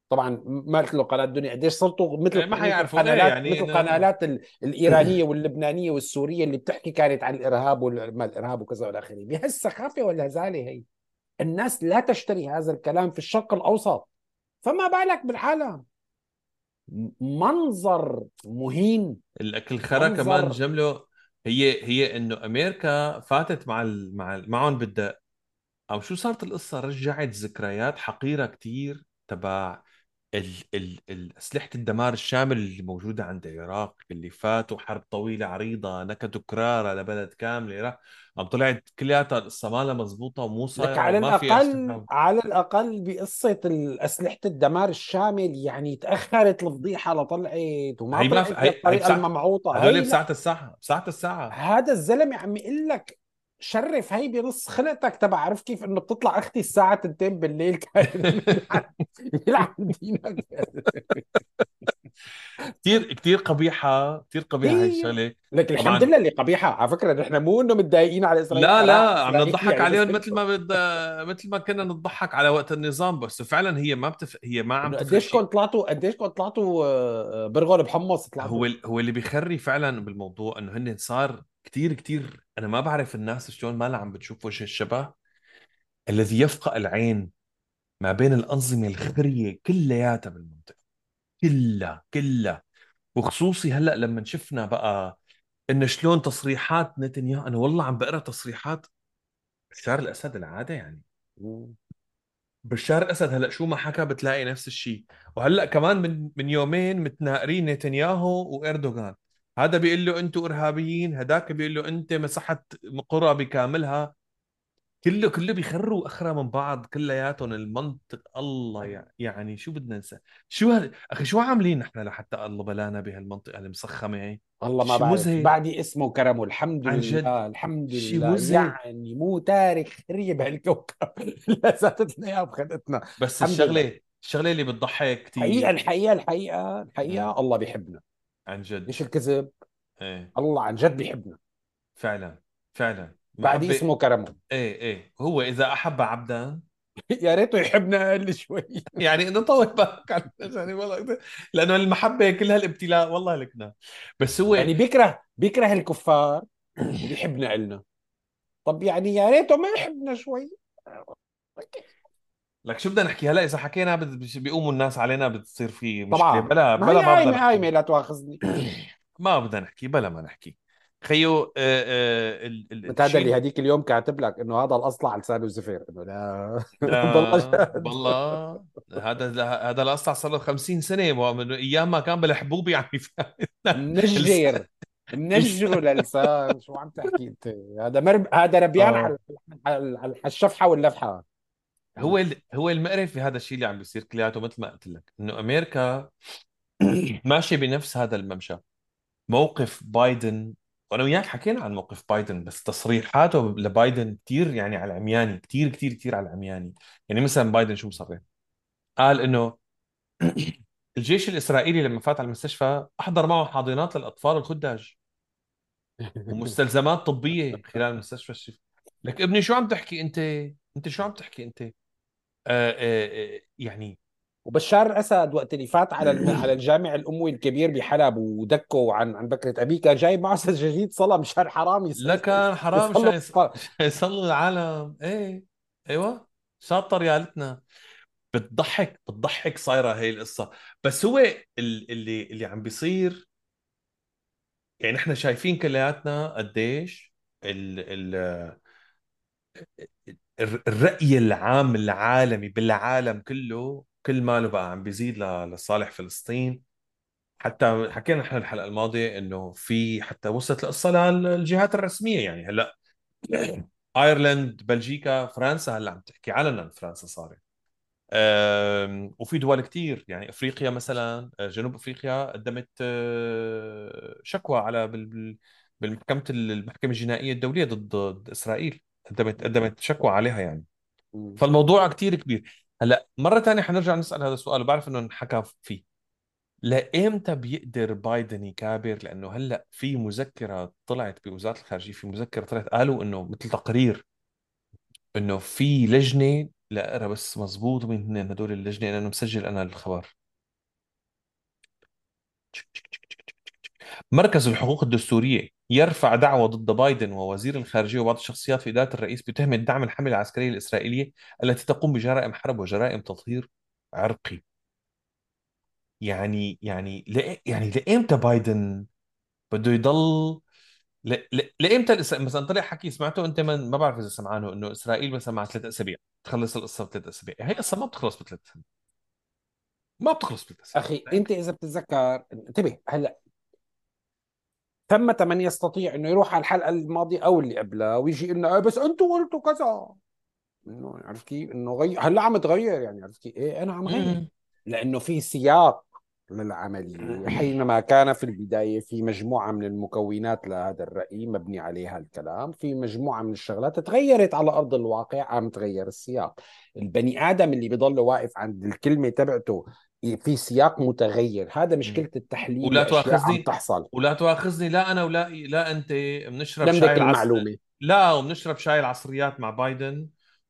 طبعا ما قلت له قناة دنيا قديش صرتوا مثل إيه، ما حيعرفوا. قنالات يعني مثل إنه- قنالات ال- الإيرانية واللبنانية والسورية اللي بتحكي كانت عن الإرهاب وما الإرهاب وكذا والى اخره بهالسخافه والهزاله هي الناس لا تشتري هذا الكلام في الشرق الأوسط فما بالك بالعالم منظر مهين لك الخرا. كمان جمله هي هي إنه أمريكا فاتت مع ال... مع. معهم بالدق أو شو صارت القصة؟ رجعت ذكريات حقيرة كتير تبع ال... ال... ال... أسلحة الدمار الشامل اللي موجودة عند العراق اللي فاتوا حرب طويلة عريضة نكدوا كراره لبلد كامله راح عم طلعت كلياتها القصة مالها مزبوطة ومو لك صايرة على الاقل على الأقل بقصة اسلحه الدمار الشامل يعني تأخرت الفضيحة لطلعت وما هي طلعت بالطريقة الممعوطة. هدول هي بساعة الساعة بساعة الساعة. هذا الزلمة عم يقول لك شرف هي بنص خلقتك تبع عرف كيف إنه بتطلع أختي الساعة 2 بالليل كان يلعن دينك كثير كثير قبيحة كثير قبيحة هي هي الشغلة. لك. الحمد لله اللي قبيحة. على فكرة نحن مو إنه متضايقين على إسرائيل. لا لا عم نضحك يعني عليهم مثل ما بد... مثل ما كنا نضحك على وقت النظام بس فعلا هي ما بتف... هي ما عم قديش كنت طلعتوا قديش كنت طلعتوا آه، برغل بحمص طلعتوا؟ هو هو اللي بيخري فعلا بالموضوع إنه هن صار كثير كثير أنا ما بعرف الناس شلون ما عم بتشوف وجه الشبه الذي يفقأ العين ما بين الأنظمة الخرية كلياتها بالمنطقة. كلها كلها. وخصوصي هلأ لما شفنا بقى إنه شلون تصريحات نتنياهو أنا والله عم بقرأ تصريحات بشار الأسد العادة يعني. بشار الأسد هلأ شو ما حكى بتلاقي نفس الشيء وهلأ كمان من من يومين متناقرين نتنياهو وإردوغان. هذا بيقول له أنتم إرهابيين هذاك بيقول له انت مسحت قرى بكاملها. كله كله بيخروا أخرى من بعض كلياتهم المنطق الله يع- يعني شو بدنا ننسى شو هال... أخي شو عاملين نحن لحتى الله بلانا بهالمنطقة المسخمة هي؟ والله ما بعرف. مزهق. بعدي اسمه وكرمه الحمد عن لله جد. الحمد شي لله. مزهق. يعني مو تارك خريه بهالكوكب لا زادتنا اياها بخدتنا بس الحمد الشغلة الشغلة اللي بتضحك كثير الحقيقة الحقيقة الحقيقة الحقيقة الله بيحبنا. عن جد. ليش الكذب؟ إيه. الله عن جد بيحبنا. فعلا فعلا. بعدي محبة- اسمه كرمه. إيه إيه. هو إذا أحب عبدا يا ريته يحبنا أقل شوي. يعني إنه طول بالك يعني والله لأنه المحبة كل هالابتلاء والله لكنا. بس هو يعني بيكره بيكره الكفار وبيحبنا إلنا طب يعني يا ريته ما يحبنا شوي. لك شو بدنا نحكي هلا إذا حكينا بيقوموا الناس علينا بتصير في مشكلة. طبعا. بلا ما بلا ما بدنا هايمه هايمه نحكي. لا تواخذني ما بدنا نحكي بلا ما نحكي. خيو آه، آه، ال- هذا اللي هديك اليوم كاتب لك إنه هذا الأصلع لسانه زفير إنه لا. والله. هذا هذا الأصلع صار له 50 سنة ومن أيام ما كان بالحبوب يعني. منجر منجره للسان شو عم تحكي أنت؟ هذا مرب... هذا ربيان آه. على الشفحه واللفحة. هو ال- هو المقرف في هذا الشيء اللي عم بيصير كلياته مثل ما قلت لك إنه أمريكا ماشية بنفس هذا الممشى. موقف بايدن وأنا وياك حكينا عن موقف بايدن بس تصريحاته لبايدن كثير يعني على العمياني كثير كثير كثير على العمياني. يعني مثلا بايدن شو مصرح؟ قال إنه الجيش الإسرائيلي لما فات على المستشفى أحضر معه حاضنات للأطفال الخدج ومستلزمات طبية خلال المستشفى الشفاء لك ابني شو عم تحكي أنت؟ أنت شو عم تحكي أنت؟ يعني وبشار الأسد وقت اللي فات على. على الجامع الأموي الكبير بحلب ودكوا عن عن بكرة ابيه كان جايب معه سجاجيد صلاه مشان حرام لا يصلي كان حرام مشان يص- يصلي العالم. إيه أيوه. شاطر ريالتنا بتضحك بتضحك صايرة هي القصة. بس هو ال- اللي اللي عم بيصير يعني إحنا شايفين كلياتنا قديش ال ال الرأي العام العالمي بالعالم كله كل ماله بقى عم بيزيد لصالح فلسطين. حتى حكينا إحنا الحلقة الماضية إنه في حتى وصلت القصة للجهات الرسمية. يعني هلأ ايرلند بلجيكا فرنسا هلأ عم تحكي علنا فرنسا صارت. وفي دول كتير. يعني أفريقيا مثلا أه، جنوب أفريقيا قدمت أه، شكوى على بال- بال- بالمحكمة المحكمة الجنائية الدولية ضد ضد إسرائيل. قدمت قدمت شكوى عليها يعني. مم. فالموضوع كتير كبير. هلا مرة ثانية حنرجع نسأل هذا السؤال وبعرف إنه انحكى فيه. لإمتى بيقدر بايدن يكابر؟ لأنه هلا في مذكرة طلعت بوزارة الخارجية في مذكرة طلعت قالوا إنه مثل تقرير إنه في لجنة لا أرى بس مزبوط مين هن هدول اللجنة لأنه مسجل أنا الخبر. مركز الحقوق الدستورية. يرفع دعوى ضد بايدن ووزير الخارجية وبعض الشخصيات في إدارة الرئيس بتهمة دعم الحملة العسكرية الإسرائيلية التي تقوم بجرائم حرب وجرائم تطهير عرقي. يعني يعني لإ- يعني لإمتى بايدن بده يضل ل... ل... لإمتى الإس... مثلا طلع حكي سمعته أنت من... ما بعرف إذا سمعانه إنه إسرائيل مثلا مع ثلاث أسابيع تخلص القصة بثلاث أسابيع. هي قصة ما بتخلص بثلاث أسابيع ما بتخلص بثلاث أسابيع أخي أنت إذا بتتذكر انتبه هلأ ثمة من يستطيع إنه يروح على الحلقة الماضية أو اللي قبلها ويجي يقول آه بس أنتم قلتوا كذا. إنه عرفت كيف؟ إنه غير هلأ عم تغير يعني عرفت كيف؟ إيه أنا عم غير. لأنه في سياق للعملية. حينما كان في البداية في مجموعة من المكونات لهذا الرأي مبني عليها الكلام في مجموعة من الشغلات تغيرت على أرض الواقع عم تغير السياق. البني آدم اللي بيضل واقف عند الكلمة تبعته في سياق متغير. هذا مشكلة التحليل ولا تؤاخذني؟ تحصل. ولا تؤاخذني؟ لا أنا ولا لا أنت بنشرب شاي لمدك العصر المعلومه لا وبنشرب شاي العصريات مع بايدن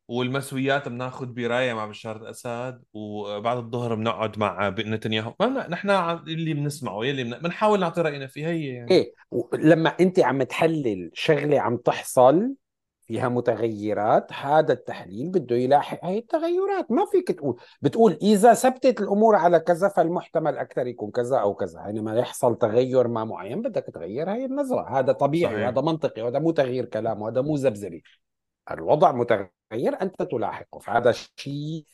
والمسويات بناخذ براية مع بشار الأسد وبعد الظهر بنقعد مع نتنياهو. ما نحن اللي بنسمعه يلي بن- بنحاول نعطي رأينا فيه هي يعني. إيه لما أنت عم تحلل شغلة عم تحصل فيها متغيرات هذا التحليل بده يلاحق هاي التغيرات. ما فيك تقول بتقول إذا ثبتت الأمور على كذا فالمحتمل أكثر يكون كذا أو كذا. حينما يحصل تغير ما معين بدك تغير هاي النظرة. هذا طبيعي صحيح. وهذا منطقي وهذا مو تغيير كلام وهذا مو زبزبي. الوضع متغير أنت تلاحقه. فهذا شيء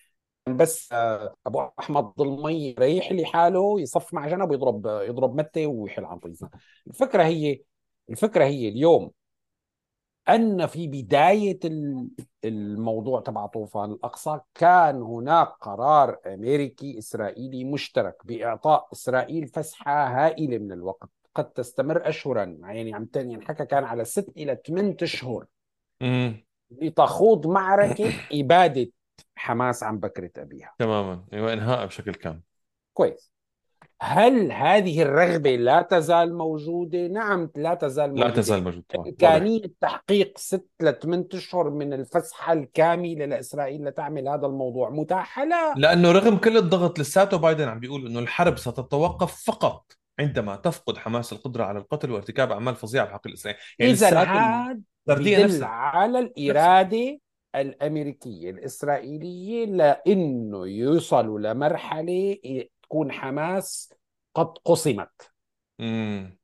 بس آه، أبو أحمد ضلمي يريح لي حاله يصف مع جنب ويضرب يضرب متى ويحل عن طيزه الفكرة هي الفكرة هي اليوم أن في بداية ال- الموضوع تبع طوفان الأقصى كان هناك قرار أمريكي إسرائيلي مشترك بإعطاء إسرائيل فسحة هائلة من الوقت قد تستمر اشهرا. يعني عم تاني ينحكى كان على ست إلى ثمان أشهر. لتخوض معركة إبادة حماس عن بكرة أبيها. تماما. أيوه إنهاء بشكل كامل. كويس. هل هذه الرغبة لا تزال موجودة؟ نعم لا تزال لا موجودة. تزال موجود طبعا. واضح. إمكانية تحقيق ست لثمان أشهر من الفسحة الكاملة لإسرائيل لتعمل هذا الموضوع متاحة؟ لا. لأنه رغم كل الضغط لساته بايدن عم بيقول إنه الحرب ستتوقف فقط عندما تفقد حماس القدرة على القتل وارتكاب أعمال فظيعة بحق الاسرائيلي يعني إذا هذا نفسها. على الإرادة الأمريكية الإسرائيلية لأنه يوصلوا لمرحلة تكون حماس قد قسمت. امم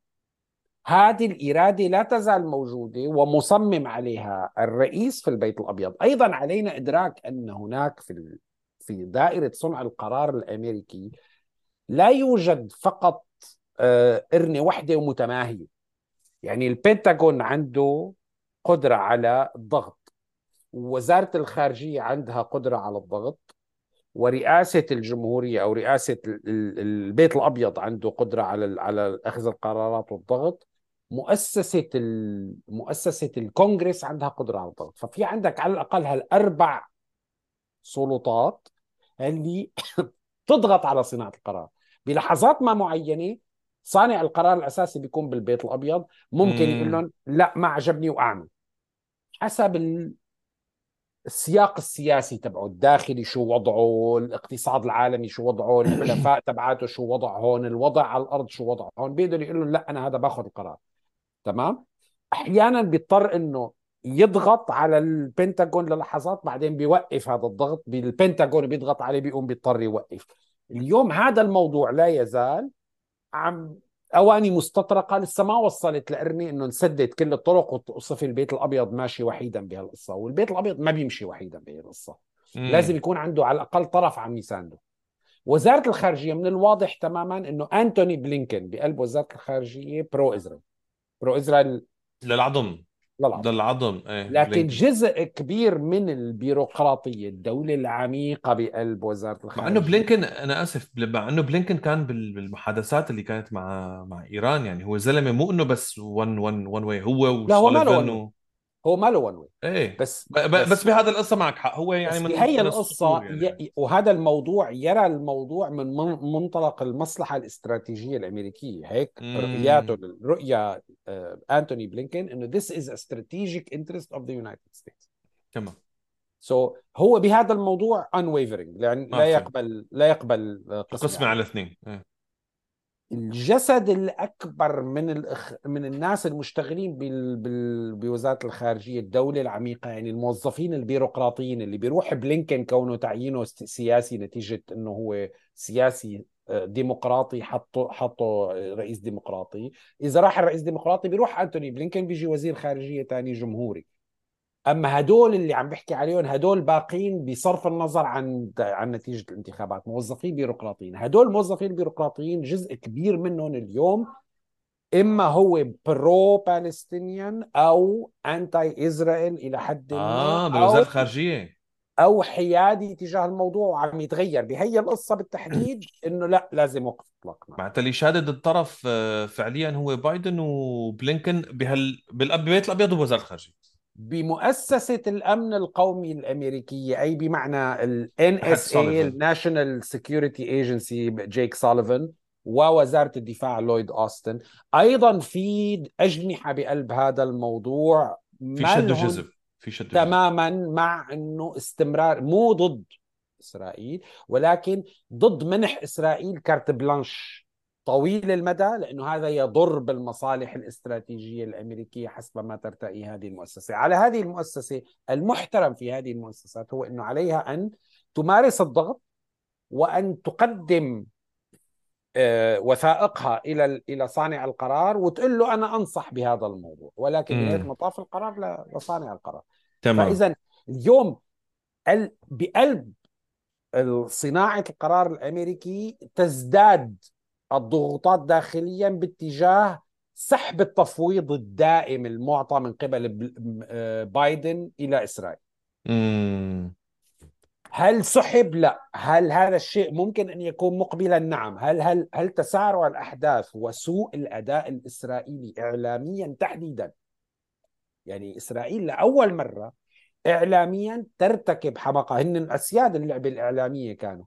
هذه الإرادة لا تزال موجودة ومصمم عليها الرئيس في البيت الأبيض. أيضا علينا إدراك أن هناك في في دائرة صنع القرار الأمريكي لا يوجد فقط آه، إرنة واحدة ومتماهية. يعني البنتاغون عنده قدرة على الضغط. ووزارة الخارجية عندها قدرة على الضغط. ورئاسة الجمهورية أو رئاسة ال- ال- البيت الأبيض عنده قدرة على على أخذ القرارات والضغط مؤسسة مؤسسة الكونغرس عندها قدرة على الضغط. ففي عندك على الأقل هالأربع سلطات اللي تضغط على صناعة القرار. بلحظات ما معينة صانع القرار الأساسي بيكون بالبيت الأبيض ممكن يقول لهم لا ما عجبني وأعمل. حسب السياق السياسي تبعه الداخلي شو وضعه الاقتصاد العالمي شو وضعه الحلفاء تبعاته شو وضعهم الوضع على الأرض شو وضعهم بيقدر يقول لهم لا أنا هذا باخذ القرار. تمام؟ أحيانا بيضطر إنه يضغط على البنتاغون للحظات بعدين بيوقف هذا الضغط بالبنتاغون بيضغط عليه بيقوم بيضطر يوقف. اليوم هذا الموضوع لا يزال عم أواني مستطرقة لسه ما وصلت لارمي إنه نسدد كل الطرق وصف البيت الأبيض ماشي وحيدا بهالقصة والبيت الأبيض ما بيمشي وحيدا بهالقصة. لازم يكون عنده على الأقل طرف عم يسانده وزارة الخارجية من الواضح تماما إنه أنتوني بلينكن بقلب وزارة الخارجية pro Israel. pro Israel للعظم. للعظم. للعظم إيه لكن بلينكن. جزء كبير من البيروقراطية الدولة العميقة بقلب وزارة الخارجية. مع إنه بلينكن أنا آسف مع إنه بلينكن كان بالمحادثات اللي كانت مع مع إيران يعني هو زلمة مو إنه بس one one one way هو لا هو ما له هو ما له one way إيه. بس بس, بس بهذا القصة معك حق. هو يعني من هي القصة يعني. ي... وهذا الموضوع يرى الموضوع من منطلق المصلحة الاستراتيجية الأمريكية. هيك مم. رؤياته رؤيا آه أنتوني بلينكن إنه is a strategic interest of the United States. تمام. so so, هو بهذا الموضوع unwavering يعني لا يقبل لا يقبل قسمه على الاثنين إيه. الجزء الأكبر من الأخ... من الناس المشتغلين بال... بال... بوزارة الخارجية الدولة العميقة يعني الموظفين البيروقراطيين اللي بيروح بلينكن كونه تعيينه سياسي نتيجة إنه هو سياسي آه، ديمقراطي حطه حطه رئيس ديمقراطي. إذا راح الرئيس ديمقراطي بيروح أنتوني بلينكن بيجي وزير خارجية ثاني جمهوري. أما هدول اللي عم بحكي عليهم هدول باقين بصرف النظر عن عن نتيجة الانتخابات موظفين بيروقراطيين. هدول الموظفين البيروقراطيين جزء كبير منهم اليوم إما هو pro Palestinian أو anti Israel إلى حد ما آه بوزاره الخارجية. أو حيادي تجاه الموضوع وعم يتغير. بهي القصة بالتحديد إنه لا لازم وقف اطلاق معناتها اللي شادد الطرف آه، فعليا هو بايدن وبلينكن بهال بالبيت الأبيض ووزاره الخارجية. بمؤسسة الأمن القومي الأمريكية أي بمعنى ال NSA ال National Security Agency جيك سوليفان ووزارة الدفاع لويد أوستن. أيضا في أجنحة بقلب هذا الموضوع في شد وجذب في شد تماما مع أنه استمرار مو ضد إسرائيل ولكن ضد منح إسرائيل كارت بلانش. طويل المدى لأنه هذا يضر بالمصالح الاستراتيجية الأمريكية حسب ما ترتئي هذه المؤسسة، على هذه المؤسسة المحترم في هذه المؤسسات هو إنه عليها أن تمارس الضغط وأن تقدم آه، وثائقها إلى إلى صانع القرار وتقول له أنا أنصح بهذا الموضوع. ولكن نهايه مطاف القرار لصانع القرار. تمام. فإذا اليوم بقلب صناعة القرار الأمريكي تزداد الضغوطات داخليا باتجاه سحب التفويض الدائم المعطى من قبل آه، بايدن إلى إسرائيل. مم. هل سحب؟ لا، هل هذا الشيء ممكن أن يكون مقبلا؟ نعم، هل هل هل تسارع الأحداث وسوء الأداء الإسرائيلي اعلاميا تحديدا يعني إسرائيل لأول مرة اعلاميا ترتكب حمقى هن اسياد اللعبه الإعلامية كانوا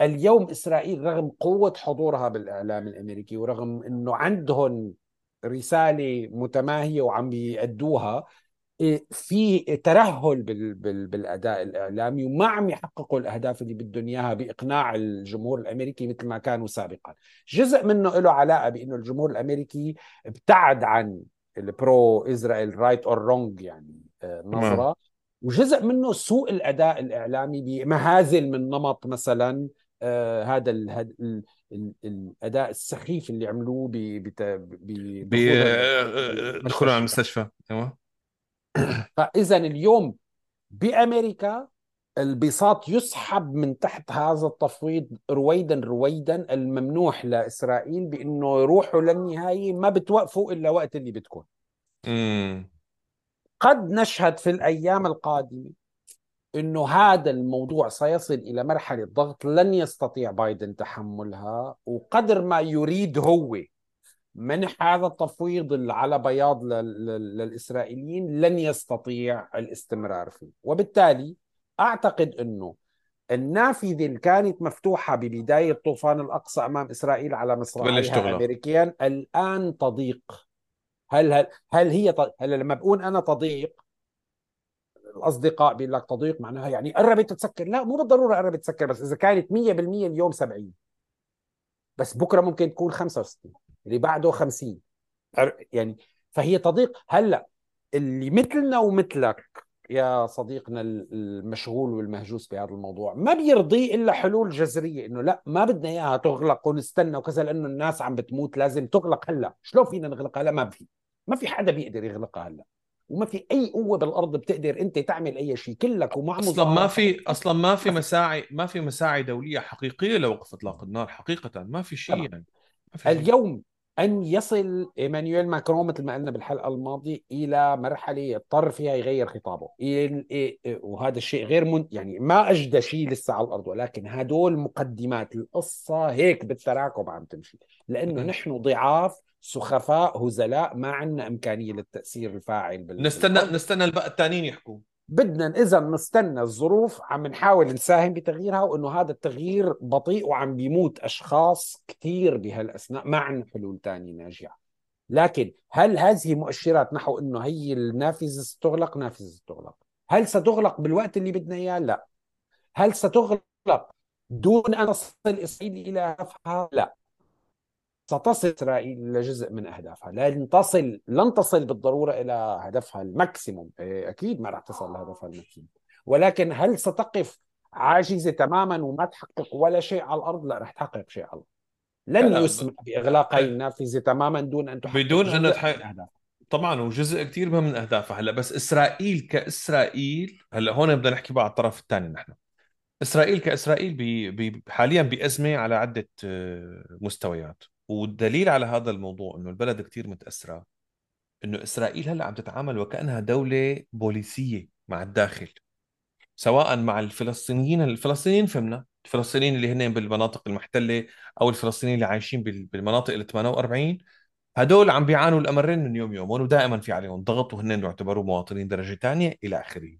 اليوم إسرائيل رغم قوة حضورها بالإعلام الأمريكي ورغم إنه عندهم رسالة متماهية وعم بيأدوها إيه، في ترهل بالأداء الإعلامي وما عم يحققوا الأهداف اللي بدهم إياها بإقناع الجمهور الأمريكي مثل ما كانوا سابقا. جزء منه له علاقة بإنه الجمهور الأمريكي ابتعد عن ال pro Israel right or wrong يعني آه، نظرة. وجزء منه سوء الأداء الإعلامي بمهازل من نمط مثلا هذا ال الأداء السخيف اللي عملوه ب ب دخول على المستشفى. أيوه. فإذا اليوم بأمريكا البساط يسحب من تحت هذا التفويض رويدا رويدا الممنوح لإسرائيل بأنه يروحوا للنهاية ما بتوقفوا إلا وقت اللي بتكون. قد نشهد في الأيام القادمة إنه هذا الموضوع سيصل إلى مرحلة ضغط لن يستطيع بايدن تحملها وقدر ما يريد هو منح هذا التفويض على بياض للإسرائيليين لن يستطيع الاستمرار فيه. وبالتالي أعتقد أنه النافذة اللي كانت مفتوحة ببداية طوفان الأقصى أمام إسرائيل على مصراعيها الأمريكيين الآن تضيق. هل هل, هل هي هل لما بقول أنا تضيق الأصدقاء بيقول لك تضيق معناها يعني قربت تسكر لا مو بالضرورة قربت تسكر بس إذا كانت 100% اليوم 70 بس بكرة ممكن تكون 65 اللي بعده 50 يعني فهي تضيق هلأ اللي مثلنا ومثلك يا صديقنا المشغول والمهجوس بهذا الموضوع ما بيرضيه إلا حلول جذرية إنه لا ما بدنا إياها تغلق ونستنى وكذا لأنه الناس عم بتموت لازم تغلق. هلأ شلون فينا نغلقها؟ هلا ما في. ما في حدا بيقدر يغلقها هلأ. وما في أي قوة بالأرض بتقدر أنت تعمل أي شيء كلك ومع أصلا ما في أصلا ما في مساعي ما في مساعي دولية حقيقية لوقف إطلاق النار حقيقه ما في شيء يعني ما في اليوم أن يصل إيمانويل ماكرون مثل ما قلنا بالحلقة الماضية إلى مرحلة يضطر فيها يغير خطابه. وهذا الشيء غير من يعني ما أجدى شيء لسه على الأرض ولكن هدول مقدمات القصة هيك بالتراكم عم تمشي. لأنه نحن ضعاف سخفاء هزلاء ما عندنا إمكانية للتأثير الفاعل بال... نستنى نستنى الباقي الثانيين يحكوا. بدنا إذا نستنى الظروف عم نحاول نساهم بتغييرها وإنه هذا التغيير بطيء وعم بيموت أشخاص كثير بهالأثناء ما عندنا حلول ثانية ناجعه لكن هل هذه مؤشرات نحو إنه هي النافذة ستغلق؟ نافذة ستغلق. هل ستغلق بالوقت اللي بدنا إياه؟ لا. هل ستغلق دون أن تصل إسرائيل إلى هدفها لا. ستصل إسرائيل لجزء من أهدافها. لن تصل لن تصل بالضرورة إلى هدفها maximum. إيه، أكيد ما راح تصل لهدفها ال maximum. ولكن هل ستقف عاجزة تماما وما تحقق ولا شيء على الأرض؟ لا راح تحقق شيء على الأرض. لن يسمح بإغلاق هاي النافذة تماما دون أن تحقق بدون أن تحقق طبعا وجزء كثير من أهدافها هلا بس إسرائيل كإسرائيل هلا هون بدنا نحكي بقى على الطرف الثاني نحن. إسرائيل كإسرائيل بي بي حاليا بأزمة على عدة آه، مستويات. والدليل على هذا الموضوع إنه البلد كثير متاثره إنه إسرائيل هلأ عم تتعامل وكأنها دولة بوليسية مع الداخل سواء مع الفلسطينيين الفلسطينيين فهمنا الفلسطينيين اللي هن بالمناطق المحتلة أو الفلسطينيين اللي عايشين بالمناطق ال 48 هدول عم بيعانوا الأمرين من يوم يوم ودائما في عليهم ضغط وهن يعتبروا مواطنين درجة ثانية إلى آخره.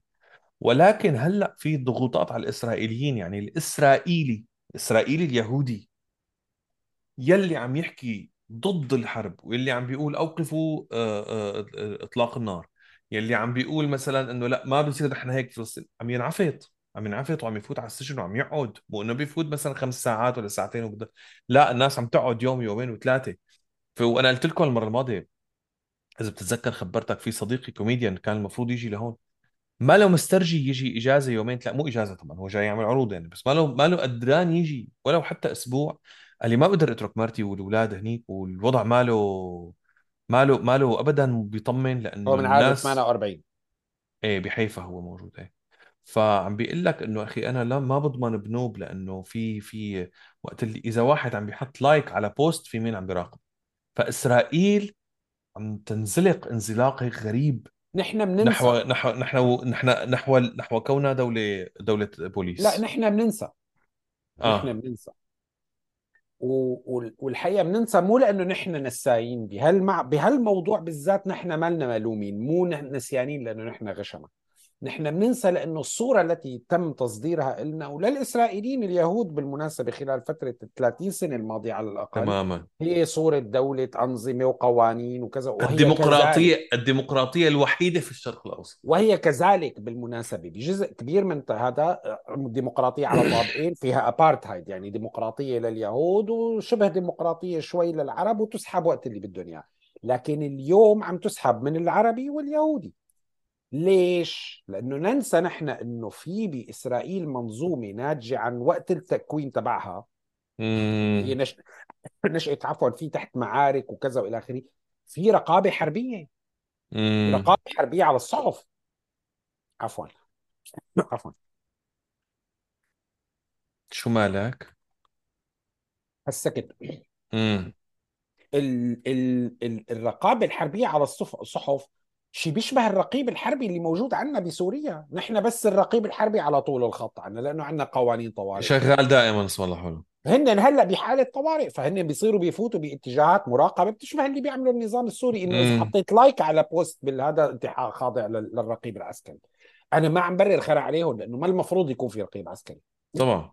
ولكن هلأ في ضغوطات على الإسرائيليين يعني الإسرائيلي الإسرائيلي اليهودي يلي عم يحكي ضد الحرب واللي عم بيقول أوقفوا آه، آه، إطلاق النار. يلي عم بيقول مثلا إنه لأ ما بصير نحن هيك فلسطين. عم ينعفط عم ينعفط وعم يفوت على السجن وعم يقعد. مو إنه بيفوت مثلا خمس ساعات ولا ساعتين وبدأ. لأ الناس عم تقعد يوم يومين وثلاثة. وأنا قلت لكم المرة الماضية إذا بتتذكر خبرتك في صديقي كوميديان كان المفروض يجي لهون. ما له مسترجي يجي إجازة يومين لا مو إجازة طبعا هو جاي يعمل عروض يعني بس ما له ما له قدران يجي ولو حتى أسبوع. قال لي ما بقدر أترك مرتي والأولاد هنيك والوضع ماله ماله ماله ابدا بيطمن لأنه هو من عام 48 إيه بحيفا هو موجود إيه. فعم بيقول لك إنه أخي أنا لا ما بضمن بنوب لأنه في في وقت اللي إذا واحد عم بيحط like على post في مين عم بيراقب. فإسرائيل عم تنزلق انزلاق هيك غريب نحن بننسى. نحو نحو نحو نحو نحو نحو كونها دولة دولة بوليس. لا نحن بننسى. آه. نحن بننسى. والحقيقة بننسى مو لأنه نحن نسايين بهالمع... بهالموضوع بالذات نحن مالنا ملومين مو نسيانين لأنه نحن غشمة. نحن بننسى لأنه الصورة التي تم تصديرها لنا وللإسرائيليين اليهود بالمناسبة خلال فترة ال 30 سنة الماضية على الأقل تماما. هي صورة دولة أنظمة وقوانين وكذا وهي الديمقراطيه كذلك الديمقراطية الوحيدة في الشرق الأوسط. وهي كذلك بالمناسبة بجزء كبير من هذا ديمقراطية على طابقين فيها ابارتهايد يعني ديمقراطية لليهود وشبه ديمقراطية شوي للعرب وتسحب وقت اللي بدهم إياه. لكن اليوم عم تسحب من العربي واليهودي. ليش؟ لأنه ننسى نحن أنه في بإسرائيل منظومة ناتجة عن وقت التكوين تبعها. هي نش... نشأت عفوا في تحت معارك وكذا وإلى آخره. في رقابة حربية. مم. رقابة حربية على الصحف. عفوا. عفوا. شو مالك؟ هالسكت. ال... ال... ال... الرقابة الحربية على الصحف شيء بيشبه الرقيب الحربي اللي موجود عندنا بسوريا. نحن بس الرقيب الحربي على طول الخط عندنا لأنه عندنا قوانين طوارئ. شغال دائما اسم الله حلو هن هلأ بحالة طوارئ فهن بيصيروا بيفوتوا باتجاهات مراقبة. بتشبه اللي بيعملوا النظام السوري إنه إذا حطيت like على post بالهذا انت خاضع لل- للرقيب العسكري. أنا ما عم برر خرا عليهم لأنه ما المفروض يكون في رقيب عسكري. طبعا.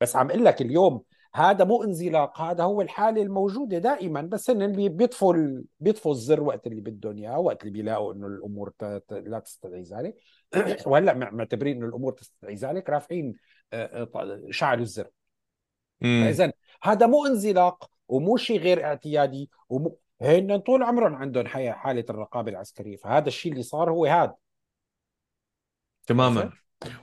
بس عم أقول لك اليوم هذا مو انزلاق هذا هو الحالة الموجودة دائما بس هن اللي بيطفوا ال... بيطفوا الزر وقت اللي بدهم اياه وقت اللي بيلاقوا إنه الأمور ت... لا تستدعي ذلك وهلأ مع- معتبرين إنه الأمور تستدعي ذلك رافعين آه، آه، شعلوا الزر. فاذا هذا مو انزلاق ومو شيء غير اعتيادي ومو هن طول عمرهم عندهم حي- حالة الرقابة العسكرية. فهذا الشيء اللي صار هو هذا؟ تماما.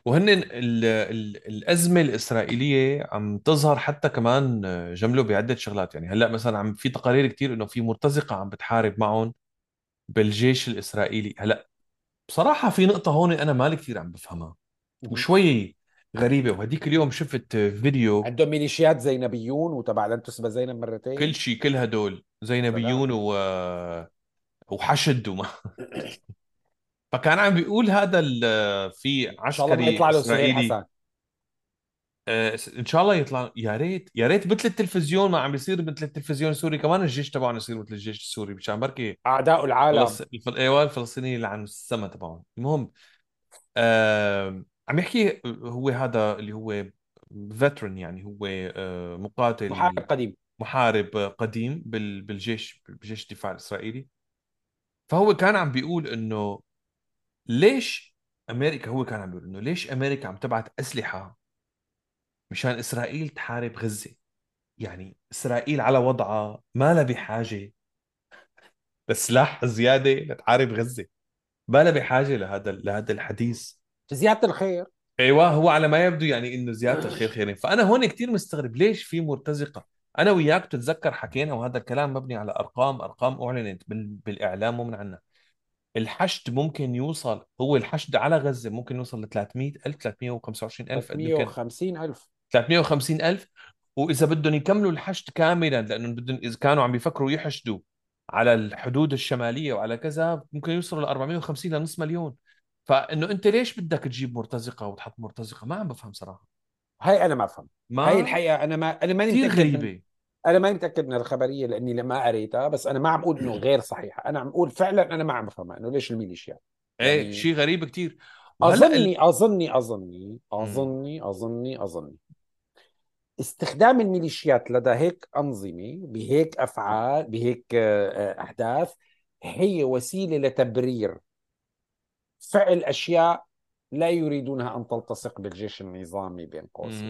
وهن ال ال الأزمة الإسرائيلية عم تظهر حتى كمان جمله بعدة شغلات. يعني هلأ مثلا عم في تقارير كتير إنه في مرتزقة عم بتحارب معهم بالجيش الإسرائيلي. هلأ بصراحة في نقطة هون أنا مالي كثير عم بفهمها. وشوي غريبة. وهديك اليوم شفت فيديو عندهم ميليشيات زينبيون وتبع لن تسبى زينب كل مرتين شيء كل هدول زينبيون و... وحشد وما فكان عم بيقول هذا ال- في إن شاء الله ما عسكري يطلع له سهيل حسن. آه، إن شاء الله يطلع يا ريت يا ريت مثل التلفزيون ما عم بيصير مثل التلفزيون السوري كمان الجيش تبعهم يصير مثل الجيش السوري مشان بركي أعداء العالم. فلسطين الفل... أيوه الفلسطينيين اللي عن السما تبعهم. المهم آه... عم يحكي هو هذا اللي هو فيترن يعني هو آه... محارب مقاتل قديم. محارب قديم بال... بالجيش بجيش الدفاع الإسرائيلي. فهو كان عم بيقول إنه ليش أمريكا هو كان عم بيقول إنه ليش أمريكا عم تبعت أسلحة مشان إسرائيل تحارب غزة؟ يعني إسرائيل على وضعها ما لها بحاجة لسلاح زيادة لتحارب غزة. ما لها بحاجة لهذا لهذا الحديث. زيادة الخير. أيوه هو على ما يبدو يعني إنه زيادة الخير خيرين. فأنا هون كثير مستغرب ليش في مرتزقة؟ أنا وياك تتذكر حكينا وهذا الكلام مبني على أرقام أرقام أعلنت بال- بالإعلام ومن عنا. الحشد ممكن يوصل هو الحشد على غزة ممكن يوصل ل 300 ألف 325 ألف قد ما كان. 350 ألف. 350 ألف. وإذا بدهم يكملوا الحشد كاملا لأنه بدهم إذا كانوا عم بيفكروا يحشدوا على الحدود الشمالية وعلى كذا ممكن يوصلوا ل 450 لنص مليون. فإنه أنت ليش بدك تجيب مرتزقة وتحط مرتزقة؟ ما عم بفهم صراحة. هاي أنا ما هاي ما الحقيقة أنا ما أنا ماني كثير غريبة. أنا ماني متأكد من الخبرية لأني لما قريتها بس أنا ما عم أقول إنه غير صحيحه أنا عم أقول فعلا أنا ما عم بفهمها إنه ليش الميليشيا إيه يعني شيء غريب كثير وهلأ ال... اظني اظني اظني. اظني اظني أظني. استخدام الميليشيات لدى هيك أنظمة بهيك أفعال بهيك آه، آه، أحداث هي وسيلة لتبرير فعل أشياء لا يريدونها أن تلتصق بالجيش النظامي بين قوسين.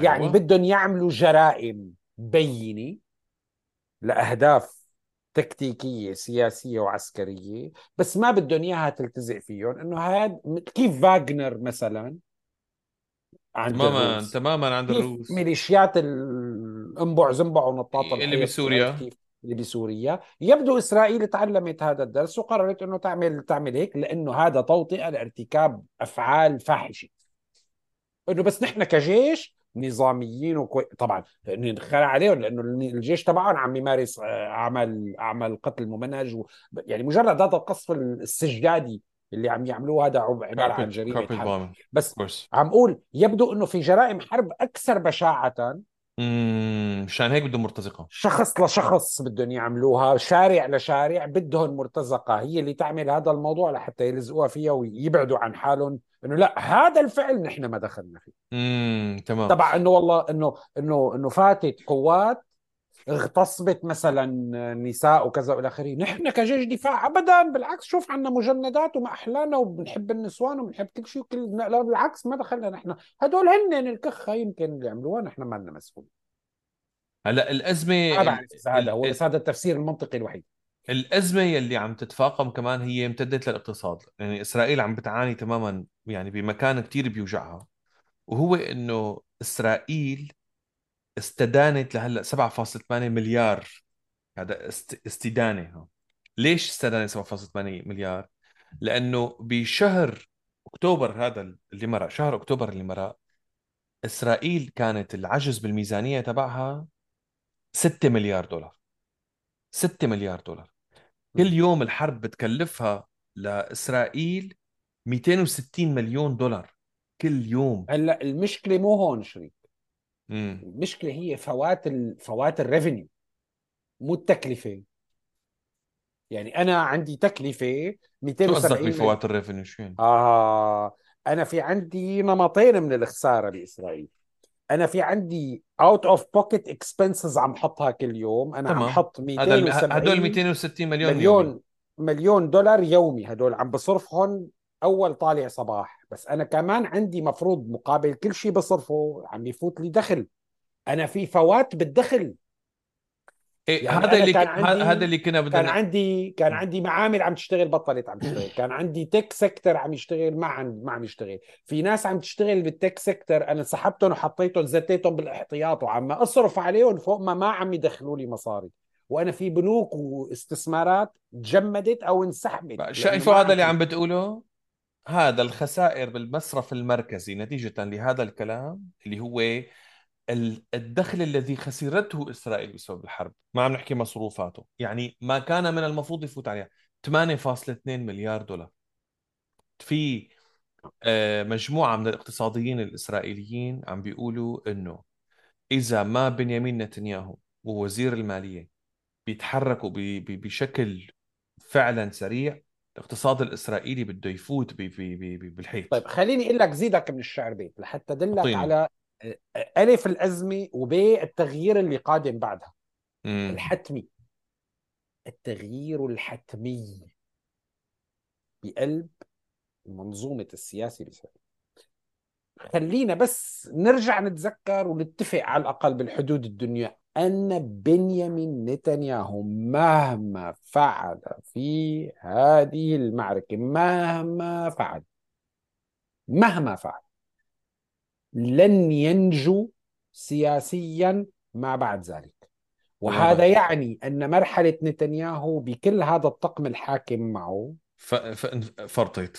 يعني أيوه. بدهم يعملوا جرائم. بينه لأهداف تكتيكية سياسية وعسكرية بس ما بدهم إياها تلتزق فيهم. إنه هذا كيف فاغنر مثلا عند تماما الروس تماما عند الروس ميليشيات الانبع زنبع ونطاط اللي بسوريا. اللي بسوريا. يبدو إسرائيل تعلمت هذا الدرس وقررت إنه تعمل تعمل هيك لأنه هذا توطئة لارتكاب أفعال فاحشة. إنه بس نحن كجيش نظاميين وكوي... طبعا نخلع عليهم لأنه الجيش تبعهم عم يمارس آه، أعمال أعمال قتل ممنهج و... يعني مجرد هذا القصف السجادي اللي عم يعملوه هذا عب- عبارة عن جريمة حرب. بس عم أقول يبدو إنه في جرائم حرب أكثر بشاعة. مشان هيك بدهم مرتزقة. شخص لشخص بدهم يعملوها شارع لشارع بدهم مرتزقة. هي اللي تعمل هذا الموضوع لحتى يلزقوها فيها ويبعدوا عن حالهم. إنه لا هذا الفعل نحن ما دخلنا فيه. امم تمام. تبع إنه والله إنه إنه إنه فاتت قوات اغتصبت مثلا نساء وكذا وإلى آخره. نحن كجيش دفاع ابدا بالعكس شوف عنا مجندات وما أحلانا وبنحب النسوان وبنحب كل شيء وكل لا بالعكس ما دخلنا نحن. هدول هن الكخة يمكن اللي عملوها نحن ما لنا مسؤول هلا الأزمة ما. بعرف اذا هذا. هو بس هذا التفسير المنطقي الوحيد الأزمة يلي عم تتفاقم كمان هي امتدت للاقتصاد يعني إسرائيل عم بتعاني تماما يعني بمكان كتير بيوجعها وهو إنه إسرائيل استدانت لهلأ 7.8 مليار هذا است... استدانة. ليش استدانت 7.8 مليار لأنه بشهر أكتوبر هذا اللي مرق شهر أكتوبر اللي مرق إسرائيل كانت العجز بالميزانية تبعها 6 مليار دولار. 6 مليار دولار. كل يوم الحرب بتكلفها لإسرائيل 260 مليون دولار. كل يوم. هلا المشكلة مو هون شريك. المشكلة هي فوات ال... فوات ال revenue مو التكلفة. يعني أنا عندي تكلفة شو قصدك 270 بفوات ال revenue شو يعني؟ آه أنا في عندي نمطين من الخسارة بإسرائيل أنا في عندي out of pocket expenses عم حطها كل يوم. أنا عم تمام. حط هذا الم... هدول 270 260 مليون يومي مليون مليون دولار يومي هدول. عم بصرفهم أول طالع صباح. بس أنا كمان عندي مفروض مقابل كل شيء بصرفه عم يفوت لي دخل. أنا في فوات بالدخل. إيه يعني هذا اللي كان. عندي هذا اللي كنا كان بدنا عندي كان عندي معامل عم تشتغل بطلت عم تشتغل. كان عندي tech sector عم يشتغل ما عم ما عم يشتغل. في ناس عم تشتغل بال tech sector أنا سحبتهم وحطيتهم زتيتهم بالاحتياط وعم أصرف عليهم فوق ما ما عم يدخلوا لي مصاري. وأنا في بنوك واستثمارات تجمدت أو انسحبت شايفوا هذا اللي عم بتقوله؟ هذا الخسائر بالمصرف المركزي نتيجة لهذا الكلام اللي هو الدخل الذي خسرته إسرائيل بسبب الحرب. ما عم نحكي مصروفاته. يعني ما كان من المفروض يفوت عليها. 8.2 مليار دولار. في آه، مجموعة من الاقتصاديين الإسرائيليين عم بيقولوا إنه إذا ما بنيامين نتنياهو ووزير المالية بيتحركوا بشكل فعلا سريع الاقتصاد الإسرائيلي بده يفوت بالحيط. طيب خليني أقول لك زيدك من الشعر بيت لحتى أعطيني. على الف الازمه وبي التغيير اللي قادم بعدها امم الحتمي التغيير الحتمي بقلب منظومه السياسة الاسرائيليه خلينا بس نرجع نتذكر ونتفق على الأقل بالحدود الدنيا أن بنيامين نتنياهو مهما فعل في هذه المعركة مهما فعل مهما فعل لن ينجو سياسيا ما بعد ذلك. وهذا بالغلط يعني أن مرحلة نتنياهو بكل هذا الطقم الحاكم معه ف... ف... فرطيت.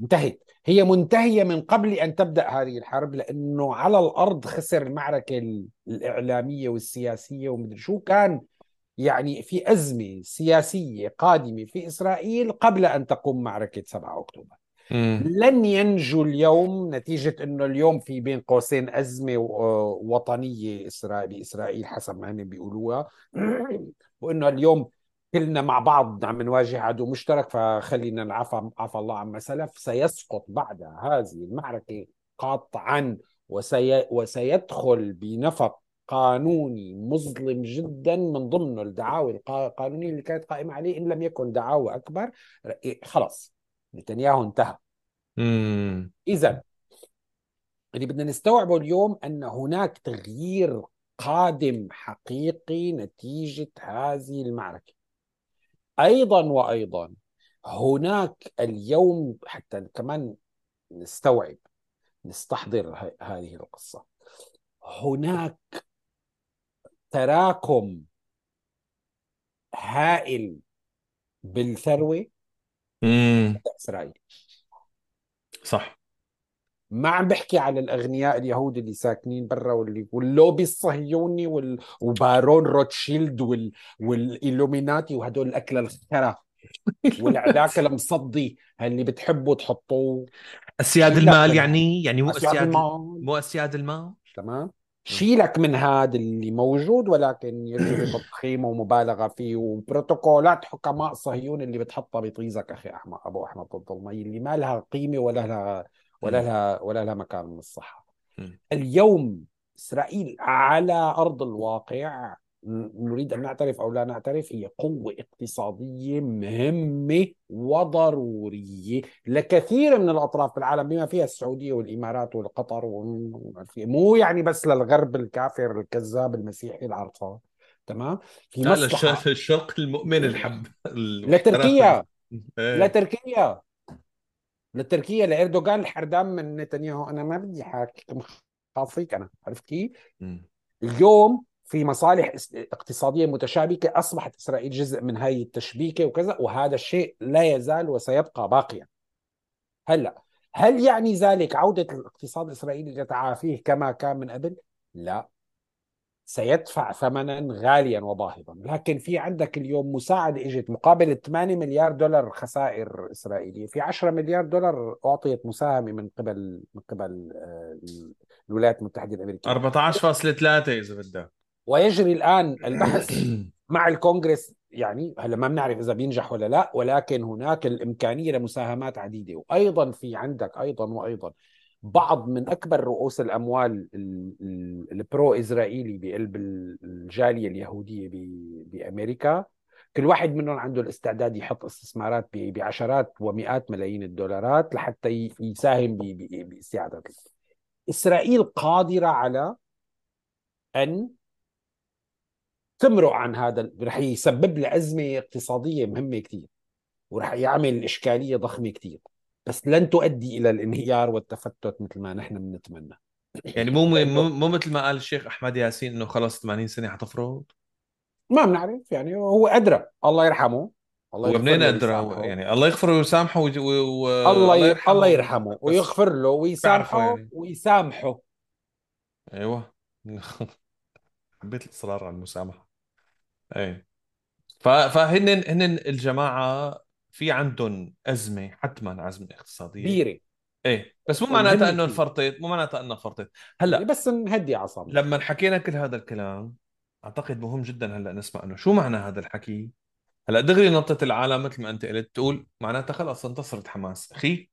انتهت. هي منتهية من قبل أن تبدأ هذه الحرب لأنه على الأرض خسر المعركة ال- الإعلامية والسياسية ومدري شو كان. يعني في أزمة سياسية قادمة في إسرائيل قبل أن تقوم معركة 7 أكتوبر. لن ينجو اليوم نتيجة أنه اليوم في بين قوسين أزمة وطنية إسرائيل بإسرائيل حسب ما هم بيقولوها. وأنه اليوم كلنا مع بعض عم نواجه عدو مشترك فخلينا نعفى عفى الله عما سلف. سيسقط بعد هذه المعركة قطعا وسي وسيدخل بنفق قانوني مظلم جدا من ضمنه الدعاوى القا- القانونية اللي كانت قائمة عليه إن لم يكن دعاوى أكبر. خلاص. نتنياهو انتهى. إذا اللي بدنا نستوعبه اليوم أن هناك تغيير قادم حقيقي نتيجة هذه المعركة. أيضا وأيضا هناك اليوم حتى كمان نستوعب نستحضر هذه القصة. هناك تراكم هائل بالثروة. امم لدى إسرائيل. صح. ما عم بحكي على الأغنياء اليهود اللي ساكنين برا واللي واللوبي الصهيوني وال... وبارون روتشيلد وال... والإلوميناتي وهدول الأكل الخرا والعلاك المصدي اللي بتحبوا تحطوه أسياد المال يعني يعني مو أسياد اسياد المال. مو أسياد المال؟ تمام. شيلك من هذا اللي موجود ولكن يجري بتضخيم ومبالغة فيه وبروتوكولات حكماء صهيون اللي بتحطها بطيزك أخي أحمد أبو أحمد الضلمي اللي ما لها قيمة ولا لها ولا. لها ولا لها مكان من الصحة. اليوم إسرائيل على أرض الواقع نريد أن نعترف أو لا نعترف هي قوة اقتصادية مهمة وضرورية لكثير من الأطراف في العالم بما فيها السعودية والإمارات والقطر مو يعني بس للغرب الكافر الكذاب المسيحي العرفان تمام؟ في مصلحة الشرق المؤمن الحب لتركيا. لتركيا لتركيا لإردوغان الحردان من نتنياهو. أنا ما بدي حاكم خاصيك أنا عرفت كيف؟ اليوم في مصالح اقتصادية متشابكة أصبحت إسرائيل جزء من هذه التشبيكة وكذا وهذا الشيء لا يزال وسيبقى باقيا. هلأ هل يعني ذلك عودة الاقتصاد الإسرائيلي لتعافيه كما كان من قبل؟ لا. سيدفع ثمنا غاليا وباهظا. لكن في عندك اليوم مساعدة إجت مقابل 8 مليار دولار خسائر إسرائيلية. في 10 مليار دولار أعطيت مساهمة من قبل من قبل آه، الولايات المتحدة الأمريكية. 14.3 إذا بدك. ويجري الآن البحث مع الكونغرس يعني هلا ما بنعرف إذا بينجح ولا لا ولكن هناك الإمكانية لمساهمات عديدة. وأيضا في عندك أيضا وأيضا بعض من أكبر رؤوس الأموال البرو اسرائيلي بقلب الجالية اليهودية بأمريكا كل واحد منهم عنده الاستعداد يحط استثمارات بعشرات ومئات ملايين الدولارات لحتى يساهم باستعاده إسرائيل قادرة على أن تمرق عن هذا رح يسبب لها أزمة اقتصادية مهمة كثير ورح يعمل إشكالية ضخمة كثير بس لن تؤدي إلى الانهيار والتفتت مثل ما نحن بنتمنى. يعني مو مو مو مثل ما قال الشيخ أحمد ياسين إنه خلص 80 سنة حتفرض ما بنعرف يعني هو أدرى. الله يرحمه. الله هو منين أدرى؟ يعني الله يغفر ويسامحه و... و... الله ي... الله يرحمه. ويغفر له ويسامحه يعني. ويسامحه. أيوه. حبيت الإصرار على المسامحة. إيه. فهن هن الجماعة في عندهم أزمة حتما ازمه اقتصادية. كبيرة. إيه. بس مو معناتها إنه انفرطت مو معناتها إنه فرطت هلأ بس نهدي أعصابنا. لما حكينا كل هذا الكلام أعتقد مهم جدا هلأ نسمع إنه شو معنى هذا الحكي. هلأ دغري نطت العالم مثل ما أنت قلت تقول معناتها خلص انتصرت حماس. أخي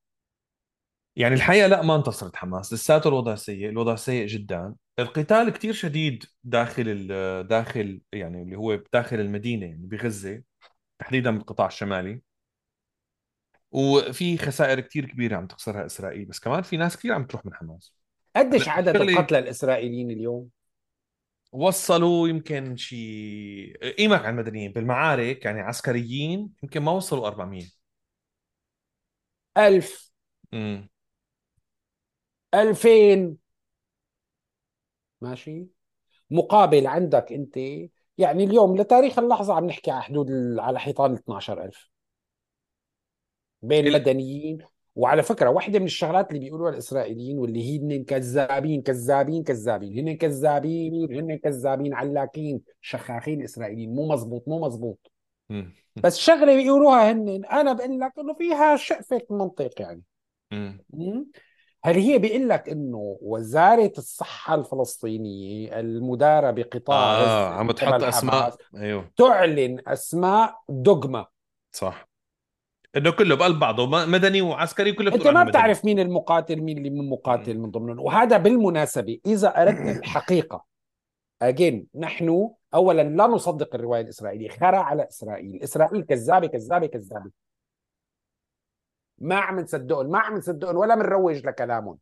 يعني الحقيقة لا ما انتصرت حماس لساته الوضع سيء الوضع سيء جدا. القتال كتير شديد داخل داخل يعني اللي هو داخل المدينة يعني بغزة تحديدا بالقطاع الشمالي. وفي خسائر كتير كبيرة عم تخسرها إسرائيل بس كمان في ناس كثير عم تروح من حماس. قديش عدد القتلى الإسرائيليين اليوم؟ وصلوا يمكن شيء قيمك على المدنيين بالمعارك يعني عسكريين يمكن ما وصلوا 400 ألف. امم 2000 ماشي. مقابل عندك انت يعني اليوم لتاريخ اللحظة عم نحكي على حدود على حيطان 12000 بين مدنيين. وعلى فكرة واحدة من الشغلات اللي بيقولوها الإسرائيليين واللي هن كذابين كذابين كذابين. هن كذابين هن كذابين علاكين شخاخين الاسرائيليين مو مزبوط مو مزبوط. بس شغلة بيقولوها هن. أنا بقول لك إنه فيها شقفة منطق يعني. هل هي بيقول لك إنه وزارة الصحة الفلسطينية المدارة بقطاع آه عم تحط أسماء. أيوه. تعلن أسماء دوغما. صح. إنه كله بقلب بعضه مدني وعسكري كله أنت ما بتعرف مين المقاتل مين اللي من مقاتل من ضمنهم. وهذا بالمناسبة إذا أردنا الحقيقة اجين نحن اولا لا نصدق الرواية الإسرائيلية خرى على إسرائيل. إسرائيل كذابة كذابة كذابة. ما عم نصدقهم ما عم نصدقهم ولا بنروج لكلامهم.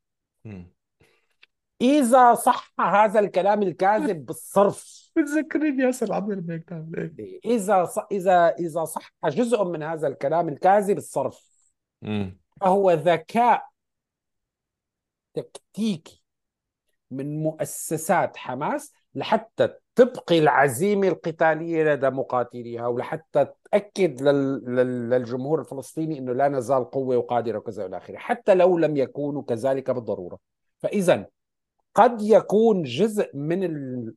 إذا صح هذا الكلام الكاذب بالصرف. بتذكرني ياسر عبد الملك إيه، إذا ص... إذا إذا صح جزء من هذا الكلام الكاذب الصرف. فهو ذكاء تكتيكي من مؤسسات حماس لحتى تبقي العزيمة القتالية لدى مقاتليها ولحتى تأكد لل... للجمهور الفلسطيني أنه لا نزال قوة وقادرة وكذا إلى آخره حتى لو لم يكونوا كذلك بالضرورة. فإذا قد يكون جزء من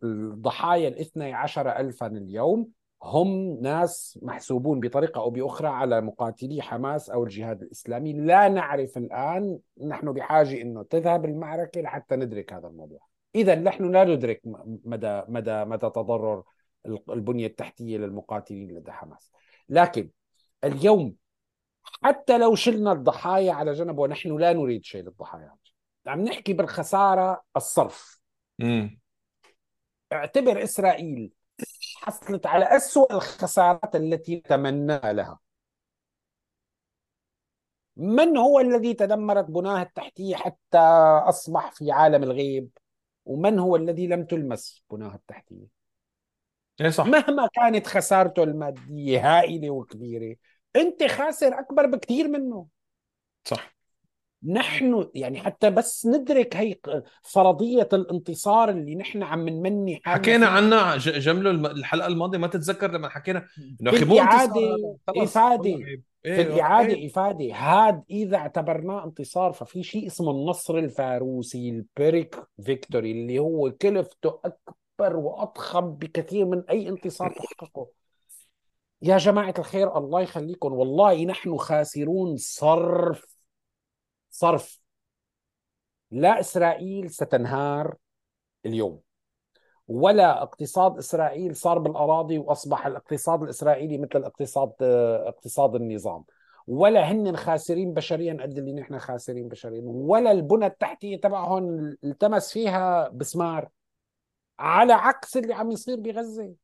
الضحايا الاثني عشر ألفا اليوم هم ناس محسوبون بطريقة أو بأخرى على مقاتلي حماس أو الجهاد الإسلامي. لا نعرف الآن نحن بحاجة أنه تذهب المعركة لحتى ندرك هذا الموضوع. إذا نحن لا ندرك مدى مدى مدى تضرر البنية التحتية للمقاتلين لدى حماس. لكن اليوم حتى لو شلنا الضحايا على جنب ونحن لا نريد شيل الضحايا عم نحكي بالخسارة الصرف. مم. اعتبر إسرائيل حصلت على أسوأ الخسارات التي تمنى لها. من هو الذي تدمرت بناه التحتية حتى أصبح في عالم الغيب؟ ومن هو الذي لم تلمس بناه التحتية؟ إيه صح. مهما كانت خسارته المادية هائلة وكبيرة أنت خاسر أكبر بكثير منه. صح. نحن يعني حتى بس ندرك هي فرضية الانتصار اللي نحن عم نمني حكينا عنها جمله الحلقة الماضية ما تتذكر لما حكينا إنه في الإعادة إفادة. إيه في الإعادة إيه. إفادة. هاد إذا اعتبرناه انتصار ففي شيء اسمه النصر الفاروسي البيريك فيكتوري اللي هو كلفته أكبر وأضخم بكثير من أي انتصار تحققه. يا جماعة الخير الله يخليكم. والله نحن خاسرون صرف صرف. لا إسرائيل ستنهار اليوم ولا اقتصاد إسرائيل صار بالأراضي وأصبح الاقتصاد الإسرائيلي مثل الاقتصاد اقتصاد النظام. ولا هن خاسرين بشريا قد اللي نحن خاسرين بشريا. ولا البنى التحتية تبعهم التمس فيها بسمار. على عكس اللي عم يصير بغزة.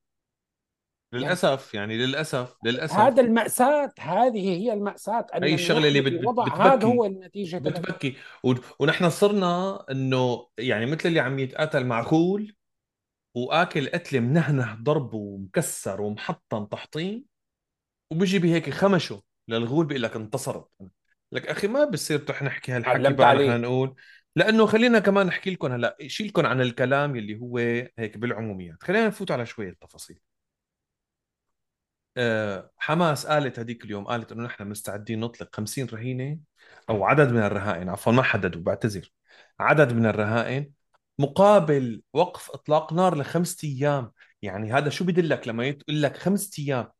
للأسف يعني للأسف للأسف. هذا المأساة هذه هي المأساة أن هي الشغلة اللي بت... بتبكي. هذا هو النتيجة. بتبكي. و... ونحن صرنا إنه يعني مثل اللي عم يتقاتل مع خول وآكل قتله منهنه ضرب ومكسر ومحطم تحطيم وبيجي بهيك خمشة للغول بيقول لك انتصرت. لك أخي ما بصير تروح نحكي هالحكي نحن نقول. لأنه خلينا كمان نحكي لكم هلأ شيلكم عن الكلام يلي هو هيك بالعموميات. خلينا نفوت على شوية تفاصيل آه، حماس قالت هذيك اليوم قالت إنه نحن مستعدين نطلق 50 رهينة أو عدد من الرهائن عفوا ما حددوا بعتذر. عدد من الرهائن مقابل وقف إطلاق نار لخمسة أيام. يعني هذا شو بدلك لما يقول لك خمسة أيام؟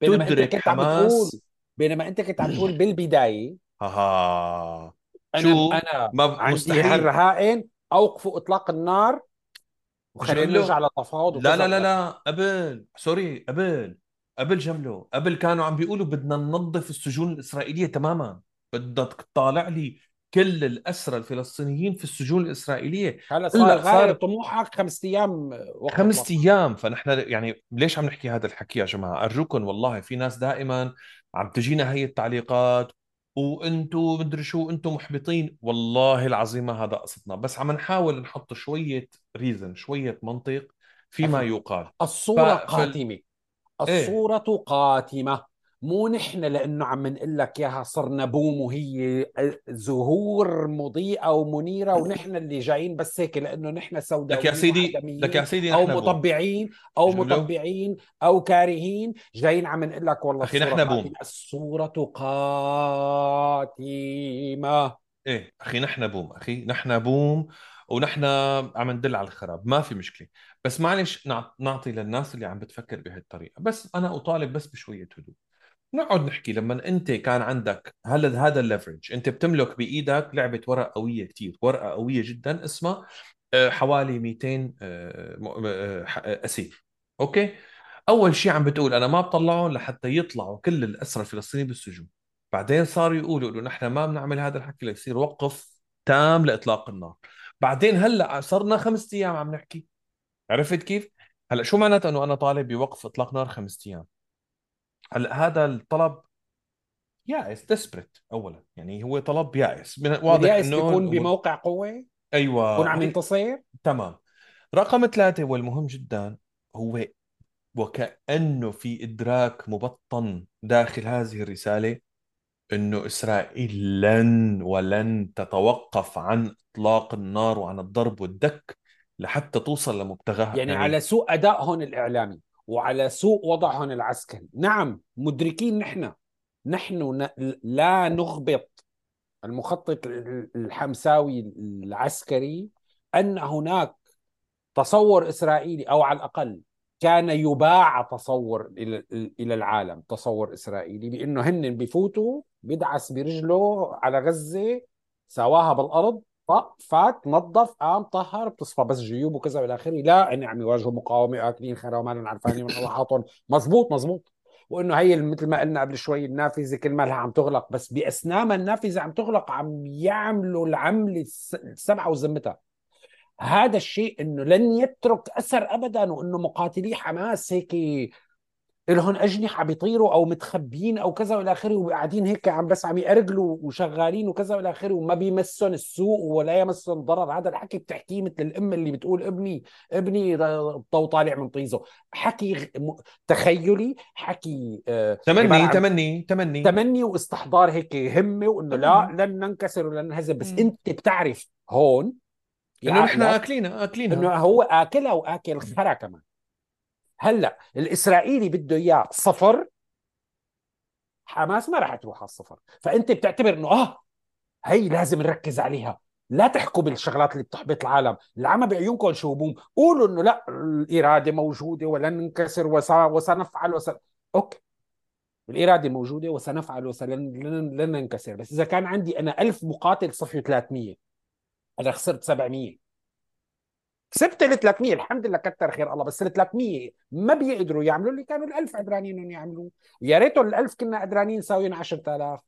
بينما تدرك انت كنت حماس. عم تقول بينما أنت كنت عم تقول بالبداية ها أنا شو أنا ما عندي هالرهائن اوقفوا إطلاق النار وخلينا نرجع للتفاوض لا لا لا لا قبل سوري قبل قبل جملة. قبل كانوا عم بيقولوا بدنا ننظف السجون الإسرائيلية تماما. بدك تطالع لي كل الأسرى الفلسطينيين في السجون الإسرائيلية. هلا صار غاية طموحك خمس أيام وقت خمس أيام. فنحن يعني ليش عم نحكي هذا الحكي يا جماعة؟ أرجوكم والله في ناس دائما عم تجينا هي التعليقات وأنتم مدري شو أنتم محبطين والله العظيم ما هذا قصدنا بس عم نحاول نحط شوية ريزن شوية منطق فيما يقال الصورة ف... قاتمة إيه. الصورة إيه؟ قاتمة مو نحن لأنه عم نقول لك إياها صرنا بوم وهي زهور مضيئة ومنيرة ونحن اللي جايين بس هيك لأنه نحن سوداء لك يا سيدي لك يا سيدي أو مطبعين أو مطبعين أو كارهين. جايين عم نقول لك والله أخي نحن بوم. الصورة قاتمة. إيه أخي نحن بوم. أخي نحن بوم ونحن عم ندل على الخراب. ما في مشكلة. بس معلش نعطي للناس اللي عم بتفكر بهالطريقة. بس أنا أطالب بس بشوية هدوء. نقعد نحكي لما انت كان عندك هذا هذا ال leverage انت بتملك بإيدك لعبة ورق قوية كثير ورقة قوية جدا اسمها آه، حوالي 200 آه، آه، أسير. okay؟ أول شيء عم بتقول أنا ما بطلعهم لحتى يطلعوا كل الاسرى الفلسطينيين بالسجون. بعدين صاروا يقولوا إنه نحن ما بنعمل هذا الحكي ليصير وقف تام لإطلاق النار. بعدين هلأ صرنا خمس أيام عم نحكي. عرفت كيف؟ هلأ شو معناته إنه أنا طالب بوقف إطلاق نار خمس أيام؟ هلا هذا الطلب يائس ديسبريت اولا. يعني هو طلب يائس. واضح إنه بيكون بموقع قوة؟ أيوه. يكون عم ينتصر؟ تمام. رقم ثلاثة والمهم جدا هو وكأنه في إدراك مبطن داخل هذه الرسالة إنه إسرائيل لن ولن تتوقف عن إطلاق النار وعن الضرب والدك لحتى توصل لمبتغاها. يعني, يعني على سوء ادائهم الإعلامي. وعلى سوء وضعهم العسكري. نعم مدركين نحن. نحن لا نغبط. المخطط الحمساوي العسكري أن هناك تصور إسرائيلي أو على الأقل كان يباع تصور إلى العالم تصور إسرائيلي بأنه هن بفوتوا بيدعس برجله على غزة سواها بالأرض طق فات نظف قام طهر بتصفى بس جيوب وكذا والى آخره. لا ان عم يواجهوا مقاومة أكلين خير وما عرفانين من روحاتهم مزبوط مزبوط وإنه هي مثل ما قلنا قبل شوي النافذة كل مالها عم تغلق بس باثناء ما النافذة عم تغلق عم يعملوا العملة السبعه وذمتها هذا الشيء إنه لن يترك أثر ابدا وإنه مقاتلي حماس هيك لهم أجنحة بيطيروا أو متخبيين أو كذا وإلى آخره وقاعدين هيك عم بس عم يأرجلوا وشغالين وكذا وإلى آخره وما بيمسهم السوء ولا يمسهم ضرر. هذا الحكي بتحكيه مثل الأم اللي بتقول ابني ابني ضو طالع من طيزه. حكي تخيلي حكي آه تمني تمني تمني. تمني واستحضار هيك همة وإنه لا لن ننكسر ولن نهزم. بس أنت بتعرف هون إنه نحن آكلينها آكلينها. إنه هو آكلها وآكل خرا كمان. هلا الإسرائيلي بده إياه صفر حماس ما راح تروح على الصفر. فأنت بتعتبر إنه آه هي لازم نركز عليها. لا تحكوا بالشغلات اللي بتحبط العالم. العمى بعيونكم شو بوم. قولوا إنه لا الإرادة موجودة ولن ننكسر وسنفعل وس... أوكي. الإرادة موجودة وسنفعل وسلن لن, لن ننكسر. بس إذا كان عندي أنا ألف مقاتل صفي 300 أنا خسرت 700 كسبت ال 300 الحمد لله كتر خير الله بس ال 300 ما بيقدروا يعملوا اللي كانوا ال 1000 قدرانين انهم يعملوه. يا ريتهم ال 1000 كنا قدرانين نساويهم 10000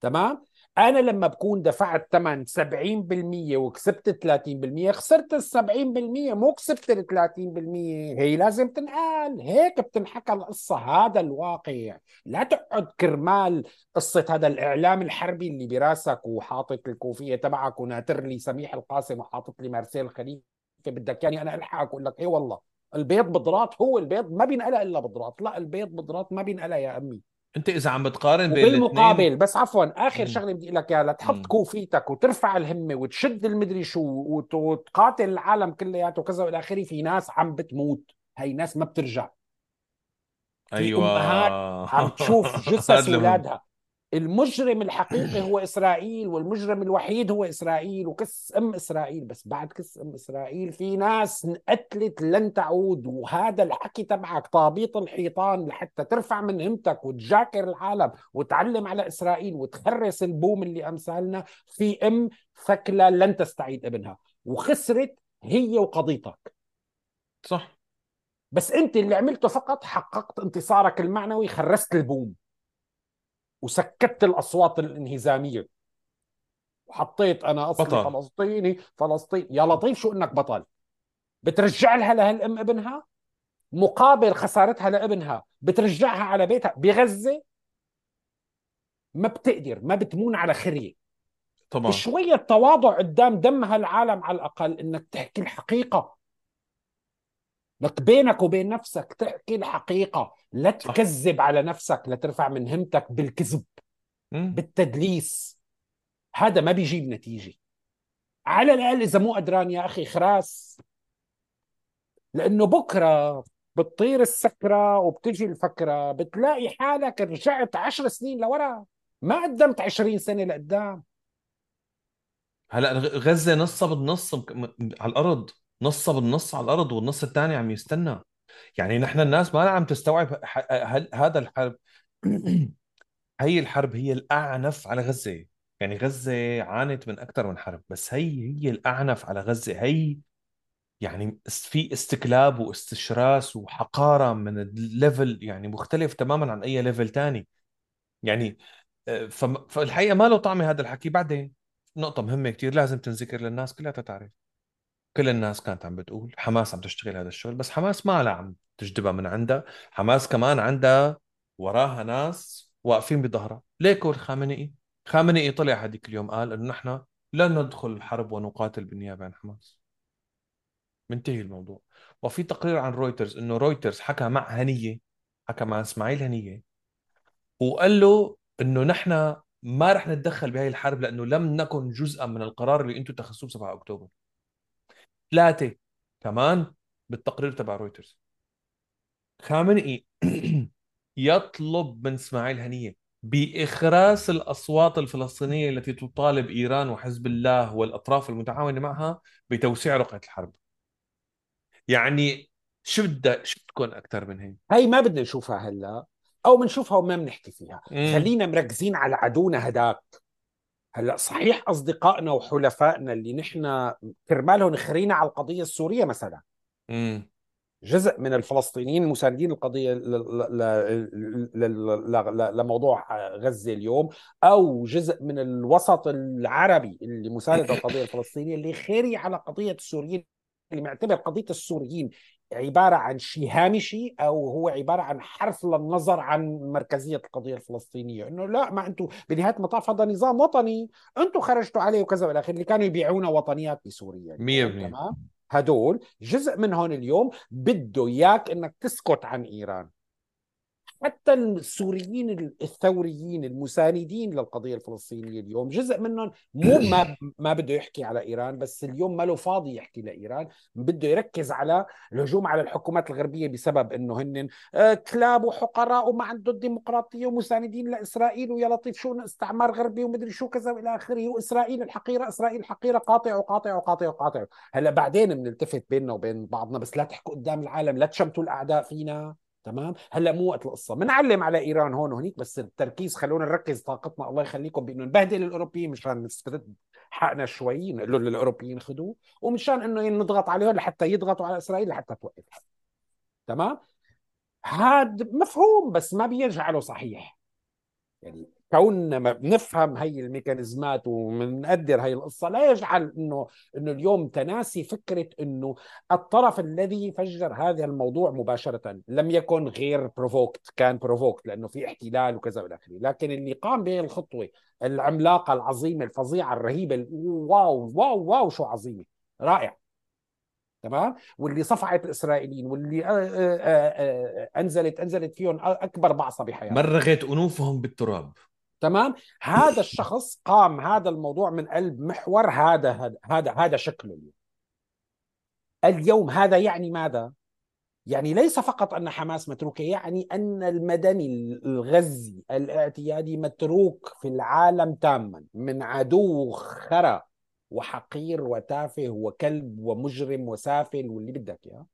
تمام؟ أنا لما بكون دفعت ثمن 70% وكسبت 30% خسرت ال 70% مو كسبت ال 30% هي لازم تنقال. هيك بتنحكى القصة هذا الواقع. لا تقعد كرمال قصة هذا الإعلام الحربي اللي براسك وحاطط الكوفية تبعك وناتر لي سميح القاسم وحاطط لي مارسيل خليفه بدك يعني أنا الحقك أقول لك إي والله البيض بضرات هو البيض ما بينقلى إلا بضرات لا البيض بضرات ما بينقلى يا أمي. انت إذا عم بتقارن بين بالمقابل بس عفوا آخر شغلة بدي لك إياها لتحط كوفيتك وترفع الهمة وتشد المدري شو وتقاتل العالم كلياته وكذا والى آخره في ناس عم بتموت هي ناس ما بترجع. أيوه. أمهات عم تشوف جثث أولادها. المجرم الحقيقي هو إسرائيل والمجرم الوحيد هو إسرائيل وكس أم إسرائيل. بس بعد كس أم إسرائيل في ناس انقتلت لن تعود وهذا الحكي تبعك طابيط الحيطان لحتى ترفع من همتك وتجاكر العالم وتعلم على إسرائيل وتخرس البوم اللي أمثالنا في أم ثكلى لن تستعيد أبنها. وخسرت هي وقضيتك. صح. بس أنت اللي عملته فقط حققت انتصارك المعنوي خرست البوم. وسكت الأصوات الانهزامية. وحطيت أنا أصلي بطل. فلسطيني فلسطين. يا لطيف شو إنك بطل. بترجع لها لهالام ابنها؟ مقابل خسارتها لابنها بترجعها على بيتها بغزة؟ ما بتقدر ما بتمون على خرية. طبعا شوية تواضع قدام دم هالعالم على الأقل إنك تحكي الحقيقة. لك بينك وبين نفسك تحكي الحقيقة. لا تكذب على نفسك لترفع من همتك بالكذب بالتدليس. هذا ما بيجيب نتيجة. على الأقل إذا مو قدران يا أخي خراس لأنه بكرة بتطير السكرة وبتجي الفكرة بتلاقي حالك رجعت عشر سنين لورا. ما قدمت عشرين سنة لقدام. هلأ غزة نصها بالنص على الأرض. نصها بالنص على الأرض والنص الثاني عم يستنى. يعني نحن الناس ما عم تستوعب هذا الحرب هي الحرب هي الأعنف على غزة. يعني غزة عانت من أكثر من حرب بس هي هي الأعنف على غزة. هي يعني في استكلاب واستشراس وحقارة من ال level يعني مختلف تماما عن أي level ثاني يعني آه، فالحقيقة ما له طعمه هذا الحكي. بعدين نقطة مهمة كثير لازم تنذكر للناس كلها تعرف كل الناس كانت عم بتقول حماس عم تشتغل هذا الشغل بس حماس ما لها عم تجدبها من عندها حماس كمان عندها وراها ناس واقفين بظهرها. ليكو الخامنئي خامنئي؟ طلع هذيك اليوم قال إنه نحن لن ندخل الحرب ونقاتل بالنيابة عن حماس. منتهي الموضوع. وفي تقرير عن رويترز إنه رويترز حكى مع هنية حكى مع إسماعيل هنية وقال له إنه نحن ما رح نتدخل بهي الحرب لأنه لم نكن جزءا من القرار اللي أنتم اتخذتوه 7 أكتوبر. ثلاثة كمان بالتقرير تبع رويترز. خامنئي يطلب من إسماعيل هنية بإخراس الأصوات الفلسطينية التي تطالب إيران وحزب الله والأطراف المتعاونة معها بتوسيع رقعة الحرب. يعني شو بدها شو تكون أكثر من هيك؟ هي ما بدنا نشوفها هلا أو بنشوفها وما بنحكي فيها. مم. خلينا مركزين على عدونا هداك. هلأ صحيح أصدقائنا وحلفائنا اللي نحن كرمالهم خرينا على القضية السورية مثلا؟ امم جزء من الفلسطينيين المساندين القضية لموضوع غزة اليوم أو جزء من الوسط العربي اللي مساند القضية الفلسطينية اللي خيري على قضية السوريين اللي معتبر قضية السوريين عبارة عن شيء هامشي أو هو عبارة عن حرف للنظر عن مركزية القضية الفلسطينية. إنه لا ما أنتم بنهاية المطاف هذا نظام وطني. أنتم خرجتوا عليه وكذا والى آخره اللي كانوا يبيعونا وطنيات بسوريا 100% تمام؟ هدول جزء منهم اليوم بده إياك إنك تسكت عن إيران. حتى السوريين الثوريين المساندين للقضية الفلسطينية اليوم جزء منهم مو ما ما بده يحكي على إيران بس اليوم ما له فاضي يحكي لإيران. بده يركز على الهجوم على الحكومات الغربية بسبب إنه هن آه، كلاب وحقراء وما عندهم ديمقراطيه ومساندين لإسرائيل ويا لطيف شو استعمار غربي ومدري شو كذا وإلى آخره. وإسرائيل الحقيرة إسرائيل الحقيره قاطع وقاطع وقاطع وقاطع. هلأ بعدين بنلتفت بيننا وبين بعضنا بس لا تحكوا قدام العالم لا تشمتوا الأعداء فينا. تمام؟ هلا مو وقت القصة بنعلم على إيران هون وهنيك بس التركيز خلونا نركز طاقتنا. الله يخليكم بإنه نبهدل الأوروبيين مشان نسترد حقنا شوي نقول للأوروبيين خذوه ومشان إنه نضغط عليهم لحتى يضغطوا على إسرائيل لحتى توقف. تمام؟ هذا مفهوم بس ما بيجعله صحيح. يعني كوننا بنفهم هي الميكانيزمات وبنقدر هي القصة لا يجعل إنه إنه اليوم تناسي فكرة إنه الطرف الذي فجر هذا الموضوع مباشرة لم يكن غير provoked كان provoked لأنه في احتلال وكذا والى آخره. لكن اللي قام به الخطوة العملاقة العظيمة الفظيعة الرهيبة wow wow wow شو عظيمة رائع تمام؟ واللي صفعت الإسرائيليين واللي آه، آه، آه، أنزلت أنزلت فيهم أكبر بعصه بحياتهم. مرغت أنوفهم بالتراب. تمام؟ هذا الشخص قام هذا الموضوع من قلب محور هذا هذا هذا شكله اليوم. هذا يعني ماذا؟ يعني ليس فقط أن حماس متروكه يعني أن المدني الغزي الاعتيادي متروك في العالم تماما من عدو خرا وحقير وتافه وكلب ومجرم وسافل واللي بدك إياه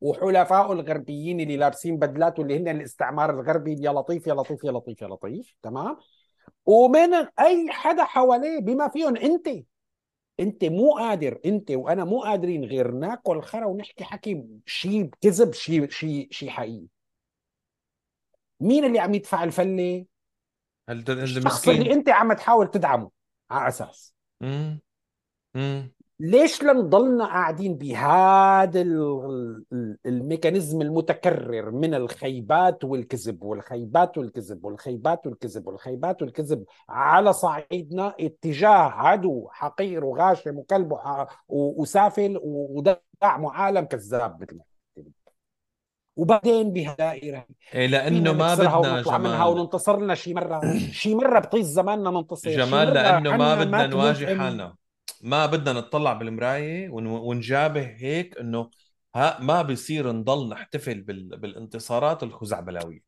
وحلفائه الغربيين اللي لابسين بدلات واللي هن الاستعمار الغربي يا لطيف يا لطيف يا لطيف يا لطيف تمام؟ ومن أي حدا حواليه بما فيهم أنت. أنت مو قادر أنت وأنا مو قادرين غير ناكل خرا ونحكي حكي شيء كذب شيء شيء شيء حقيقي. مين اللي عم يدفع الفلة؟ الشخص اللي أنت عم تحاول تدعمه على أساس. امم امم ليش لنضلنا قاعدين بهذا الميكانيزم المتكرر من الخيبات والكذب والخيبات والكذب والخيبات والكذب والخيبات والكذب على صعيدنا اتجاه عدو حقير وغاشم وكلب وسافل ودعم عالم كذاب مثل وبعدين بهالدائره إيه لأنه ما بدنا جمال منها وننتصر لنا شي مره شي مرة بطيس زماننا ننتصر. جمال لأنه ما بدنا نواجه حالنا. ما بدنا نطلع بالمراية ونجابه هيك إنه ها ما بيصير نضل نحتفل بال... بالانتصارات الخزعبلاوية.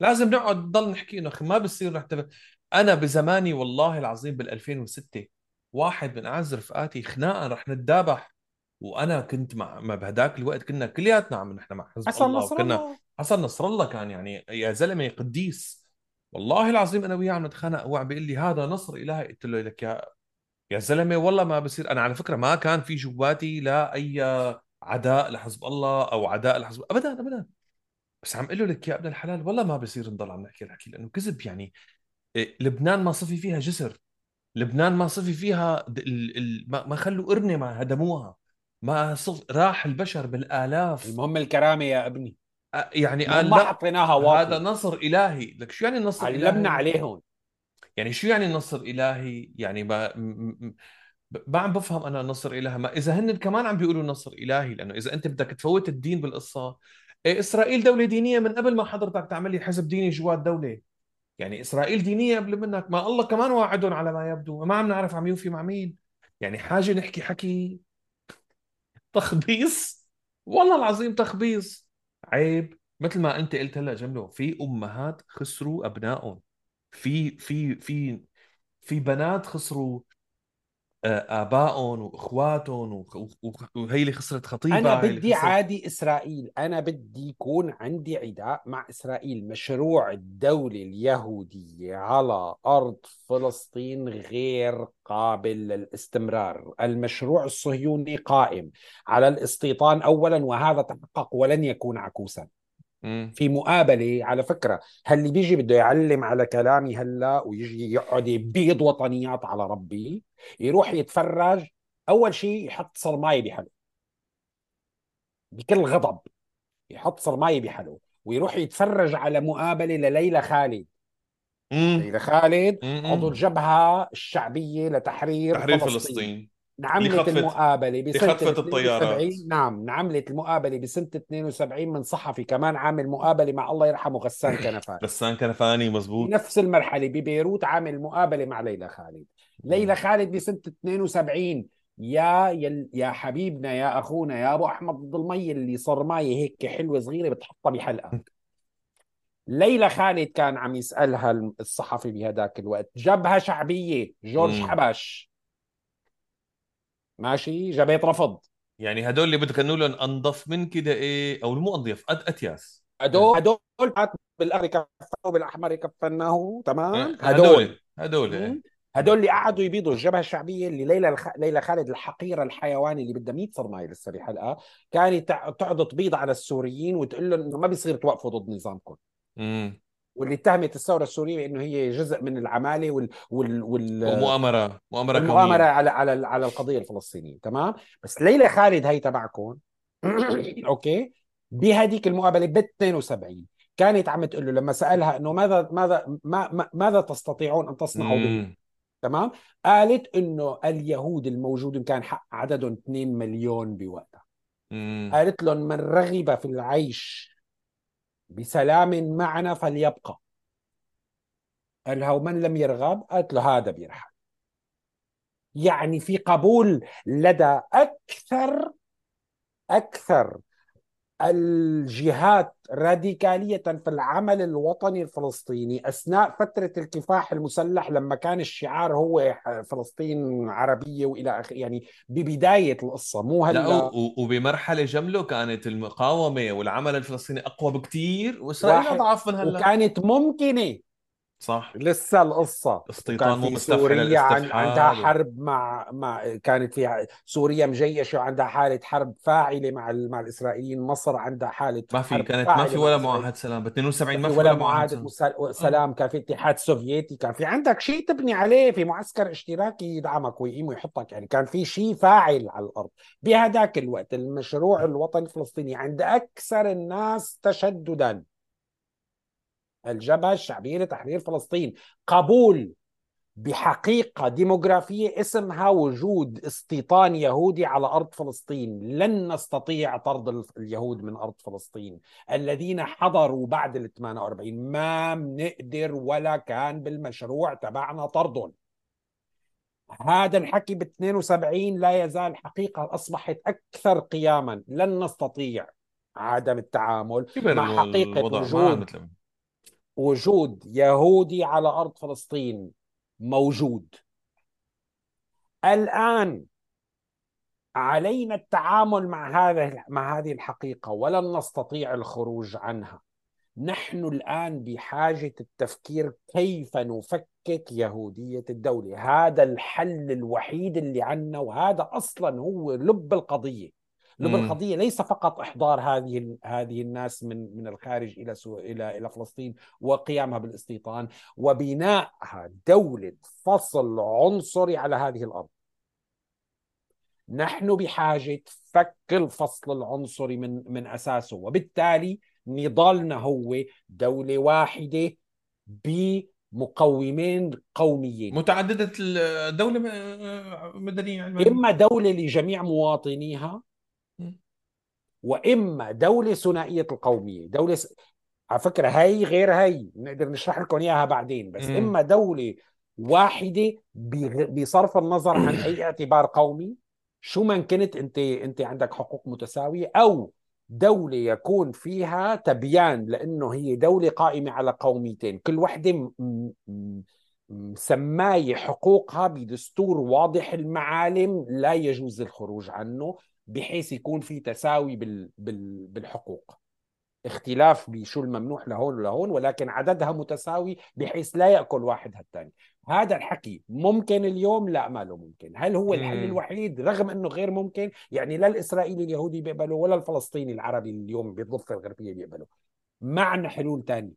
لازم نقعد نضل نحكي إنه ما بيصير نحتفل. أنا بزماني والله العظيم بال 2006 واحد من أعز رفقاتي خناقه رح نتذابح وأنا كنت مع ما بهداك الوقت كنا كلياتنا عم نحن مع حزب حسن الله نصر وكنا الله. حسن نصر الله كان يعني يا زلمة قديس. والله العظيم أنا وياه عم نتخانق هو عم بيقول لي هذا نصر إلهي. قلت له لك يا يا زلمة والله ما بصير. أنا على فكرة ما كان في جواتي لا اي عداء لحزب الله أو عداء لحزب ابدا ابدا. بس عم أقول لك يا ابن الحلال والله ما بصير نضل عم نحكي الحكي لأنه كذب يعني. إيه، لبنان ما صفي فيها جسر. لبنان ما صفي فيها ال... ال... ما خلوا قرنه ما هدموها. ما صف... راح البشر بالآلاف. المهم الكرامة يا ابني. يعني قال ما حطيناها. هذا نصر إلهي. لك شو يعني نصر علمنا إلهي؟ عليهم. يعني شو يعني نصر إلهي؟ يعني ما ما عم بفهم أنا نصر إلهي. ما إذا هن كمان عم بيقولوا نصر إلهي لأنه إذا أنت بدك تفوت الدين بالقصة إيه إسرائيل دولة دينية من قبل ما حضرتك تعمل لي حزب ديني جوات دوله يعني إسرائيل دينية قبل منك. ما الله كمان واعدهم على ما يبدو. ما عم نعرف عم يوفي مع مين. يعني حاجة نحكي حكي تخبيص. والله العظيم تخبيص. عيب. مثل ما أنت قلت هلأ جمله في أمهات خسروا أبنائهم. في في في في بنات خسروا آه، آبائهم وإخواتهم وهي اللي خسرت خطيبها أنا بدي خسرت... عادي إسرائيل أنا بدي يكون عندي عداء مع إسرائيل. مشروع الدولة اليهودية على أرض فلسطين غير قابل للاستمرار. المشروع الصهيوني قائم على الاستيطان اولا وهذا تحقق ولن يكون عكوسا. في مقابلة على فكرة هل بيجي بده يعلم على كلامي هلا ويجي يقعد يبيض وطنيات على ربي يروح يتفرج أول شيء يحط صرمايه بحلو بكل غضب يحط صرمايه بحلو ويروح يتفرج على مقابلة لليلى خالد. ليلى خالد عضو الجبهة الشعبية لتحرير تحرير فلسطين, فلسطين. انعملت المقابلة بسنة خطفت الطيارات. 72 نعم انعملت المقابلة بسنة 72 من صحفي كمان عامل مقابلة مع الله يرحمه غسان كنفاني. غسان كنفاني مزبوط بنفس المرحلة ببيروت عامل مقابلة مع ليلى خالد. ليلى خالد بسنة 72 يا يل يا حبيبنا يا أخونا يا أبو أحمد ضد المي اللي صرمايه هيك حلوة صغيرة بتحطها بحلقه ليلى خالد كان عم يسألها الصحفي بهداك الوقت جبهة شعبية جورج مم. حبش. ماشي جابت رفض. يعني هدول اللي بتغنوا لهم انظف من كده إيه؟ أو مو انظف أت أتياس. هدول هدول بالاخضر كفناه بالأحمر كفناه تمام؟ أه، هدول. هدول. إيه. هدول اللي قعدوا يبيضوا الجبهة الشعبية اللي ليلى الخ... ليلى خالد الحقيرة الحيواني اللي بدها 100 صرمايه لسه بحلقه كانت تقعد تبيض على السوريين وتقول لهم إنه ما بيصير توقفوا ضد نظامكم. مم. واللي اتهمت الثورة السورية بأنه هي جزء من العمالة وال وال, وال... ومؤامرة مؤامرة كونية. على على على القضية الفلسطينية تمام؟ بس ليلى خالد هي تبعكم. أوكي؟ بهذيك المقابلة ب 72 كانت عم تقول له لما سألها إنه ماذا ماذا ما ما- ماذا تستطيعون أن تصنعوا به. تمام؟ قالت إنه اليهود الموجودين كان حق عددهم 2 مليون بوقتها. قالت لهم من رغب في العيش بسلام معنا فليبقى. قال لها ومن لم يرغب قالت له هذا بيرحل. يعني في قبول لدى أكثر أكثر الجهات راديكالية في العمل الوطني الفلسطيني أثناء فترة الكفاح المسلح لما كان الشعار هو فلسطين عربية وإلى آخره يعني ببداية القصة مو لا هلأ و- و- وبمرحلة جمله كانت المقاومة والعمل الفلسطيني أقوى بكثير وإسرائيل واحد- أضعف من هلأ. وكانت ممكنة صح. لسه القصة. استيطان مو مستفحل سوريا عن عندها حرب مع مع كانت في سوريا مجيشة وعندها حالة حرب فاعلة مع ال- مع الإسرائيليين. مصر عندها حالة ما في كانت ما في ولا. معاهد سلام. ب 72 ما في ولا معاهد سلام. كان في اتحاد سوفيتي كان في عندك شيء تبني عليه في معسكر اشتراكي يدعمك ويقيم ويحطك. يعني كان في شيء فاعل على الأرض. بهذاك الوقت المشروع الوطني الفلسطيني عند أكثر الناس تشددا. الجبهة الشعبية لتحرير فلسطين. قبول بحقيقة ديموغرافية اسمها وجود استيطان يهودي على أرض فلسطين. لن نستطيع طرد ال- اليهود من أرض فلسطين. الذين حضروا بعد ال 48 ما بنقدر ولا كان بالمشروع تبعنا طردهم هذا الحكي ب 72 لا يزال حقيقة أصبحت أكثر قياما. لن نستطيع عدم التعامل مع حقيقة وجود وجود يهودي على أرض فلسطين موجود. الآن علينا التعامل مع هذا مع هذه الحقيقة ولن نستطيع الخروج عنها. نحن الآن بحاجة التفكير كيف نفكك يهودية الدولة؟ هذا الحل الوحيد اللي عنا وهذا أصلا هو لب القضية. لب مم. القضية ليس فقط إحضار هذه هذه الناس من من الخارج إلى سو إلى إلى فلسطين وقيامها بالاستيطان وبنائها دولة فصل عنصري على هذه الأرض نحن بحاجة فك الفصل العنصري من من أساسه وبالتالي نضالنا هو دولة واحدة بمقومين قوميين متعددة الدولة مدنية علمانيه إما دولة لجميع مواطنيها. وإما دولة ثنائية القومية دولة س... على فكرة هي غير هي نقدر نشرح لكم إياها بعدين بس مم. إما دولة واحدة بصرف النظر عن أي اعتبار قومي شو ما كنت أنت أنت عندك حقوق متساوية أو دولة يكون فيها تبيان لأنه هي دولة قائمة على قوميتين كل وحدة م- م- م- مسماية حقوقها بدستور واضح المعالم لا يجوز الخروج عنه بحيث يكون في تساوي بال بال بالحقوق. اختلاف بشو الممنوح لهون ولهون ولكن عددها متساوي بحيث لا يأكل واحد هالتاني. هذا الحكي ممكن اليوم؟ لا ما له ممكن. هل هو الحل. الوحيد؟ رغم أنه غير ممكن يعني لا الإسرائيلي اليهودي بيقبله ولا الفلسطيني العربي اليوم بالضفة الغربية بيقبله معنا حلول تانية.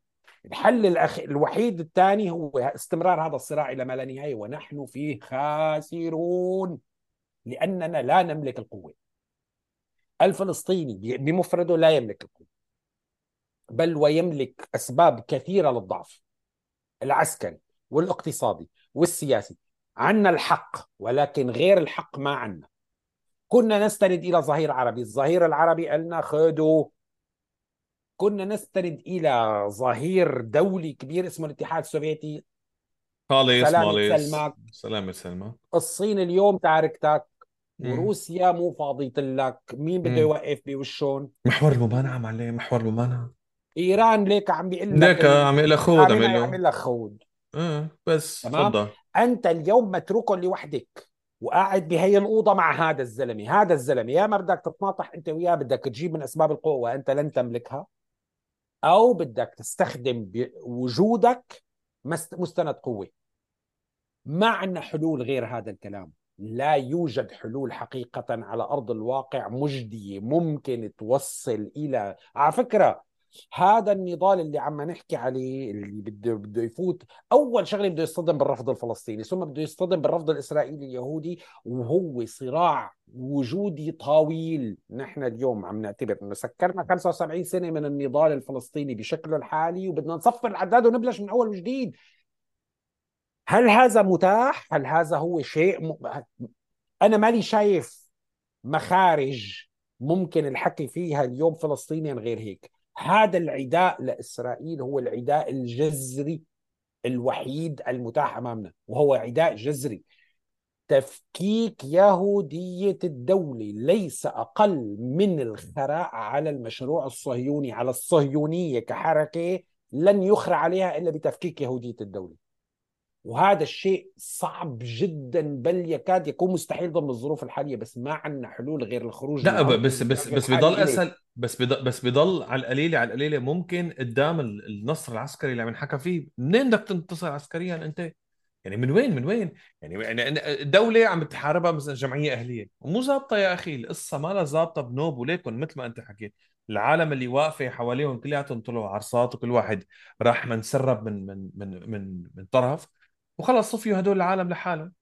الحل الأخ... الوحيد الثاني هو استمرار هذا الصراع إلى ما لا نهاية ونحن فيه خاسرون لأننا لا نملك القوة. الفلسطيني بمفرده لا يملك القوة بل ويملك أسباب كثيرة للضعف العسكري والاقتصادي والسياسي. عنا الحق ولكن غير الحق ما عنا. كنا نستند إلى ظهير عربي الظهير العربي قالنا خذوا كنا نستند إلى ظهير دولي كبير اسمه الاتحاد السوفيتي. خالص سلام يسلمك. سلام يسلمك الصين اليوم تاركتك. وروسيا مو فاضية لك. مين بده. يوقف بوشهم؟ محور الممانعة معلم محور الممانعة. إيران ليك عم بيقول لك ليك عم يقول لك خود له. يعمل لك خود. آه بس. تفضل. أنت اليوم متروك لوحدك وقاعد بهي الأوضة مع هذا الزلمة. هذا الزلمة يا ما بدك تتناطح أنت وياه بدك تجيب من أسباب القوة وانت لن تملكها أو بدك تستخدم وجودك مست- مستند قوة. ما عندنا حلول غير هذا الكلام. لا يوجد حلول حقيقة على أرض الواقع مجدية ممكن توصل إلى على فكرة هذا النضال اللي عم نحكي عليه اللي بده بده يفوت أول شغلة بده يصطدم بالرفض الفلسطيني ثم بده يصطدم بالرفض الإسرائيلي اليهودي وهو صراع وجودي طويل نحن اليوم عم نعتبر إنه سكرنا 75 سنة من النضال الفلسطيني بشكله الحالي وبدنا نصفر العداد ونبلش من أول وجديد. هل هذا متاح؟ هل هذا هو شيء م... أنا مالي شايف مخارج ممكن الحكي فيها اليوم فلسطينيا غير هيك. هذا العداء لإسرائيل هو العداء الجذري الوحيد المتاح أمامنا وهو عداء جذري. تفكيك يهودية الدولة ليس أقل من الخراء على المشروع الصهيوني على الصهيونية كحركة لن يخرع عليها إلا بتفكيك يهودية الدولة. وهذا الشيء صعب جدا بل يكاد يكون مستحيل ضمن الظروف الحالية بس ما عندنا حلول غير الخروج لا من بس بس بس بضل. اسهل بس بضل بس بضل على القليلة على القليلة ممكن قدام ال- النصر العسكري اللي عم نحكى فيه. منين بدك تنتصر عسكريا أنت؟ يعني من وين من وين؟ يعني يعني دولة عم بتحاربها مثلا جمعية أهلية. ومو ظابطة يا أخي القصة ما لها ظابطة بنوب. وليكن مثل ما أنت حكيت العالم اللي واقفة حواليهم كلياتهم طلعوا عرصات وكل واحد راح منسرب من من من من من طرف. وخلص صفيوا هدول العالم لحالهم.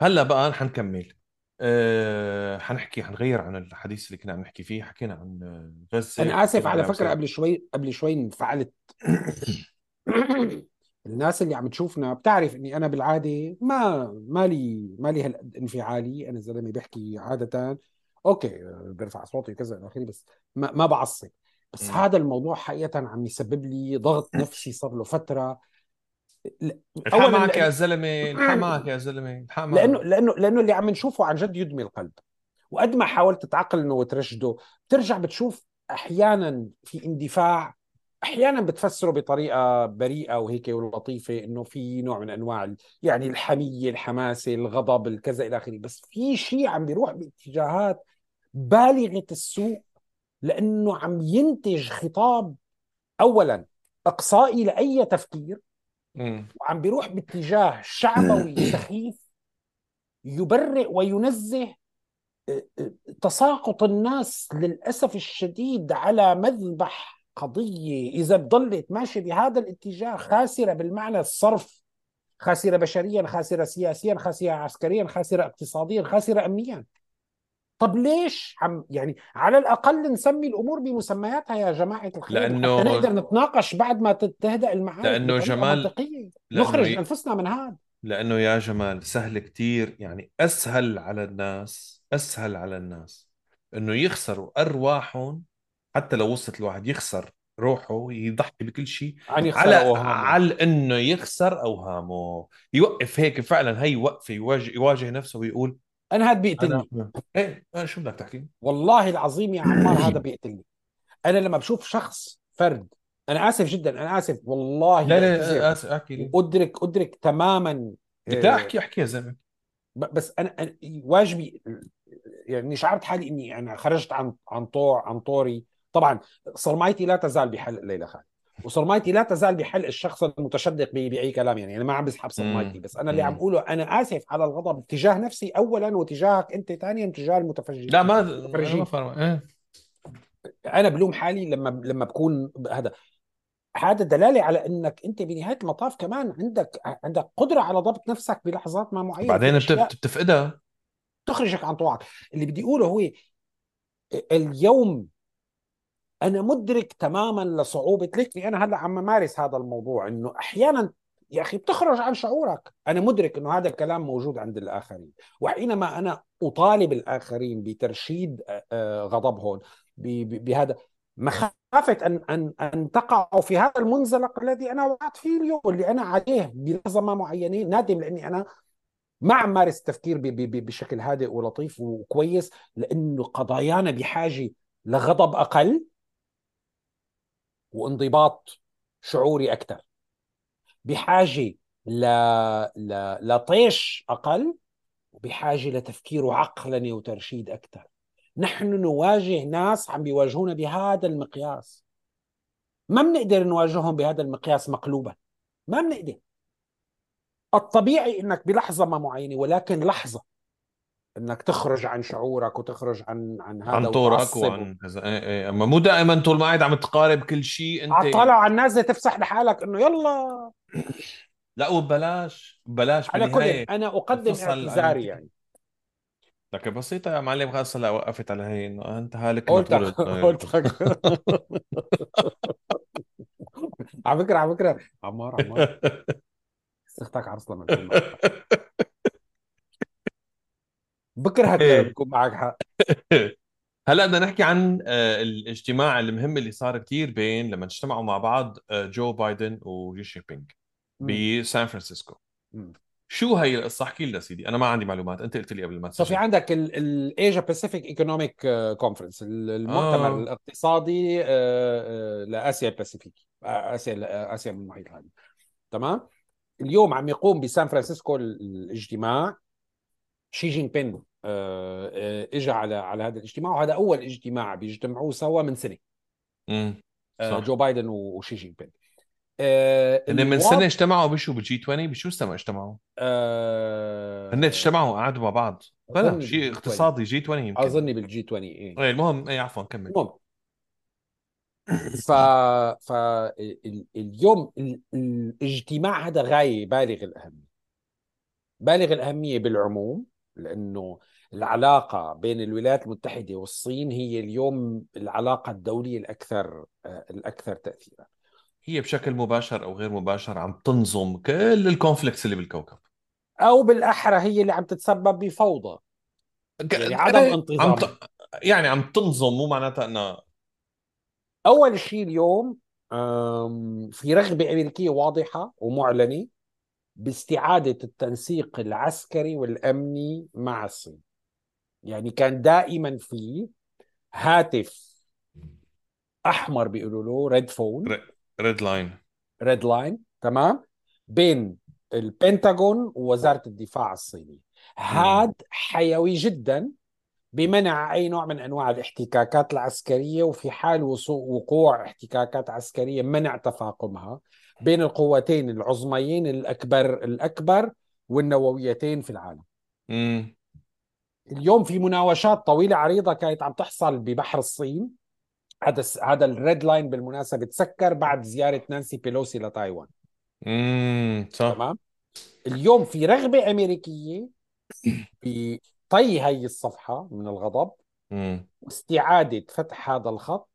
هلا بقى حنكمل. أه حنحكي حنغير عن الحديث اللي كنا عم نحكي فيه. حكينا عن غزة أنا آسف على فكرة. قبل شوي قبل شوي انفعلت. الناس اللي عم تشوفنا بتعرف إني أنا بالعادة ما مالي مالي هالقد انفعالي. أنا زلمة بحكي عادة. أوكي برفع صوتي وكذا إلى آخره بس ما, ما بعصب. بس مم. هذا الموضوع حقيقة عم يسبب لي ضغط نفسي صار له فترة. الحق معك يا زلمة الحق معك يا زلمة الحق معك لأنه لأنه لأنه اللي عم نشوفه عن جد يدمي القلب وقد ما حاولت تعقلنه وترشده بترجع بتشوف أحيانا في اندفاع أحيانا بتفسره بطريقة بريئة وهيك ولطيفة إنه في نوع من أنواع يعني الحمية الحماسة الغضب الكذا إلى آخره بس في شيء عم بيروح باتجاهات بالغة السوء لأنه عم ينتج خطاب اولا أقصائي لأي تفكير. وعم بيروح باتجاه شعبوي سخيف يبرئ وينزه تساقط الناس للأسف الشديد على مذبح قضية. إذا ضلت ماشية بهذا الاتجاه خاسرة بالمعنى الصرف خاسرة بشريا خاسرة سياسيا خاسرة عسكريا خاسرة اقتصاديا خاسرة أمنيا. طب ليش عم يعني على الأقل نسمي الأمور بمسمياتها يا جماعة الخير. لأنه- حتى نقدر نتناقش بعد ما تهدأ المعارك لأنه بطريقة جمال- منطقية. لأنه نخرج ي- أنفسنا من هذا. لأنه يا جمال سهل كتير يعني أسهل على الناس أسهل على الناس إنه يخسروا أرواحهم حتى لو وصلت الواحد يخسر روحه يضحي بكل شيء على أوهامه. على إنه يخسر أوهامه يوقف هيك فعلا هي وقفة يواجه, يواجه نفسه ويقول أنا هاد بيقتلني. أنا إيه أنا شو بدك تحكي؟ والله العظيم يا عمار هذا بيقتلني. أنا لما بشوف شخص فرد أنا آسف جدا أنا آسف والله لا لا آسف أحكي لي. ادرك أدرك تماما بدك لا أحكي أحكي يا زلمة. بس أنا أنا واجبي يعني شعرت حالي إني أنا خرجت عن عن طوع عن طوري. طبعا صرمايتي لا تزال بحل ليلى خالد. وصرمايتي لا تزال بحل الشخص المتشدق بأي كلام يعني. أنا ما عم بسحب صرمايتي. بس أنا اللي. عم أقوله أنا آسف على الغضب تجاه نفسي اولا وتجاهك أنت ثانيا تجاه المتفجرين. لا ما أنا المتفرجين ما فاهم. إيه. أنا بلوم حالي لما لما بكون هذا. هذا دلالة على إنك أنت بنهاية المطاف كمان عندك عندك قدرة على ضبط نفسك بلحظات ما معينة. بعدين بتفقدها. تخرجك عن طوعك اللي بدي أقوله هو اليوم أنا مدرك تماما لصعوبة ليك أنا هلأ عم مارس هذا الموضوع إنه أحيانا يا أخي بتخرج عن شعورك. أنا مدرك إنه هذا الكلام موجود عند الآخرين. وحينما أنا أطالب الآخرين بترشيد آه، آه، غضبهم بهذا مخافة أن أن أن تقعوا في هذا المنزلق الذي أنا وقعت فيه اليوم واللي أنا عليه بلحظة ما معينة نادم لأني أنا ما عم مارس التفكير بشكل هادئ ولطيف وكويس لأنه قضايانا بحاجة لغضب أقل. وانضباط شعوري أكثر بحاجة ل... ل... لطيش أقل وبحاجة لتفكير عقلني وترشيد أكثر نحن نواجه ناس عم بيواجهونا بهذا المقياس. ما بنقدر نواجههم بهذا المقياس مقلوبا. ما بنقدر. الطبيعي إنك بلحظة ما معينة ولكن لحظة. إنك تخرج عن شعورك وتخرج عن عن هذا عن طورك وعن كذا. إيه إيه. أما مو دائما طول ما قاعد عم تقارب كل شيء أنت طالع على النازله تفسح لحالك إنه يلا. لا وبلاش بلاش على كل أنا أقدم اعتذاري يعني. لك بسيطة يا معلم خلص هلا وقفت على هي إنه أنت هالك قلت. قلت على فكرة على فكرة. عمار عمار. أختك عرس لما بكرهك لما بكون معك حق. هلا بدنا نحكي عن آه، الاجتماع المهم اللي صار كثير بين لما اجتمعوا مع بعض آه، جو بايدن وشي جين بينغ بسان فرانسيسكو. شو هي القصة؟ احكي لنا سيدي أنا ما عندي معلومات أنت قلت لي قبل ما تسجل في عندك ال Asia Pacific Economic Conference المؤتمر آه. الاقتصادي آه، لآسيا الباسيفيك آسيا آسيا من المحيط الهادي تمام؟ اليوم عم يقوم بسان فرانسيسكو الاجتماع شي جين بينغ اجى على على هذا الاجتماع وهذا أول اجتماع بيجتمعوه سوا من سنة. امم جو بايدن وشي جين بينغ آه هن من سنة اجتمعوا بشو بال G 20 بشو سنه اجتمعوا؟ آه هن اجتمعوا قعدوا مع بعض. بلا شيء اقتصادي G 20 يمكن. اظني بال G 20 إيه. إيه المهم إيه عفوا كمل. المهم. ف ف اليوم الاجتماع هذا غاية بالغ الأهمية. بالغ الأهمية بالعموم. لأنه العلاقة بين الولايات المتحدة والصين هي اليوم العلاقة الدولية الأكثر آه، الأكثر تاثيرا. هي بشكل مباشر أو غير مباشر عم تنظم كل الكونفليكتس اللي بالكوكب. أو بالأحرى هي اللي عم تتسبب بفوضى. يعني عدم انتظام عم ت... يعني عم تنظم مو معناتها انها أول شيء اليوم في رغبة أمريكية واضحة ومعلنة باستعادة التنسيق العسكري والأمني مع الصين. يعني كان دائما في هاتف أحمر بيقولوا له red phone red line red line تمام؟ بين البنتاغون ووزارة الدفاع الصيني. هاد حيوي جدا بمنع أي نوع من أنواع الاحتكاكات العسكرية وفي حال وقوع احتكاكات عسكرية منع تفاقمها. بين القوتين العظميين الأكبر الأكبر والنوويتين في العالم. مم. اليوم في مناوشات طويلة عريضة كانت عم تحصل ببحر الصين. هذا هذا ال red line بالمناسبة تسكر بعد زيارة نانسي بيلوسي لتايوان. امم صح. تمام؟ اليوم في رغبة أمريكية بطي هي الصفحة من الغضب. واستعادة فتح هذا الخط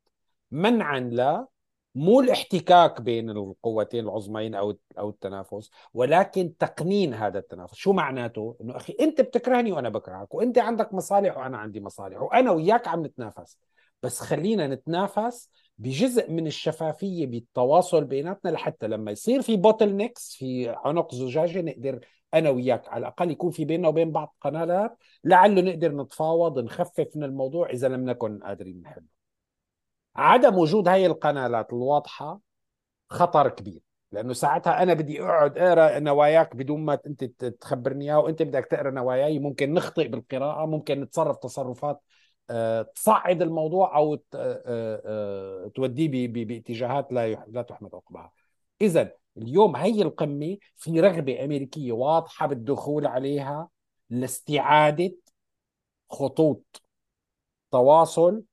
منعا لا مو الاحتكاك بين القوتين العظمين أو أو التنافس ولكن تقنين هذا التنافس. شو معناته؟ إنه أخي أنت بتكرهني وأنا بكرهك وأنت عندك مصالح وأنا عندي مصالح وأنا وياك عم نتنافس. بس خلينا نتنافس بجزء من الشفافية بالتواصل بيناتنا لحتى لما يصير في bottlenecks في عنق زجاجة نقدر أنا وياك على الأقل يكون في بيننا وبين بعض قنالات لعله نقدر نتفاوض نخفف من الموضوع إذا لم نكن قادرين نحله. عدم وجود هاي القنالات الواضحة خطر كبير لأنه ساعتها أنا بدي أقعد أقرأ نواياك بدون ما أنت تخبرني إياها وأنت بدك تقرأ نواياي. ممكن نخطئ بالقراءة ممكن نتصرف تصرفات تصعد الموضوع أو آه، آه، توديه باتجاهات لا لا تحمد عقبها. اذا اليوم هي القمة في رغبة أمريكية واضحة بالدخول عليها لاستعادة خطوط تواصل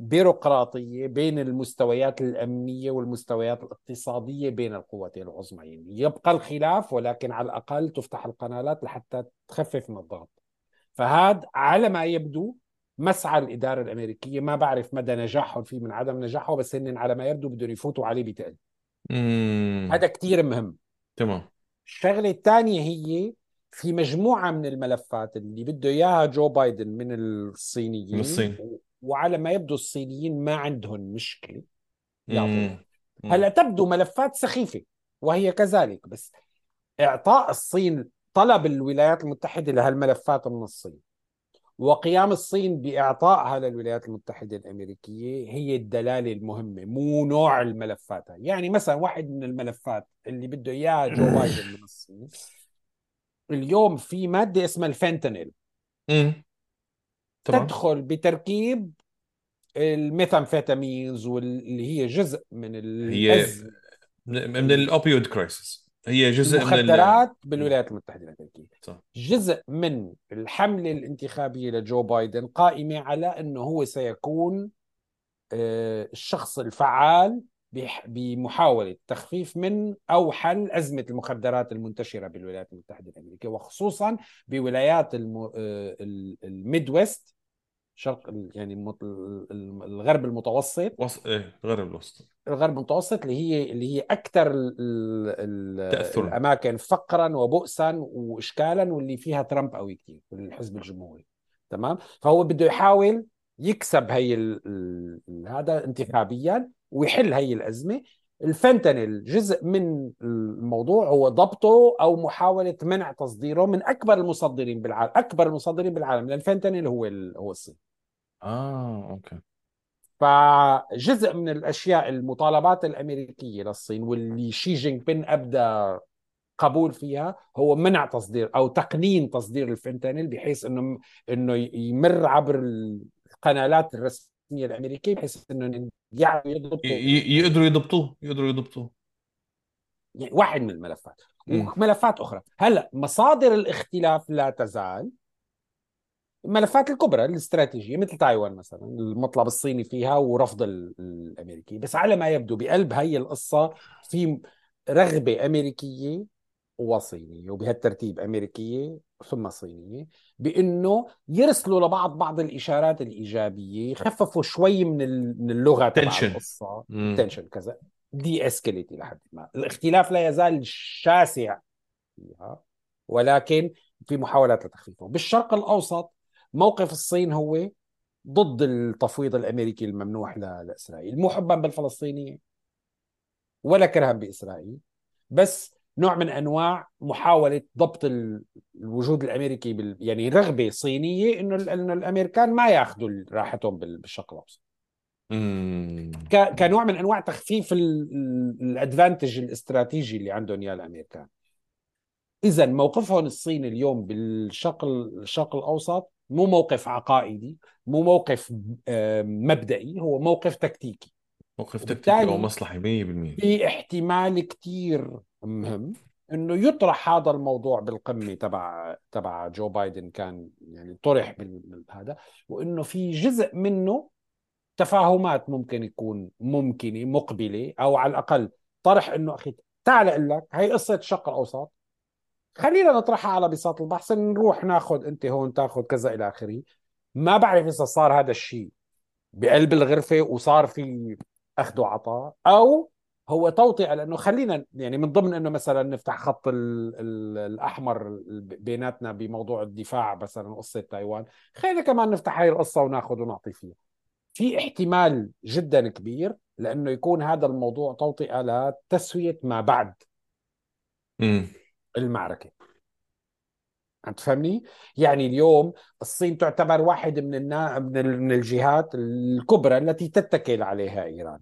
بيروقراطية بين المستويات الأمنية والمستويات الاقتصادية بين القوتين العظميين. يبقى الخلاف ولكن على الأقل تفتح القنالات لحتى تخفف من الضغط. فهذا على ما يبدو مسعى الإدارة الأمريكية. ما بعرف مدى نجاحهم فيه من عدم نجاحه بس هن على ما يبدو بدهم يفوتوا عليه بتقل. هذا كثير مهم. تمام. الشغلة الثانية هي في مجموعة من الملفات اللي بده إياها جو بايدن من الصينيين من الصين. وعلى ما يبدو الصينيين ما عندهم مشكلة يعطوها. هلا تبدو ملفات سخيفة وهي كذلك بس إعطاء الصين طلب الولايات المتحدة لهالملفات من الصين وقيام الصين باعطائها للولايات المتحدة الأمريكية هي الدلالة المهمة مو نوع الملفات يعني مثلا واحد من الملفات اللي بده اياها جو بايدن من الصين اليوم في مادة اسمها الفنتانيل. تمام. تدخل بتركيب ال methamphetamines واللي هي جزء من هي من من ال opioid crisis هي جزء من ال... المخدرات بالولايات المتحدة الأمريكية. صح. جزء من الحملة الانتخابية لجو بايدن قائمة على أنه هو سيكون آه، الشخص الفعال بمحاولة تخفيف من أو حل أزمة المخدرات المنتشرة بالولايات المتحدة الأمريكية وخصوصا بولايات. آه، ال- ال Midwest شرق يعني الغرب المتوسط وص... إيه غير الوسط الغرب المتوسط اللي هي اللي هي أكثر ال ال تأثراً. الأماكن فقرا وبؤسا واشكالا واللي فيها ترامب قوي كثير الحزب الجمهوري تمام فهو بده يحاول يكسب هي ال ال هذا انتخابيا ويحل هي الأزمة. الفنتانيل جزء من الموضوع هو ضبطه أو محاولة منع تصديره من أكبر المصدرين بالعالم أكبر المصدرين بالعالم للفنتانيل هو ال- هو الصين. آه okay. فجزء من الأشياء المطالبات الأمريكية للصين واللي شي جين بينغ أبدى قبول فيها هو منع تصدير أو تقنين تصدير الفنتانيل بحيث إنه إنه يمر عبر القنالات الرسميه الأمريكية بحيث إنه يعرفوا. يضبطوا. يقدروا يضبطوه يقدروا يضبطوه يعني واحد من الملفات. وملفات أخرى هلأ مصادر الاختلاف لا تزال الملفات الكبرى الاستراتيجية مثل تايوان مثلا المطلب الصيني فيها ورفض ال- الامريكي بس على ما يبدو بقلب هي القصة في رغبة أمريكية وصينيه وبهالترتيب أمريكية ثم صينية بإنه يرسلوا لبعض بعض الإشارات الإيجابية يخففوا شوي من ال- من اللغة تبع مم. tension كذا. de-escalate لحد ما. الاختلاف لا يزال شاسع فيها ولكن في محاولات لتخفيفه. بالشرق الأوسط موقف الصين هو ضد التفويض الأمريكي الممنوح لإسرائيل مو حبا بالفلسطينيين ولا كرها بإسرائيل. بس نوع من أنواع محاولة ضبط ال- الوجود الأمريكي بال... يعني رغبة صينية إنه ال- إنه الأمريكان ما ياخذوا راحتهم بال- بالشرق الأوسط. مم. ك... كنوع من أنواع تخفيف الأدفانتج الاستراتيجي اللي عندهم إياه الأمريكان. اذا موقفهم الصيني اليوم بالشرق الشرق الأوسط مو موقف عقائدي مو موقف آه، مبدئي هو موقف تكتيكي. موقف تكتيكي وبالتالي أو مصلحي 100% في احتمال كتير مهم. إنه يطرح هذا الموضوع بالقمة تبع تبع جو بايدن كان يعني طرح بهذا وإنه في جزء منه تفاهمات ممكن يكون ممكنة مقبلة أو على الأقل طرح إنه أخي تعال أقول لك هي قصة الشرق الأوسط. خلينا نطرحها على بساط البحث نروح ناخذ أنت هون تاخذ كذا إلى آخره. ما بعرف إذا صار هذا الشيء بقلب الغرفة وصار في أخذ وعطاء أو هو توطئة لأنه خلينا يعني من ضمن إنه مثلا نفتح خط ال ال الأحمر بيناتنا بموضوع الدفاع مثلا قصة تايوان خلينا كمان نفتح هاي القصة وناخذ ونعطي فيها في احتمال جدا كبير لأنه يكون هذا الموضوع توطئة لتسوية ما بعد مم. المعركة عم تفهمني؟ يعني اليوم الصين تعتبر واحد من النا... من ال- من الجهات الكبرى التي تتكل عليها إيران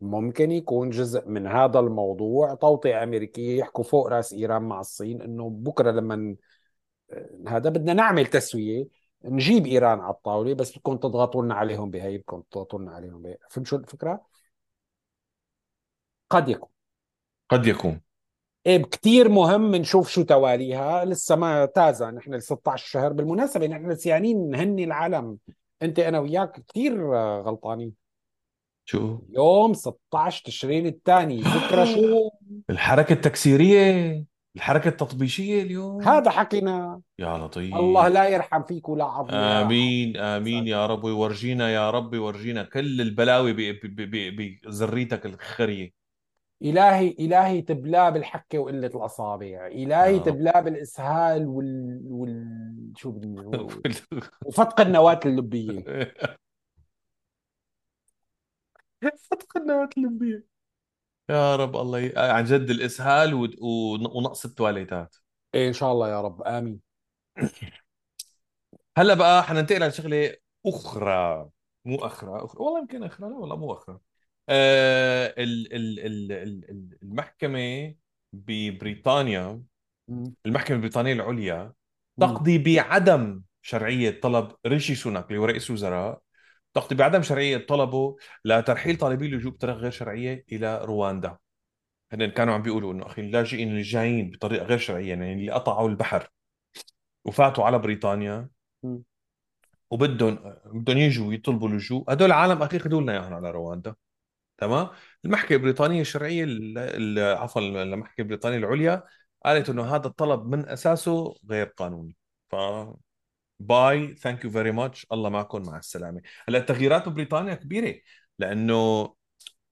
ممكن يكون جزء من هذا الموضوع توطئة أمريكية يحكوا فوق رأس إيران مع الصين إنه بكرة لما هذا بدنا نعمل تسوية نجيب إيران على الطاولة بس بدكم تضغطوا لنا عليهم بهي بدكم تضغطوا لنا عليهم بهي. فهمت شو الفكرة؟ قد يكون. قد يكون. إيه كتير مهم نشوف شو تواليها. لسه ما تازة. نحن ال 16 شهر بالمناسبة نحن نسيانين نهني العالم. أنت أنا وياك كتير آه، غلطانين. شو؟ يوم 16 تشرين الثاني ذكرى شو؟ الحركة التكسيرية الحركة التطبيشية اليوم. هذا حكينا. يا لطيف. الله لا يرحم فيك ولا عظم يا آمين آمين يا رب. ويورجينا يا رب ويورجينا كل البلاوي بذريتك الخرية. إلهي إلهي تبلاه بالحكة وقلة الأصابع. إلهي رب. تبلاه بالإسهال وال, وال... شو بدي وفتق النواة اللبية. فتق النواة اللمبية يا رب الله ي... عن جد الإسهال و... و... ونقص التواليتات. إيه إن شاء الله يا رب. آمين. هلا بقى حننتقل على شغلة أخرى. مو أخرى أخرى. والله يمكن أخرى. لا والله مو أخرى. آه ال... ال... ال... ال... ال- المحكمة ببريطانيا مم. المحكمة البريطانية العليا مم. تقضي بعدم شرعية طلب ريشي سوناك اللي هو رئيس الوزراء تقضي بعدم شرعية طلبه لترحيل طالبي اللجوء بطريقة غير شرعية إلى رواندا. هن كانوا عم بيقولوا إنه أخي اللاجئين اللي جايين بطريقة غير شرعية يعني اللي قطعوا البحر وفاتوا على بريطانيا. وبدهم بدهم يجوا يطلبوا لجوء. هدول العالم أخي خذوا لنا إياهم على رواندا تمام؟ المحكمة البريطانية الشرعية ال- ال- عفوا المحكمة البريطانية العليا قالت إنه هذا الطلب من أساسه غير قانوني. ف bye thank you very much الله معكم. مع السلامة. هلا التغييرات ببريطانيا كبيرة لأنه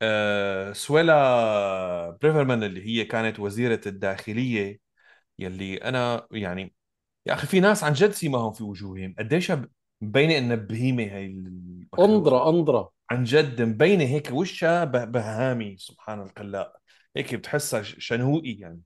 آه، سويلا بريفرمان اللي هي كانت وزيرة الداخلية يلي أنا يعني يا أخي في ناس عن جد سيماهم في وجوههم. قديش مبينة إنها بهيمة هي أنظرة أنظرة عن جد مبينة هيك وشها به- بهامي. سبحان الخلاق. هيك بتحسها ش- شنهوئي يعني.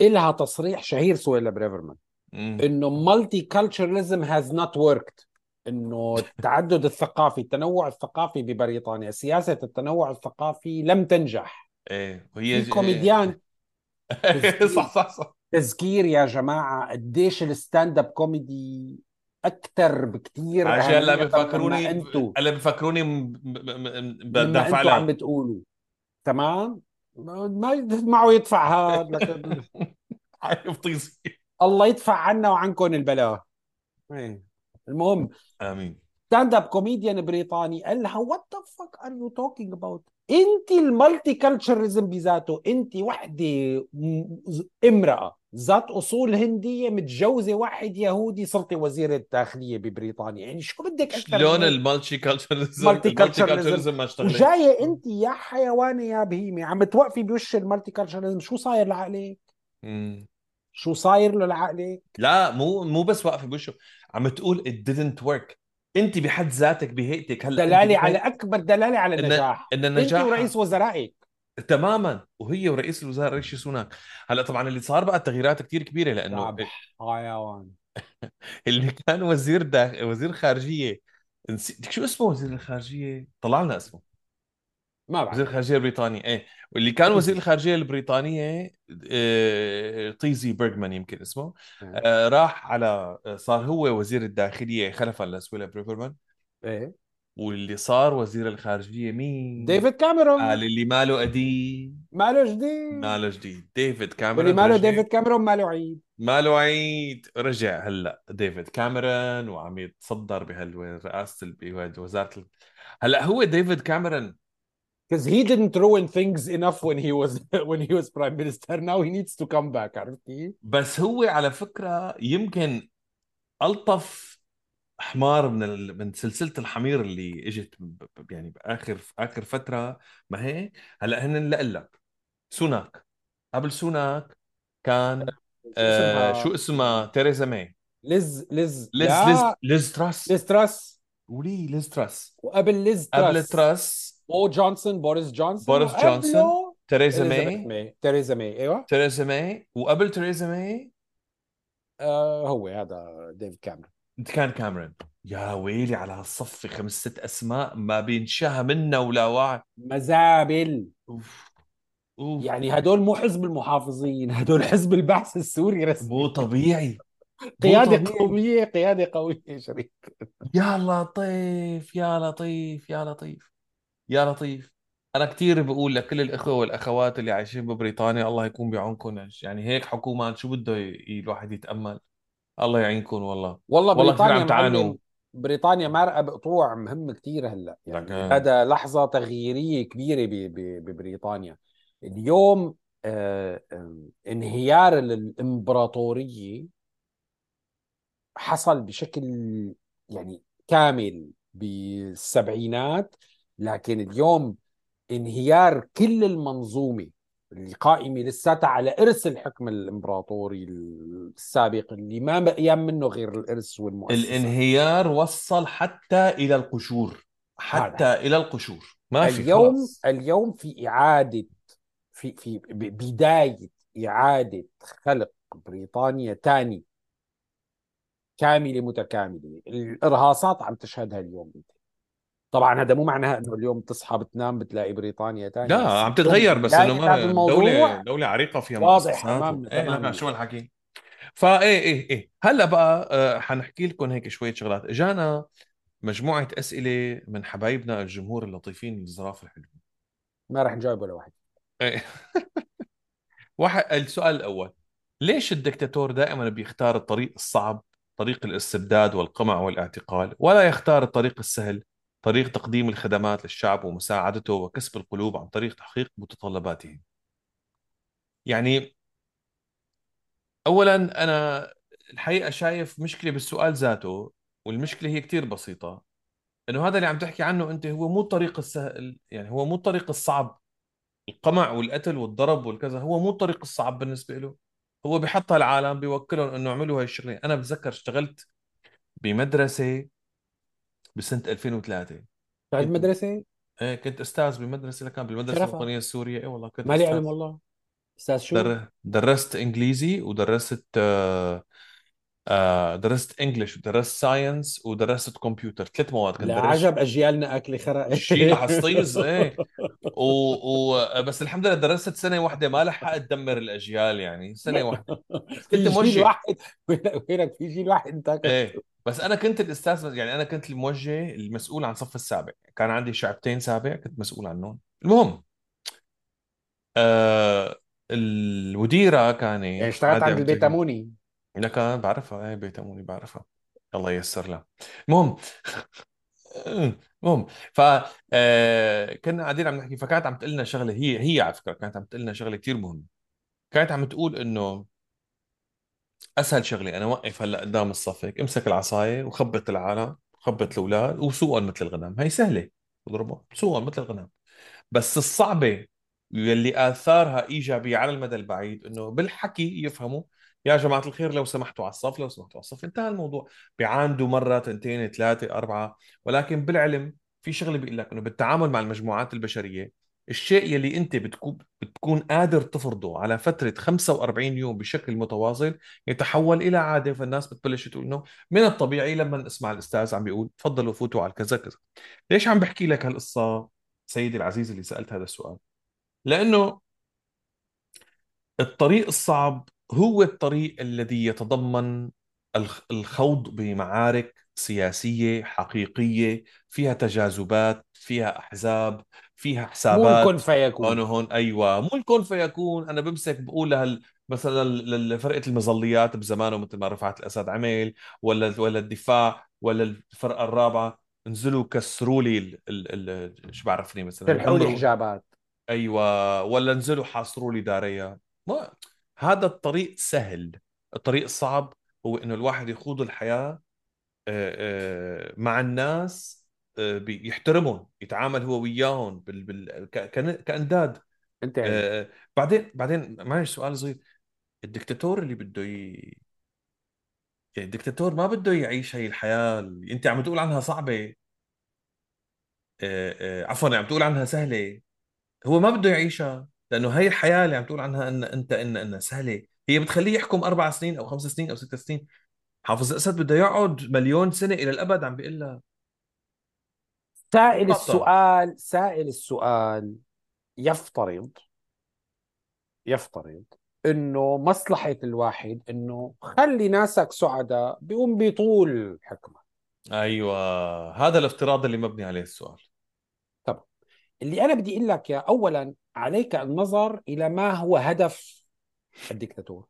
إلها تصريح شهير سويلا بريفرمان. إنه multiculturalism has not worked إنه التعدد الثقافي التنوع الثقافي ببريطانيا سياسة التنوع الثقافي لم تنجح. إيه وهي ج- كوميديان. تذكير صح صح صح. تذكير يا جماعة قديش ال stand-up comedy أكثر بكثير عشان هلا بفكروني هلا بفكروني بدافع أنتوا عم لها بتقولوا. تمام؟ ما معه يدفع هذا لكن عارف الله يدفع عنا وعنكم البلاء. إيه. المهم آمين. stand-up comedian بريطاني قال لها what the fuck are you talking about انت ال multiculturalism بذاته انت وحدة امرأة ذات أصول هندية متجوزة واحد يهودي صرتي وزيره الداخلية ببريطانيا. يعني شو بدك أكثر شلون ال multiculturalism multi ال multiculturalism ما اشتغلت؟ وجاية انت يا حيوانه يا بهيمة عم توقفي بوش ال multiculturalism شو صاير لعقلك. شو صاير له لعقلك لا مو مو بس واقفة بوشه. عم تقول it didn't work. انت بحد ذاتك بهيئتك هلا انت دلالة على أكبر دلالة على النجاح. إن أنت النجاح ورئيس وزرائك. تماما. وهي ورئيس الوزراء ريشي سوناك. هلا طبعا اللي صار بقى التغييرات كتير كبيرة لأنه حيوان اللي كان وزير داخ... وزير خارجية. نسيت شو اسمه وزير الخارجية؟ طلع لنا اسمه. ما وزير بعرف الخارجية البريطاني إيه. واللي كان طيزي. وزير الخارجية البريطانيه آه، طيزي بيرغمان يمكن اسمه إيه. آه، راح على صار هو وزير الداخلية خلفا لسويلا بريفرمان إيه. واللي صار وزير الخارجية مين؟ ديفيد كاميرون. قال اللي ماله قديم. ماله جديد. ماله جديد. ديفيد واللي كاميرون ماله رجع. ديفيد كاميرون ماله عيد. ماله عيد. رجع هلأ. ديفيد كاميرون وعم يتصدر بهالرئاسة ال- بوزاره ال... هلأ هو ديفيد كاميرون because he didn't ruin things enough when he was when he was prime minister. Now he needs to come back عرفت كيف؟ بس هو على فكرة يمكن ألطف حمار من ال... من سلسلة الحمير اللي إجت يعني بآخر آخر فترة. ما هيك هلأ هن لك سوناك. قبل سوناك كان آه؟ شو اسمها؟ تيريزا ماي. ليز ليز ليز ليز لا ليز تراس. ليز تراس. ولي ليز تراس. وقبل ليز قبل تراس. تراس بوريس جونسون بوريس جونسون بوريس جونسون اليزابيث ماي تيريزا ماي أيوه. تيريزا ماي وقبل تيريزا ماي آه هو هذا ديفيد كاميرون. كان كاميرون. يا ويلي على هالصفة خمس ست أسماء ما بينشهى منا ولا واحد. مزابل. أوف. أوف. يعني هدول مو حزب المحافظين هدول حزب البعث السوري رسمي. مو طبيعي. قيادة طبيعي. قومية قيادة قوية شريف. يا لطيف يا لطيف يا لطيف. يا لطيف. أنا كثير بقول لكل الإخوة والأخوات اللي عايشين ببريطانيا الله يكون بعونكم. يعني هيك حكومات شو بده ي- الواحد يتأمل؟ الله يعينكم والله. والله والله كثير بريطانيا عم تعانوا. معلم بريطانيا مارقة بقطوع مهم كتير هلأ. يعني لكن هذا لحظة تغييرية كبيرة ب- ب- ببريطانيا. اليوم آه، آه، انهيار الإمبراطورية حصل بشكل يعني كامل بالسبعينات. لكن اليوم انهيار كل المنظومة اللي قائمة لساتها على إرث الحكم الإمبراطوري السابق اللي ما أيام منه غير الإرث والمؤسسة. الانهيار وصل حتى إلى القشور. حتى هذا. إلى القشور. ما في اليوم خلص اليوم في إعادة في في ب- بداية إعادة خلق بريطانيا تاني كاملة متكاملة. الإرهاصات عم تشهدها اليوم. انت طبعا هذا مو معناها إنه اليوم تصحى بتنام بتلاقي بريطانيا تاني لا عم تتغير بس إنه دولة دولة عريقة فيها واضح أمامنا إيه لا. شو هالحكي؟ فايه إيه إيه هلأ بقى آه، حنحكي لكم هيك شوية شغلات. إجانا مجموعة أسئلة من حبايبنا الجمهور اللطيفين الظراف الحلوين ما راح نجاوب ولا واحد. إيه. واحد السؤال الأول. ليش الدكتاتور دائما بيختار الطريق الصعب طريق الاستبداد والقمع والاعتقال ولا يختار الطريق السهل؟ طريق تقديم الخدمات للشعب ومساعدته وكسب القلوب عن طريق تحقيق متطلباته. يعني أولا أنا الحقيقة شايف مشكلة بالسؤال ذاته والمشكلة هي كتير بسيطة. إنه هذا اللي عم تحكي عنه أنت هو مو الطريق السهل يعني هو مو الطريق الصعب. القمع والقتل والضرب والكذا هو مو الطريق الصعب بالنسبة له. هو بيحطها العالم بيوكلهم إنه اعملوا هاي الشغلة. أنا بتذكر اشتغلت بمدرسة بسنة 2003 بعد كنت المدرسة إيه كنت أستاذ بمدرسة لكان بالمدرسة شرفا الوطنية السورية. اي والله كنت ما لي أستاذ. علم والله. أستاذ شو؟ در... درست إنجليزي ودرست آه... آه... درست English ودرست science ودرست كمبيوتر ثلاث مواد كنت لا درست. عجب اجيالنا أكل خرا شيء لحصيص إيه و... و... بس الحمد لله درست سنة واحدة ما لحقت تدمر الأجيال يعني سنة واحدة. كنت جيل موجه. واحد. وينك؟ في جيل واحد انتكس إيه بس أنا كنت الأستاذ يعني أنا كنت الموجه المسؤول عن صف السابع. كان عندي شعبتين سابع كنت مسؤول عنهم. المهم آه المديره يعني كانت اشتغلت عادي عند عم تحكي البيتاموني لك أنا بعرفها إيه بيتموني بعرفها. الله ييسر لها المهم المهم ف آه، كنا قاعدين عم نحكي فكانت عم تقول لنا شغلة هي هي على فكرة كانت عم تقول لنا شغلة كثير مهمة. كانت عم تقول إنه أسهل شغلة أنا اوقف هلأ قدام الصف هيك امسك العصاية وخبط العالم خبط الأولاد وسوقهم مثل الغنم. هي سهلة. اضربهم سوقهم مثل الغنم. بس الصعبة واللي آثارها إيجابية على المدى البعيد إنه بالحكي يفهموا يا جماعة الخير لو سمحتوا على الصف لو سمحتوا على الصف انتهى الموضوع. بيعاندوا مرة تنتين ثلاثة أربعة ولكن بالعلم في شغلة بيقول لك إنه بالتعامل مع المجموعات البشرية الشيء يلي أنت بتكون بتكون قادر تفرضه على فترة 45 يوم بشكل متواصل يتحول إلى عادة. فالناس بتبلش تقول إنه من الطبيعي لما نسمع الأستاذ عم بيقول تفضلوا فوتوا على كذا كذا. ليش عم بحكي لك هالقصة سيدي العزيز اللي سألت هذا السؤال؟ لأنه الطريق الصعب هو الطريق الذي يتضمن الخ- الخوض بمعارك سياسية حقيقية فيها تجاذبات فيها أحزاب فيها حسابات. الكن فيكون. هون أيوه مو الكون فيكون. أنا بمسك بقول لهال مثلا ل- لفرقة المظليات بزمانه مثل ما رفعت الأسد عمل ولا ولا الدفاع ولا الفرقة الرابعة انزلوا كسروا لي ال... ال... ال... شو بعرفني مثلا تلحوا لي دمروا حجابات. أيوه ولا انزلوا حاصروا لي داريا ما هذا الطريق سهل. الطريق الصعب هو إنه الواحد يخوض الحياة آه، آه، مع الناس آه، يحترمهم يتعامل هو وياهم بال... بال... كأنداد. أنت يعني. بعدين بعدين معلش سؤال صغير. الدكتاتور اللي بده ي... يعني الدكتاتور ما بده يعيش هي الحياة اللي أنت عم تقول عنها صعبة. آه، عفوا عم تقول عنها سهلة. هو ما بده يعيشها. لأنه هي الحياة اللي عم تقول عنها إن أنت إن انها سهلة. هي بتخليه يحكم أربع سنين أو خمس سنين أو ست سنين. حافظ الأسد بده يقعد مليون سنة إلى الأبد عم بيقول لها. سائل السؤال سائل السؤال يفترض يفترض إنه مصلحة الواحد إنه خلي ناسك سعداء بيقوم بيطول حكمة أيوه. هذا الافتراض اللي مبني عليه السؤال. طب اللي أنا بدي أقول لك يا اولا عليك النظر إلى ما هو هدف الدكتاتور.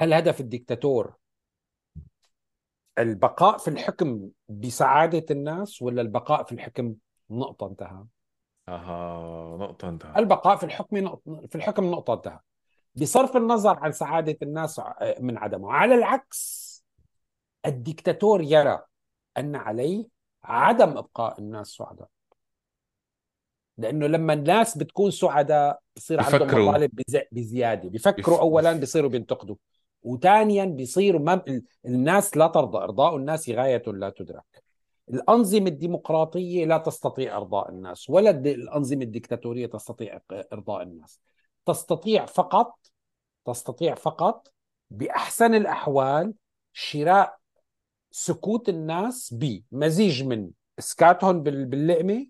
هل هدف الدكتاتور البقاء في الحكم بسعادة الناس ولا البقاء في الحكم نقطة انتهى أها نقطة انتهى البقاء في الحكم نقطة في الحكم نقطة انتهى بصرف النظر عن سعادة الناس من عدمه. على العكس الدكتاتور يرى أن عليه عدم إبقاء الناس سعداء لأنه لما الناس بتكون سعداء بصير عندهم بفكروا. مطالب بز- بزيادة بيفكروا بف- اولا بيصيروا بينتقدوا. وثانيا بيصيروا ما ال- الناس لا ترضى أرضاء الناس غاية لا تدرك. الأنظمة الديمقراطية لا تستطيع إرضاء الناس ولا الأنظمة الدكتاتوريه تستطيع إرضاء الناس. تستطيع فقط تستطيع فقط بأحسن الأحوال شراء سكوت الناس بمزيج من إسكاتهم بال- باللقمه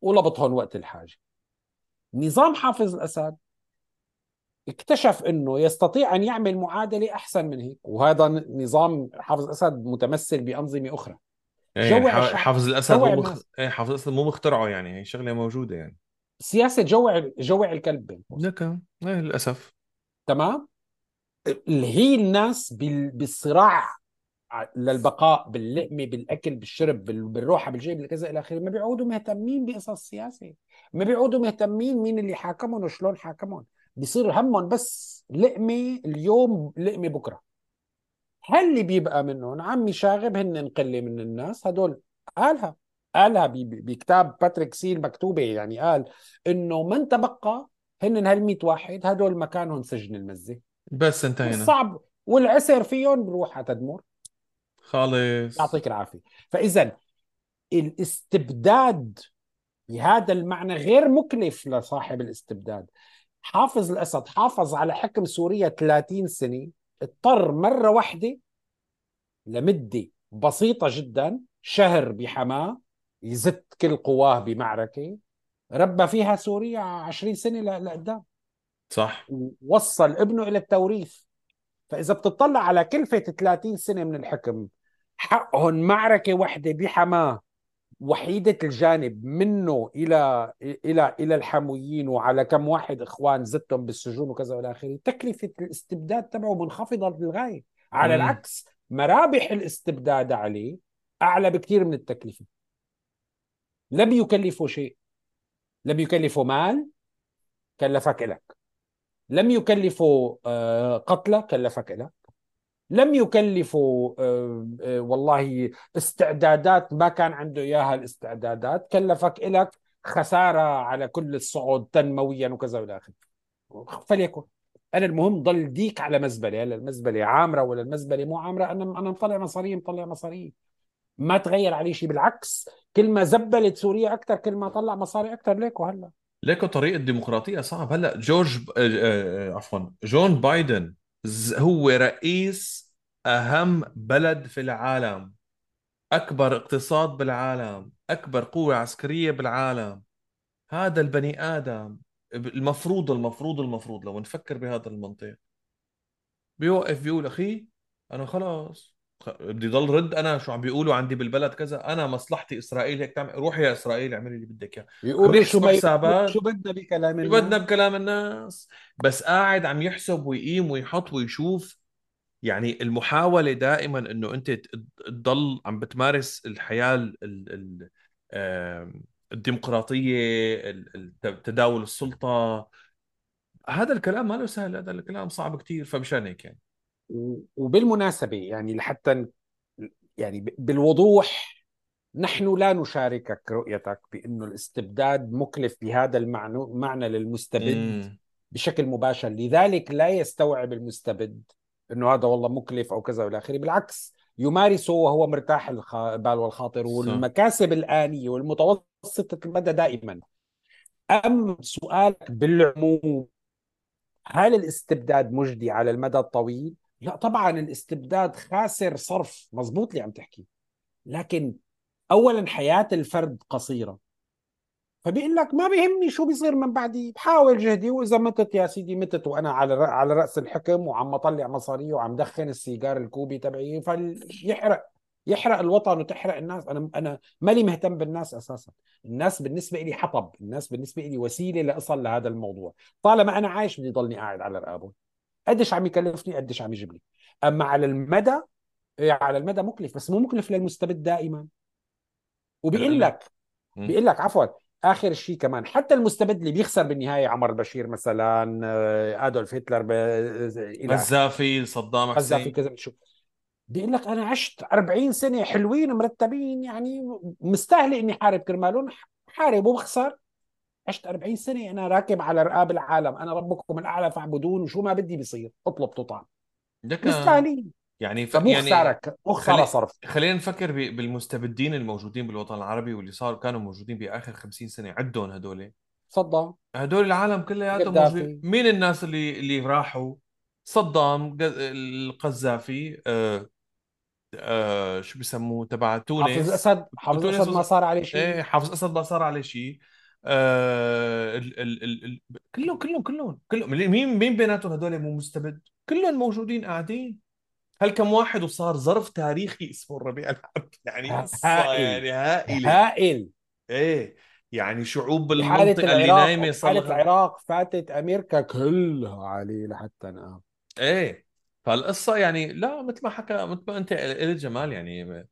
ولبطهم وقت الحاجة نظام حافظ الأسد اكتشف إنه يستطيع أن يعمل معادلة أحسن من هيك وهذا نظام حافظ الأسد متمثل بأنظمة أخرى إيه يعني جوع حا- الشعب. حافظ الأسد جوع مو مخ... إيه حافظ الأسد مو مخترعه يعني هي شغلة موجودة يعني سياسة جوع جوع الكلب بين قوسين. لك إيه للأسف تمام اللي هي الناس بال- بالصراع للبقاء باللقمه بالأكل بالشرب بال- بالروحه بالجيب بالكذا إلى آخره. ما بيعودوا مهتمين بقصص سياسه ما بيعودوا مهتمين مين اللي حاكمهم وشلون حاكمهم بيصير همهم بس لقمه اليوم لقمه بكرة. هل اللي بيبقى منهم عمي شاغب هن قله من الناس؟ هدول قالها. قالها بكتاب باتريك سيل مكتوبة يعني قال إنه من تبقى هن هال 100 واحد. هدول مكانهم سجن المزة. بس انتهينا. الصعب والعسر فيهم بروح على تدمر. خالص. يعطيك العافية. فاذا الاستبداد بهذا المعنى غير مكلف لصاحب الاستبداد. حافظ الأسد حافظ على حكم سوريا 30 سنة اضطر مرة واحدة لمدة بسيطة جدا شهر بحماة يزت كل قواه بمعركة. ربى فيها سوريا 20 سنة لقدام. صح. ووصل ابنه إلى التوريث. فإذا بتطلع على كلفة 30 سنة من الحكم حقهم معركة واحدة بحماة وحيدة الجانب منه إلى إلى إلى الحمويين وعلى كم واحد إخوان زتهم بالسجون وكذا والى آخره. تكلفة الاستبداد تبعه منخفضة للغاية. على مم. العكس مرابح الاستبداد عليه أعلى بكثير من التكلفة. لم يكلفه شيء. لم يكلفه مال كلفك لك لم يكلفوا آه، قتلى كلفك لك لم يكلفوا آه، آه، والله استعدادات ما كان عنده إياها الاستعدادات كلفك لك خسارة على كل الصعود تنمويا وكذا وإلى آخره. فليكن. أنا المهم ضل ديك على مزبلة هلا المزبلة عامرة ولا المزبلة مو عامرة أنا أنا مطلع مصاري مطلع مصاري. ما تغير عليه شيء بالعكس كل ما زبلت سوريا أكثر كل ما طلع مصاري أكثر ليكو هلا. ليكو طريق الديمقراطية صعب هلا جورج ب... آه، آه، عفوا جون بايدن هو رئيس أهم بلد في العالم أكبر اقتصاد بالعالم أكبر قوة عسكرية بالعالم. هذا البني آدم المفروض المفروض المفروض لو نفكر بهذا المنطق. بيوقف بيقول أخي أنا خلاص. بدي ضل رد أنا شو عم بيقولوا عندي بالبلد كذا أنا مصلحتي إسرائيل هيك تعمل روح يا إسرائيل اعملي اللي بدك إياه. عم يقولوا شو حسابات شو بدنا بكلام شو بدنا الناس بكلام الناس؟ بس قاعد عم يحسب ويقيم ويحط ويشوف يعني المحاولة دائما إنه أنت تضل عم بتمارس الحياة ال- ال- ال- آم، الديمقراطية ال- ال- تداول السلطة. هذا الكلام ما له سهل هذا الكلام صعب كتير فمشان هيك يعني. و- وبالمناسبة يعني لحتى يعني بالوضوح نحن لا نشاركك رؤيتك بأنه الاستبداد مكلف بهذا المعنى معنى للمستبد مم. بشكل مباشر لذلك لا يستوعب المستبد أنه هذا والله مكلف أو كذا وإلى آخره بالعكس يمارسه وهو مرتاح البال والخاطر. والمكاسب الآنية والمتوسطة المدى دائما أم سؤالك بالعموم هل الاستبداد مجدي على المدى الطويل؟ لا طبعا الاستبداد خاسر صرف مزبوط اللي عم تحكي. لكن اولا حياة الفرد قصيرة. فبيقول لك ما بيهمني شو بيصير من بعدي بحاول جهدي وإذا متت يا سيدي متت وأنا على على رأس الحكم وعم أطلع مصاري وعم دخن السيجار الكوبي تبعي فيحرق. يحرق الوطن وتحرق الناس. أنا أنا مالي مهتم بالناس أساسا. الناس بالنسبة لي حطب. الناس بالنسبة لي وسيلة لأصل لهذا الموضوع. طالما أنا عايش بدي ضلني قاعد على رقابة. قديش عم يكلفني قديش عم يجيب لي أما على المدى إيه، على المدى مكلف بس مو مكلف للمستبد دائما. وبيقول لك. بيقول لك عفوا آخر شيء كمان حتى المستبد اللي بيخسر بالنهاية عمر البشير مثلا آه، أدولف هتلر ب... قذافي صدام قذافي حسين كذا شو. بيقول لك أنا عشت 40 سنة حلوين مرتبين يعني مستاهله إني حارب كرمالهم حارب وبخسر. عشت 40 سنة أنا راكب على رقاب العالم. أنا ربكم الأعلى فاعبدون وشو ما بدي بيصير اطلب تطعم. لك مستاهلين يعني ف... يعني مو خساره خلي... صرف. خلينا نفكر ب... بالمستبدين الموجودين بالوطن العربي واللي صاروا كانوا موجودين بآخر 50 سنة. عدهم هدول. تفضل هدول العالم كلياتهم موجودين. مين الناس اللي اللي راحوا؟ صدام القذافي آه آه شو بيسموه تبع حافظ تونس اسد حافظ اسد ما. صار عليه إيه شيء حافظ اسد ما صار عليه شيء. آه ال... ال... ال... ال... كلهم كلهم كلهم كلهم. مين مين بيناتهم هدول مو مستبد؟ كلهم موجودين قاعدين. هل كم واحد وصار ظرف تاريخي اسمه الربيع العربي؟ يعني قصة هائل يعني هائلة. هائل. إيه يعني شعوب بحالة بالمنطقة اللي نايمة صار بحالة لها العراق فاتت أمريكا كلها عليه لحتى نقام إيه فالقصة يعني لا مثل ما حكى مثل ما أنت قلت جمال يعني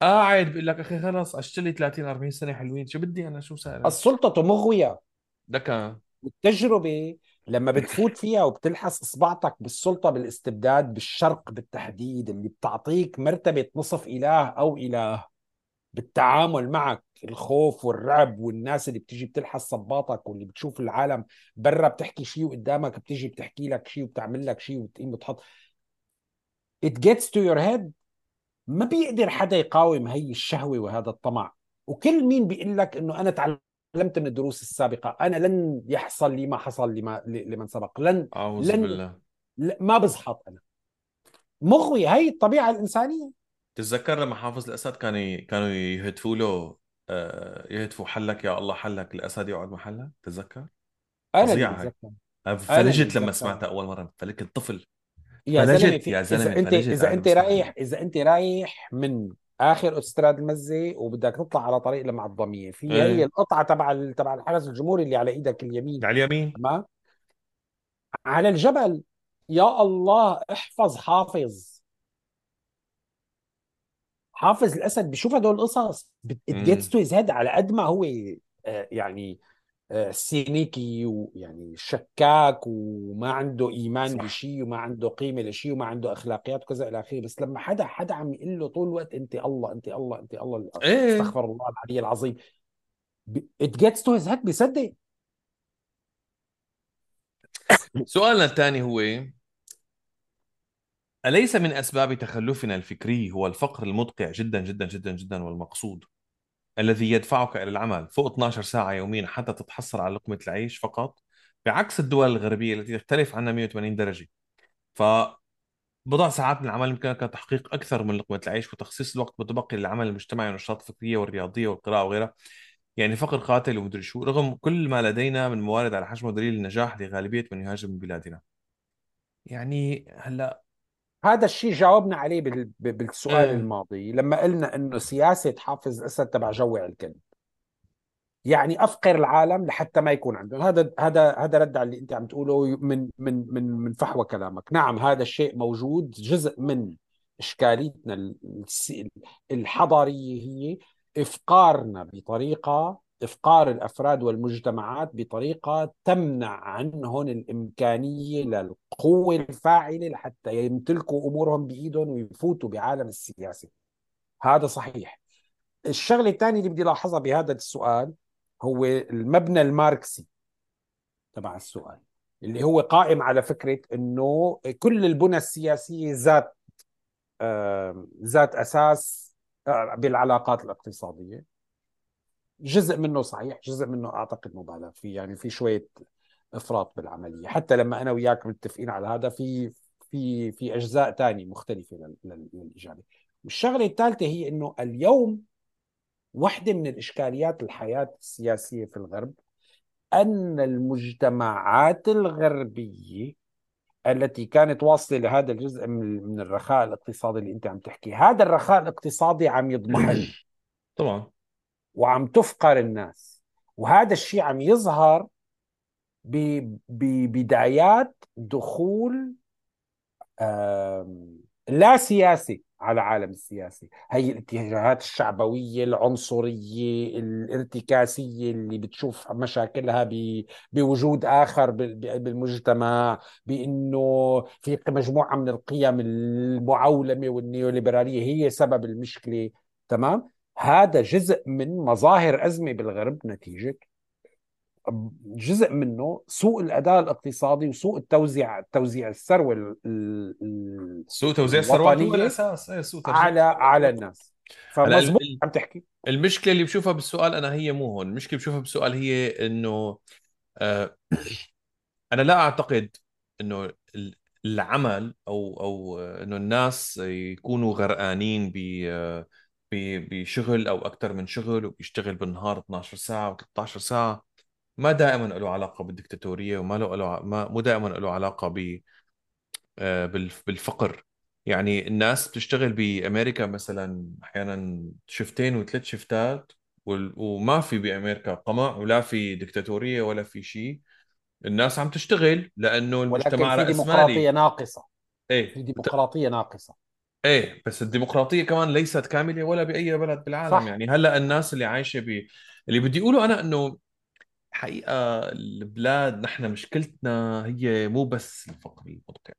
قاعد بيقول لك أخي خلص عشت لي 30 40 سنة حلوين. شو بدي أنا؟ شو سائل السلطة مغوية لك والتجربة لما بتفوت فيها وبتلحس إصبعتك بالسلطة بالاستبداد بالشرق بالتحديد اللي بتعطيك مرتبة نصف إله أو إله. بالتعامل معك الخوف والرعب والناس اللي بتيجي بتلحس صباطك واللي بتشوف العالم برا بتحكي شيء وقدامك بتيجي بتحكي لك شيء وبتعمل لك شيء وبتقيم بتحط it gets to your head. ما بيقدر حدا يقاوم هي الشهوة وهذا الطمع. وكل مين بيقول لك إنه أنا تعلمت من الدروس السابقة أنا لن يحصل لي ما حصل لما لمن سبق. لن أعوذ لن بالله. ما بزحط أنا. مغوي هي الطبيعة الإنسانية. تتذكر لما حافظ الأسد كانوا ي- كانوا يهتفوا له آه، يهتفوا حلك يا الله حلك الأسد يقعد محلك؟ تتذكر؟ هاي. بتذكر. فلجت لما سمعتها أول مرة. فلكت طفل. يا زلمة فلجت في يا إذا زلمة أنت فلجت إذا أنت رايح إذا أنت رايح من آخر اوتوستراد المزه وبدك تطلع على طريق المعظميه في هي إيه القطعة تبع ال- تبع الحرس الجمهوري اللي على إيدك اليمين. على اليمين. تمام؟ على الجبل. يا الله احفظ حافظ. حافظ الأسد بشوف هدول القصص. it gets امم to his head على قد ما هو آه، يعني cynical ويعني شكاك وما عنده إيمان صح. بشيء وما عنده قيمة لشيء وما عنده أخلاقيات وكذا إلى آخره. بس لما حدا حدا عم يقول له طول الوقت انت الله انت الله انت الله إيه. أستغفر الله العلي العظيم. it gets to his head بيصدق. سؤالنا الثاني هو أليس من أسباب تخلفنا الفكري هو الفقر المدقع جدا جدا جدا جدا والمقصود؟ الذي يدفعك إلى العمل فوق 12 ساعة يوميا حتى تتحصل على لقمة العيش فقط بعكس الدول الغربية التي تختلف عنا 180 درجة. فبضع ساعات من العمل يمكنك تحقيق أكثر من لقمة العيش وتخصيص الوقت متبقي للعمل المجتمعي والنشاط الفكرية والرياضية والقراءة وغيرها. يعني فقر قاتل ومدري شو رغم كل ما لدينا من موارد على حجم دليل النجاح لغالبية من يهاجر من بلادنا. يعني هلأ هذا الشيء جاوبنا عليه بال- بالسؤال الماضي لما قلنا إنه سياسة حافظ الاسد تبع جوع الكلب يعني أفقر العالم لحتى ما يكون عندهم. هذا هذا هذا رد على اللي أنت عم تقوله من من من من فحوى كلامك. نعم هذا الشيء موجود جزء من إشكاليتنا الحضارية هي إفقارنا بطريقة إفقار الأفراد والمجتمعات بطريقة تمنع عنهم الإمكانية للقوة الفاعلة لحتى يمتلكوا أمورهم بإيدهم ويفوتوا بعالم السياسة. هذا صحيح. الشغلة الثانية اللي بدي لاحظها بهذا السؤال هو المبنى الماركسي تبع السؤال اللي هو قائم على فكرة إنه كل البنى السياسية ذات ذات أساس آه، بالعلاقات الاقتصادية. جزء منه صحيح جزء منه أعتقد مبالغ فيه يعني في شوية إفراط بالعملية. حتى لما أنا وياك متفقين على هذا في في في أجزاء ثانية مختلفة لل- لل- للاجابة والشغلة الثالثة هي إنه اليوم واحدة من الإشكاليات الحياة السياسية في الغرب أن المجتمعات الغربية التي كانت واصلة لهذا الجزء من الرخاء الاقتصادي اللي أنت عم تحكي هذا الرخاء الاقتصادي عم يضمحل. طبعا. وعم تفقر الناس. وهذا الشيء عم يظهر ببدايات دخول لا سياسي على العالم السياسي. هي الاتجاهات الشعبوية العنصرية الارتكاسية اللي بتشوف مشاكلها بوجود آخر بالمجتمع بأنه في مجموعة من القيم المعولمة والنيوليبرالية هي سبب المشكلة تمام؟ هذا جزء من مظاهر أزمة بالغرب نتيجة. جزء منه سوء الأداء الاقتصادي وسوء التوزيع توزيع الثروة ال- ال- سوء توزيع الثروات هو الأساس. إيه سوء توزيع على على الناس. فمظبوط عم تحكي. المشكلة اللي بشوفها بالسؤال أنا هي مو هون. المشكلة اللي بشوفها بالسؤال هي إنه آه أنا لا أعتقد إنه ال- العمل أو أو آه، إنه الناس يكونوا غرقانين ب آه، ب- بشغل أو أكثر من شغل وبيشتغل بالنهار 12 ساعة و13 ساعة. ما دائما له علاقة بالدكتاتورية وما له له ما مو دائما له علاقة ب آه، بالف- بالفقر. يعني الناس بتشتغل بأمريكا مثلا أحيانا شفتين وثلاث شفتات وما في بأمريكا قمع ولا في دكتاتورية ولا في شيء الناس عم تشتغل لأنه ولكن المجتمع في ديمقراطية رأسمالي ناقصه في إيه بت... ديمقراطية ناقصة. إيه بس الديمقراطية كمان ليست كاملة ولا بأي بلد بالعالم. صح. يعني هلأ الناس اللي عايشة ب اللي بدي أقوله أنا إنه حقيقة البلاد نحن مشكلتنا هي مو بس الفقر المدقع.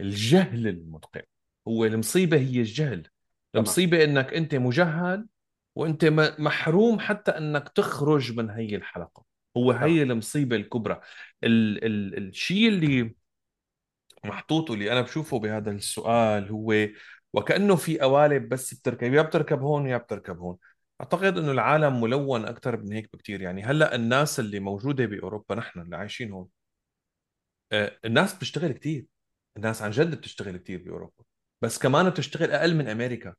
الجهل المدقع. هو المصيبة هي الجهل. تمام. المصيبة إنك أنت مجهل وأنت محروم حتى إنك تخرج من هي الحلقة. هو هي المصيبة الكبرى. ال ال الشيء اللي محطوط واللي أنا بشوفه بهذا السؤال هو وكأنه في قوالب بس بتركب يا بتركب هون يا بتركب هون. أعتقد إنه العالم ملون أكثر من هيك بكثير يعني هلأ الناس اللي موجودة بأوروبا نحن اللي عايشين هون آه، الناس بتشتغل كثير الناس عن جد بتشتغل كثير بأوروبا بس كمان بتشتغل أقل من أمريكا.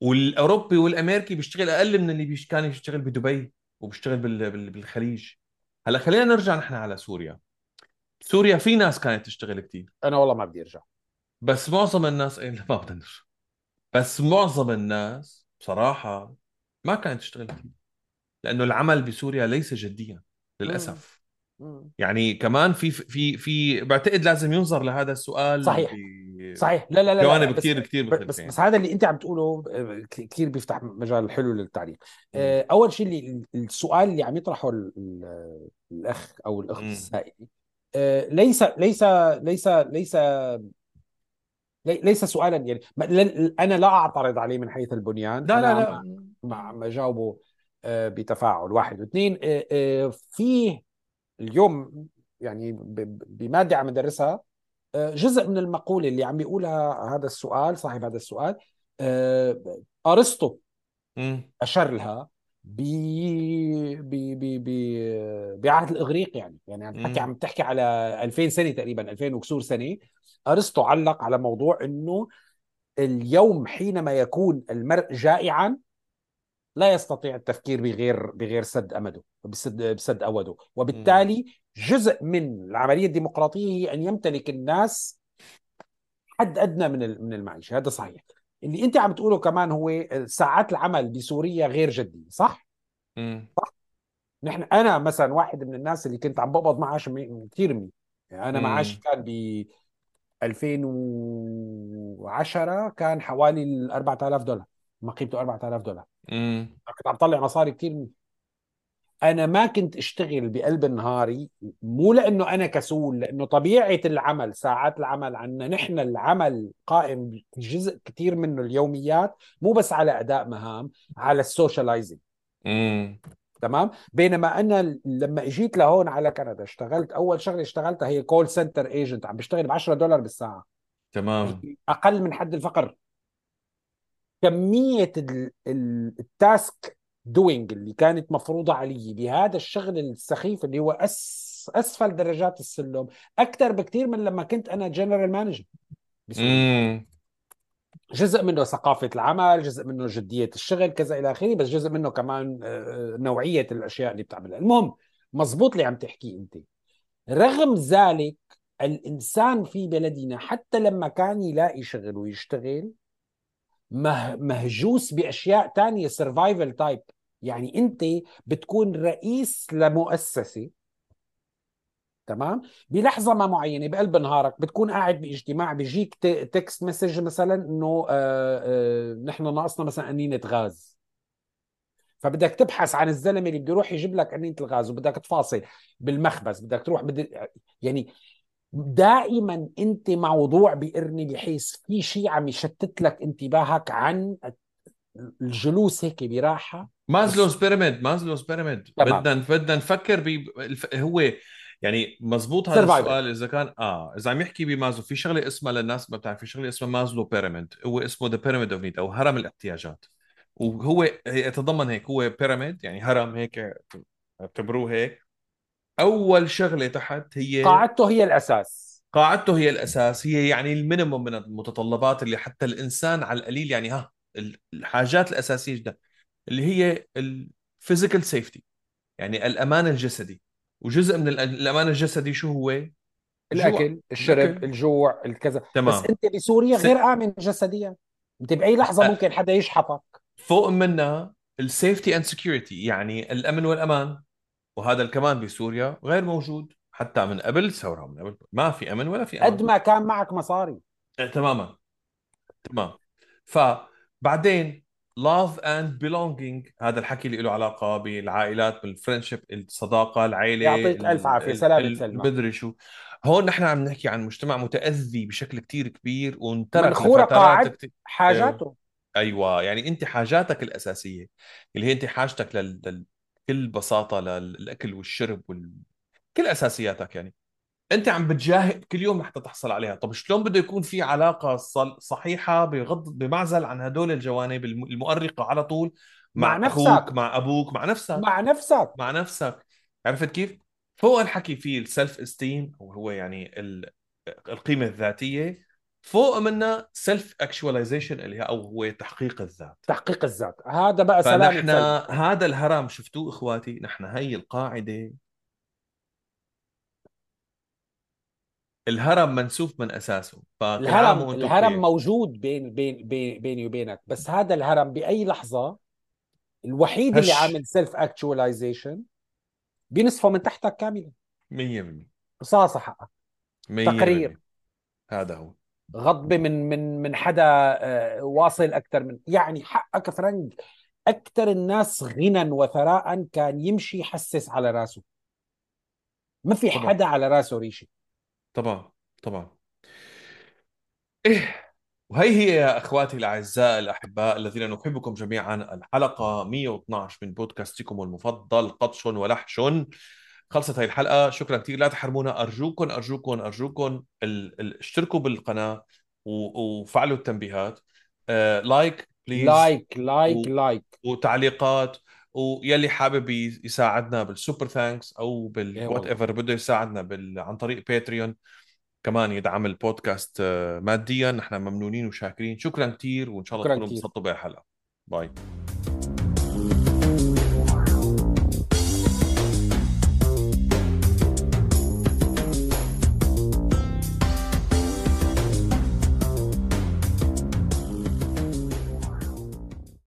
والأوروبي والأمريكي بيشتغل أقل من اللي كان يشتغل بدبي وبيشتغل بال... بال... بالخليج. هلأ خلينا نرجع نحن على سوريا. سوريا في ناس كانت تشتغل كثير أنا والله ما بدي أرجع. بس معظم الناس إيه لا، ما بدنا نرجع. بس معظم الناس بصراحة ما كانت تشتغل كثير لأنه العمل بسوريا ليس جديا مم. يعني كمان في في في بعتقد لازم ينظر لهذا السؤال صحيح. ب- صحيح. لا لا لا, جوانب بس كثير كثير بس بس يعني. هذا اللي أنت عم تقوله آه، كثير بيفتح مجال حلو للتعليق. آه، أول شيء اللي السؤال اللي عم يطرحه ال- ال- الأخ أو الأخت. السائله آه، ليس ليس ليس ليس لي- ليس سؤالا يعني أنا لا أعترض عليه من حيث البنيان. لا لا لا. عم اجاوبه آه، بتفاعل. واحد. واثنين آه، آه، فيه اليوم يعني بمادة عم ادرسها جزء من المقولة اللي عم بيقولها هذا السؤال صاحب هذا السؤال أرسطو مم. اشار لها. ب ب ب ب بعهد الإغريق يعني يعني عم تحكي. عم تحكي على 2000 سنة تقريبا 2000 وكسور سنة أرسطو علق على موضوع إنه اليوم حينما يكون المرء جائعا لا يستطيع التفكير بغير بغير سد أمده بسد بسد أوده. وبالتالي جزء من العملية الديمقراطية هي أن يمتلك الناس حد أدنى من من المعيشة هذا صحيح اللي انت عم تقوله كمان هو ساعات العمل بسوريا غير جديه صح مم. نحن أنا مثلا واحد من الناس اللي كنت عم بقبض معاش كثير منيح يعني أنا معاشي. كان ب 2010 كان حوالي ال 4000 دولار ما قيمته 4000 دولار مم. كنت عم طلع مصاري كثير منيح أنا ما كنت أشتغل بقلب نهاري مو لأنه أنا كسول لأنه طبيعة العمل ساعات العمل عنا نحن العمل قائم جزء كثير منه اليوميات مو بس على أداء مهام على السوشيالايزنج. تمام؟ بينما أنا لما إجيت لهون على كندا اشتغلت أول شغلة اشتغلتها هي call center agent عم بشتغل ب 10 دولار بالساعة. تمام. أقل من حد الفقر. كمية ال- ال- ال task doing اللي كانت مفروضة علي بهذا الشغل السخيف اللي هو أس أسفل درجات السلم أكثر بكثير من لما كنت أنا general manager. جزء منه ثقافة العمل جزء منه جدية الشغل كذا إلى آخره بس جزء منه كمان آه، نوعية الأشياء اللي بتعملها. المهم مزبوط اللي عم تحكيه أنت. رغم ذلك الإنسان في بلدنا حتى لما كان يلاقي شغل ويشتغل مه- مهجوس بأشياء تانية survival type يعني أنت بتكون رئيس لمؤسسة تمام؟ بلحظة ما معينة بقلب نهارك بتكون قاعد باجتماع بيجيك text message مثلا إنه آه، آه، نحن ناقصنا مثلا قنينة غاز. فبدك تبحث عن الزلمة اللي بده يروح يجيب لك قنينة الغاز وبدك تفاصل بالمخبز بدك تروح بدك يعني دائما أنت موضوع بقرني بحيث في شيء عم يشتت لك انتباهك عن الجلوس هيك براحة. بس Maslow's pyramid Maslow's pyramid بدنا بدنا نفكر ب هو يعني مزبوط هذا survival السؤال إذا كان آه إذا عم يحكي بمازلو في شغلة اسمها للناس ما بتعرف في شغلة اسمها Maslow pyramid هو اسمه the pyramid of need أو هرم الاحتياجات. وهو يتضمن هيك هو pyramid يعني هرم هيك اعتبروه هيك. أول شغلة تحت هي قاعدته هي الأساس. قاعدته هي الأساس هي يعني ال minimum من المتطلبات اللي حتى الإنسان على القليل يعني ها الحاجات الأساسية جدا اللي هي ال physical safety يعني الأمان الجسدي. وجزء من الأمان الجسدي شو هو؟ الأكل الشرب الأكل. الجوع الكذا. بس تمام. أنت بسوريا. غير آمن جسديا. انت باي لحظة ممكن حدا يشحطك. فوق منها ال safety and security يعني الأمن والأمان. وهذا كمان بسوريا غير موجود حتى من قبل الثوره من قبل ما في أمن ولا في قد أمان ما كان معك مصاري. إيه، تماما. تمام. فبعدين love and belonging هذا الحكي اللي له علاقة بالعائلات بال friendship الصداقة العائلة يعطيك ألف ال- عافيه ال- سلمى. المدري شو. هون نحن عم نحكي عن مجتمع متأذي بشكل كتير كبير وانترك لفترات قاعد كتير. حاجاته. أيوه يعني أنت حاجاتك الأساسية اللي هي أنت حاجتك لل... لل... بكل بساطة للأكل والشرب وال... كل أساسياتك يعني. أنت عم بتجاهد كل يوم لحتى تحصل عليها. طب شلون بده يكون في علاقة صل- صحيحة بغض بمعزل عن هدول الجوانب الم- المؤرقة على طول مع مع أخوك نفسك مع أبوك مع نفسك. مع نفسك. مع نفسك. عرفت كيف؟ فوق الحكي في ال self-esteem وهو يعني ال- القيمة الذاتية فوق منها self-actualization اللي هي أو هو تحقيق الذات. تحقيق الذات. هذا بقى سلامة فنحن هذا الهرم شفتوه إخواتي؟ نحن هي القاعدة الهرم منسوف من أساسه الهرم الهرم موجود بين بين بين بيني وبينك بس هذا الهرم بأي لحظة الوحيد اللي هش. عامل self-actualization بينسفه من تحتك كاملا 100% رصاصة حقك. 100% تقرير. هذا هو. غضبه من من من حدا آه، وأصلا أكثر من يعني حقك فرنك. أكثر الناس غنى وثراء كان يمشي يحسس على راسه. ما في حدا على راسه ريشة. طبعا طبعا. إيه وهي هي يا أخواتي الأعزاء الأحباء الذين نحبكم جميعا الحلقة 112 من بودكاستكم المفضل قطش ولحش. خلصت هاي الحلقة. شكرا كثير لا تحرمونا. أرجوكم أرجوكم أرجوكم ال... ال... اشتركوا بالقناة و... وفعلوا التنبيهات. آه... like please like like و... like وتعليقات. ويلي حابب يساعدنا بال super thanks أو بال whatever بده يساعدنا بال... عن طريق باتريون كمان يدعم البودكاست آه، ماديا. نحن ممنونين وشاكرين. شكرا كثير وإن شاء الله تكونوا انبسطتوا بهالحلقة. باي.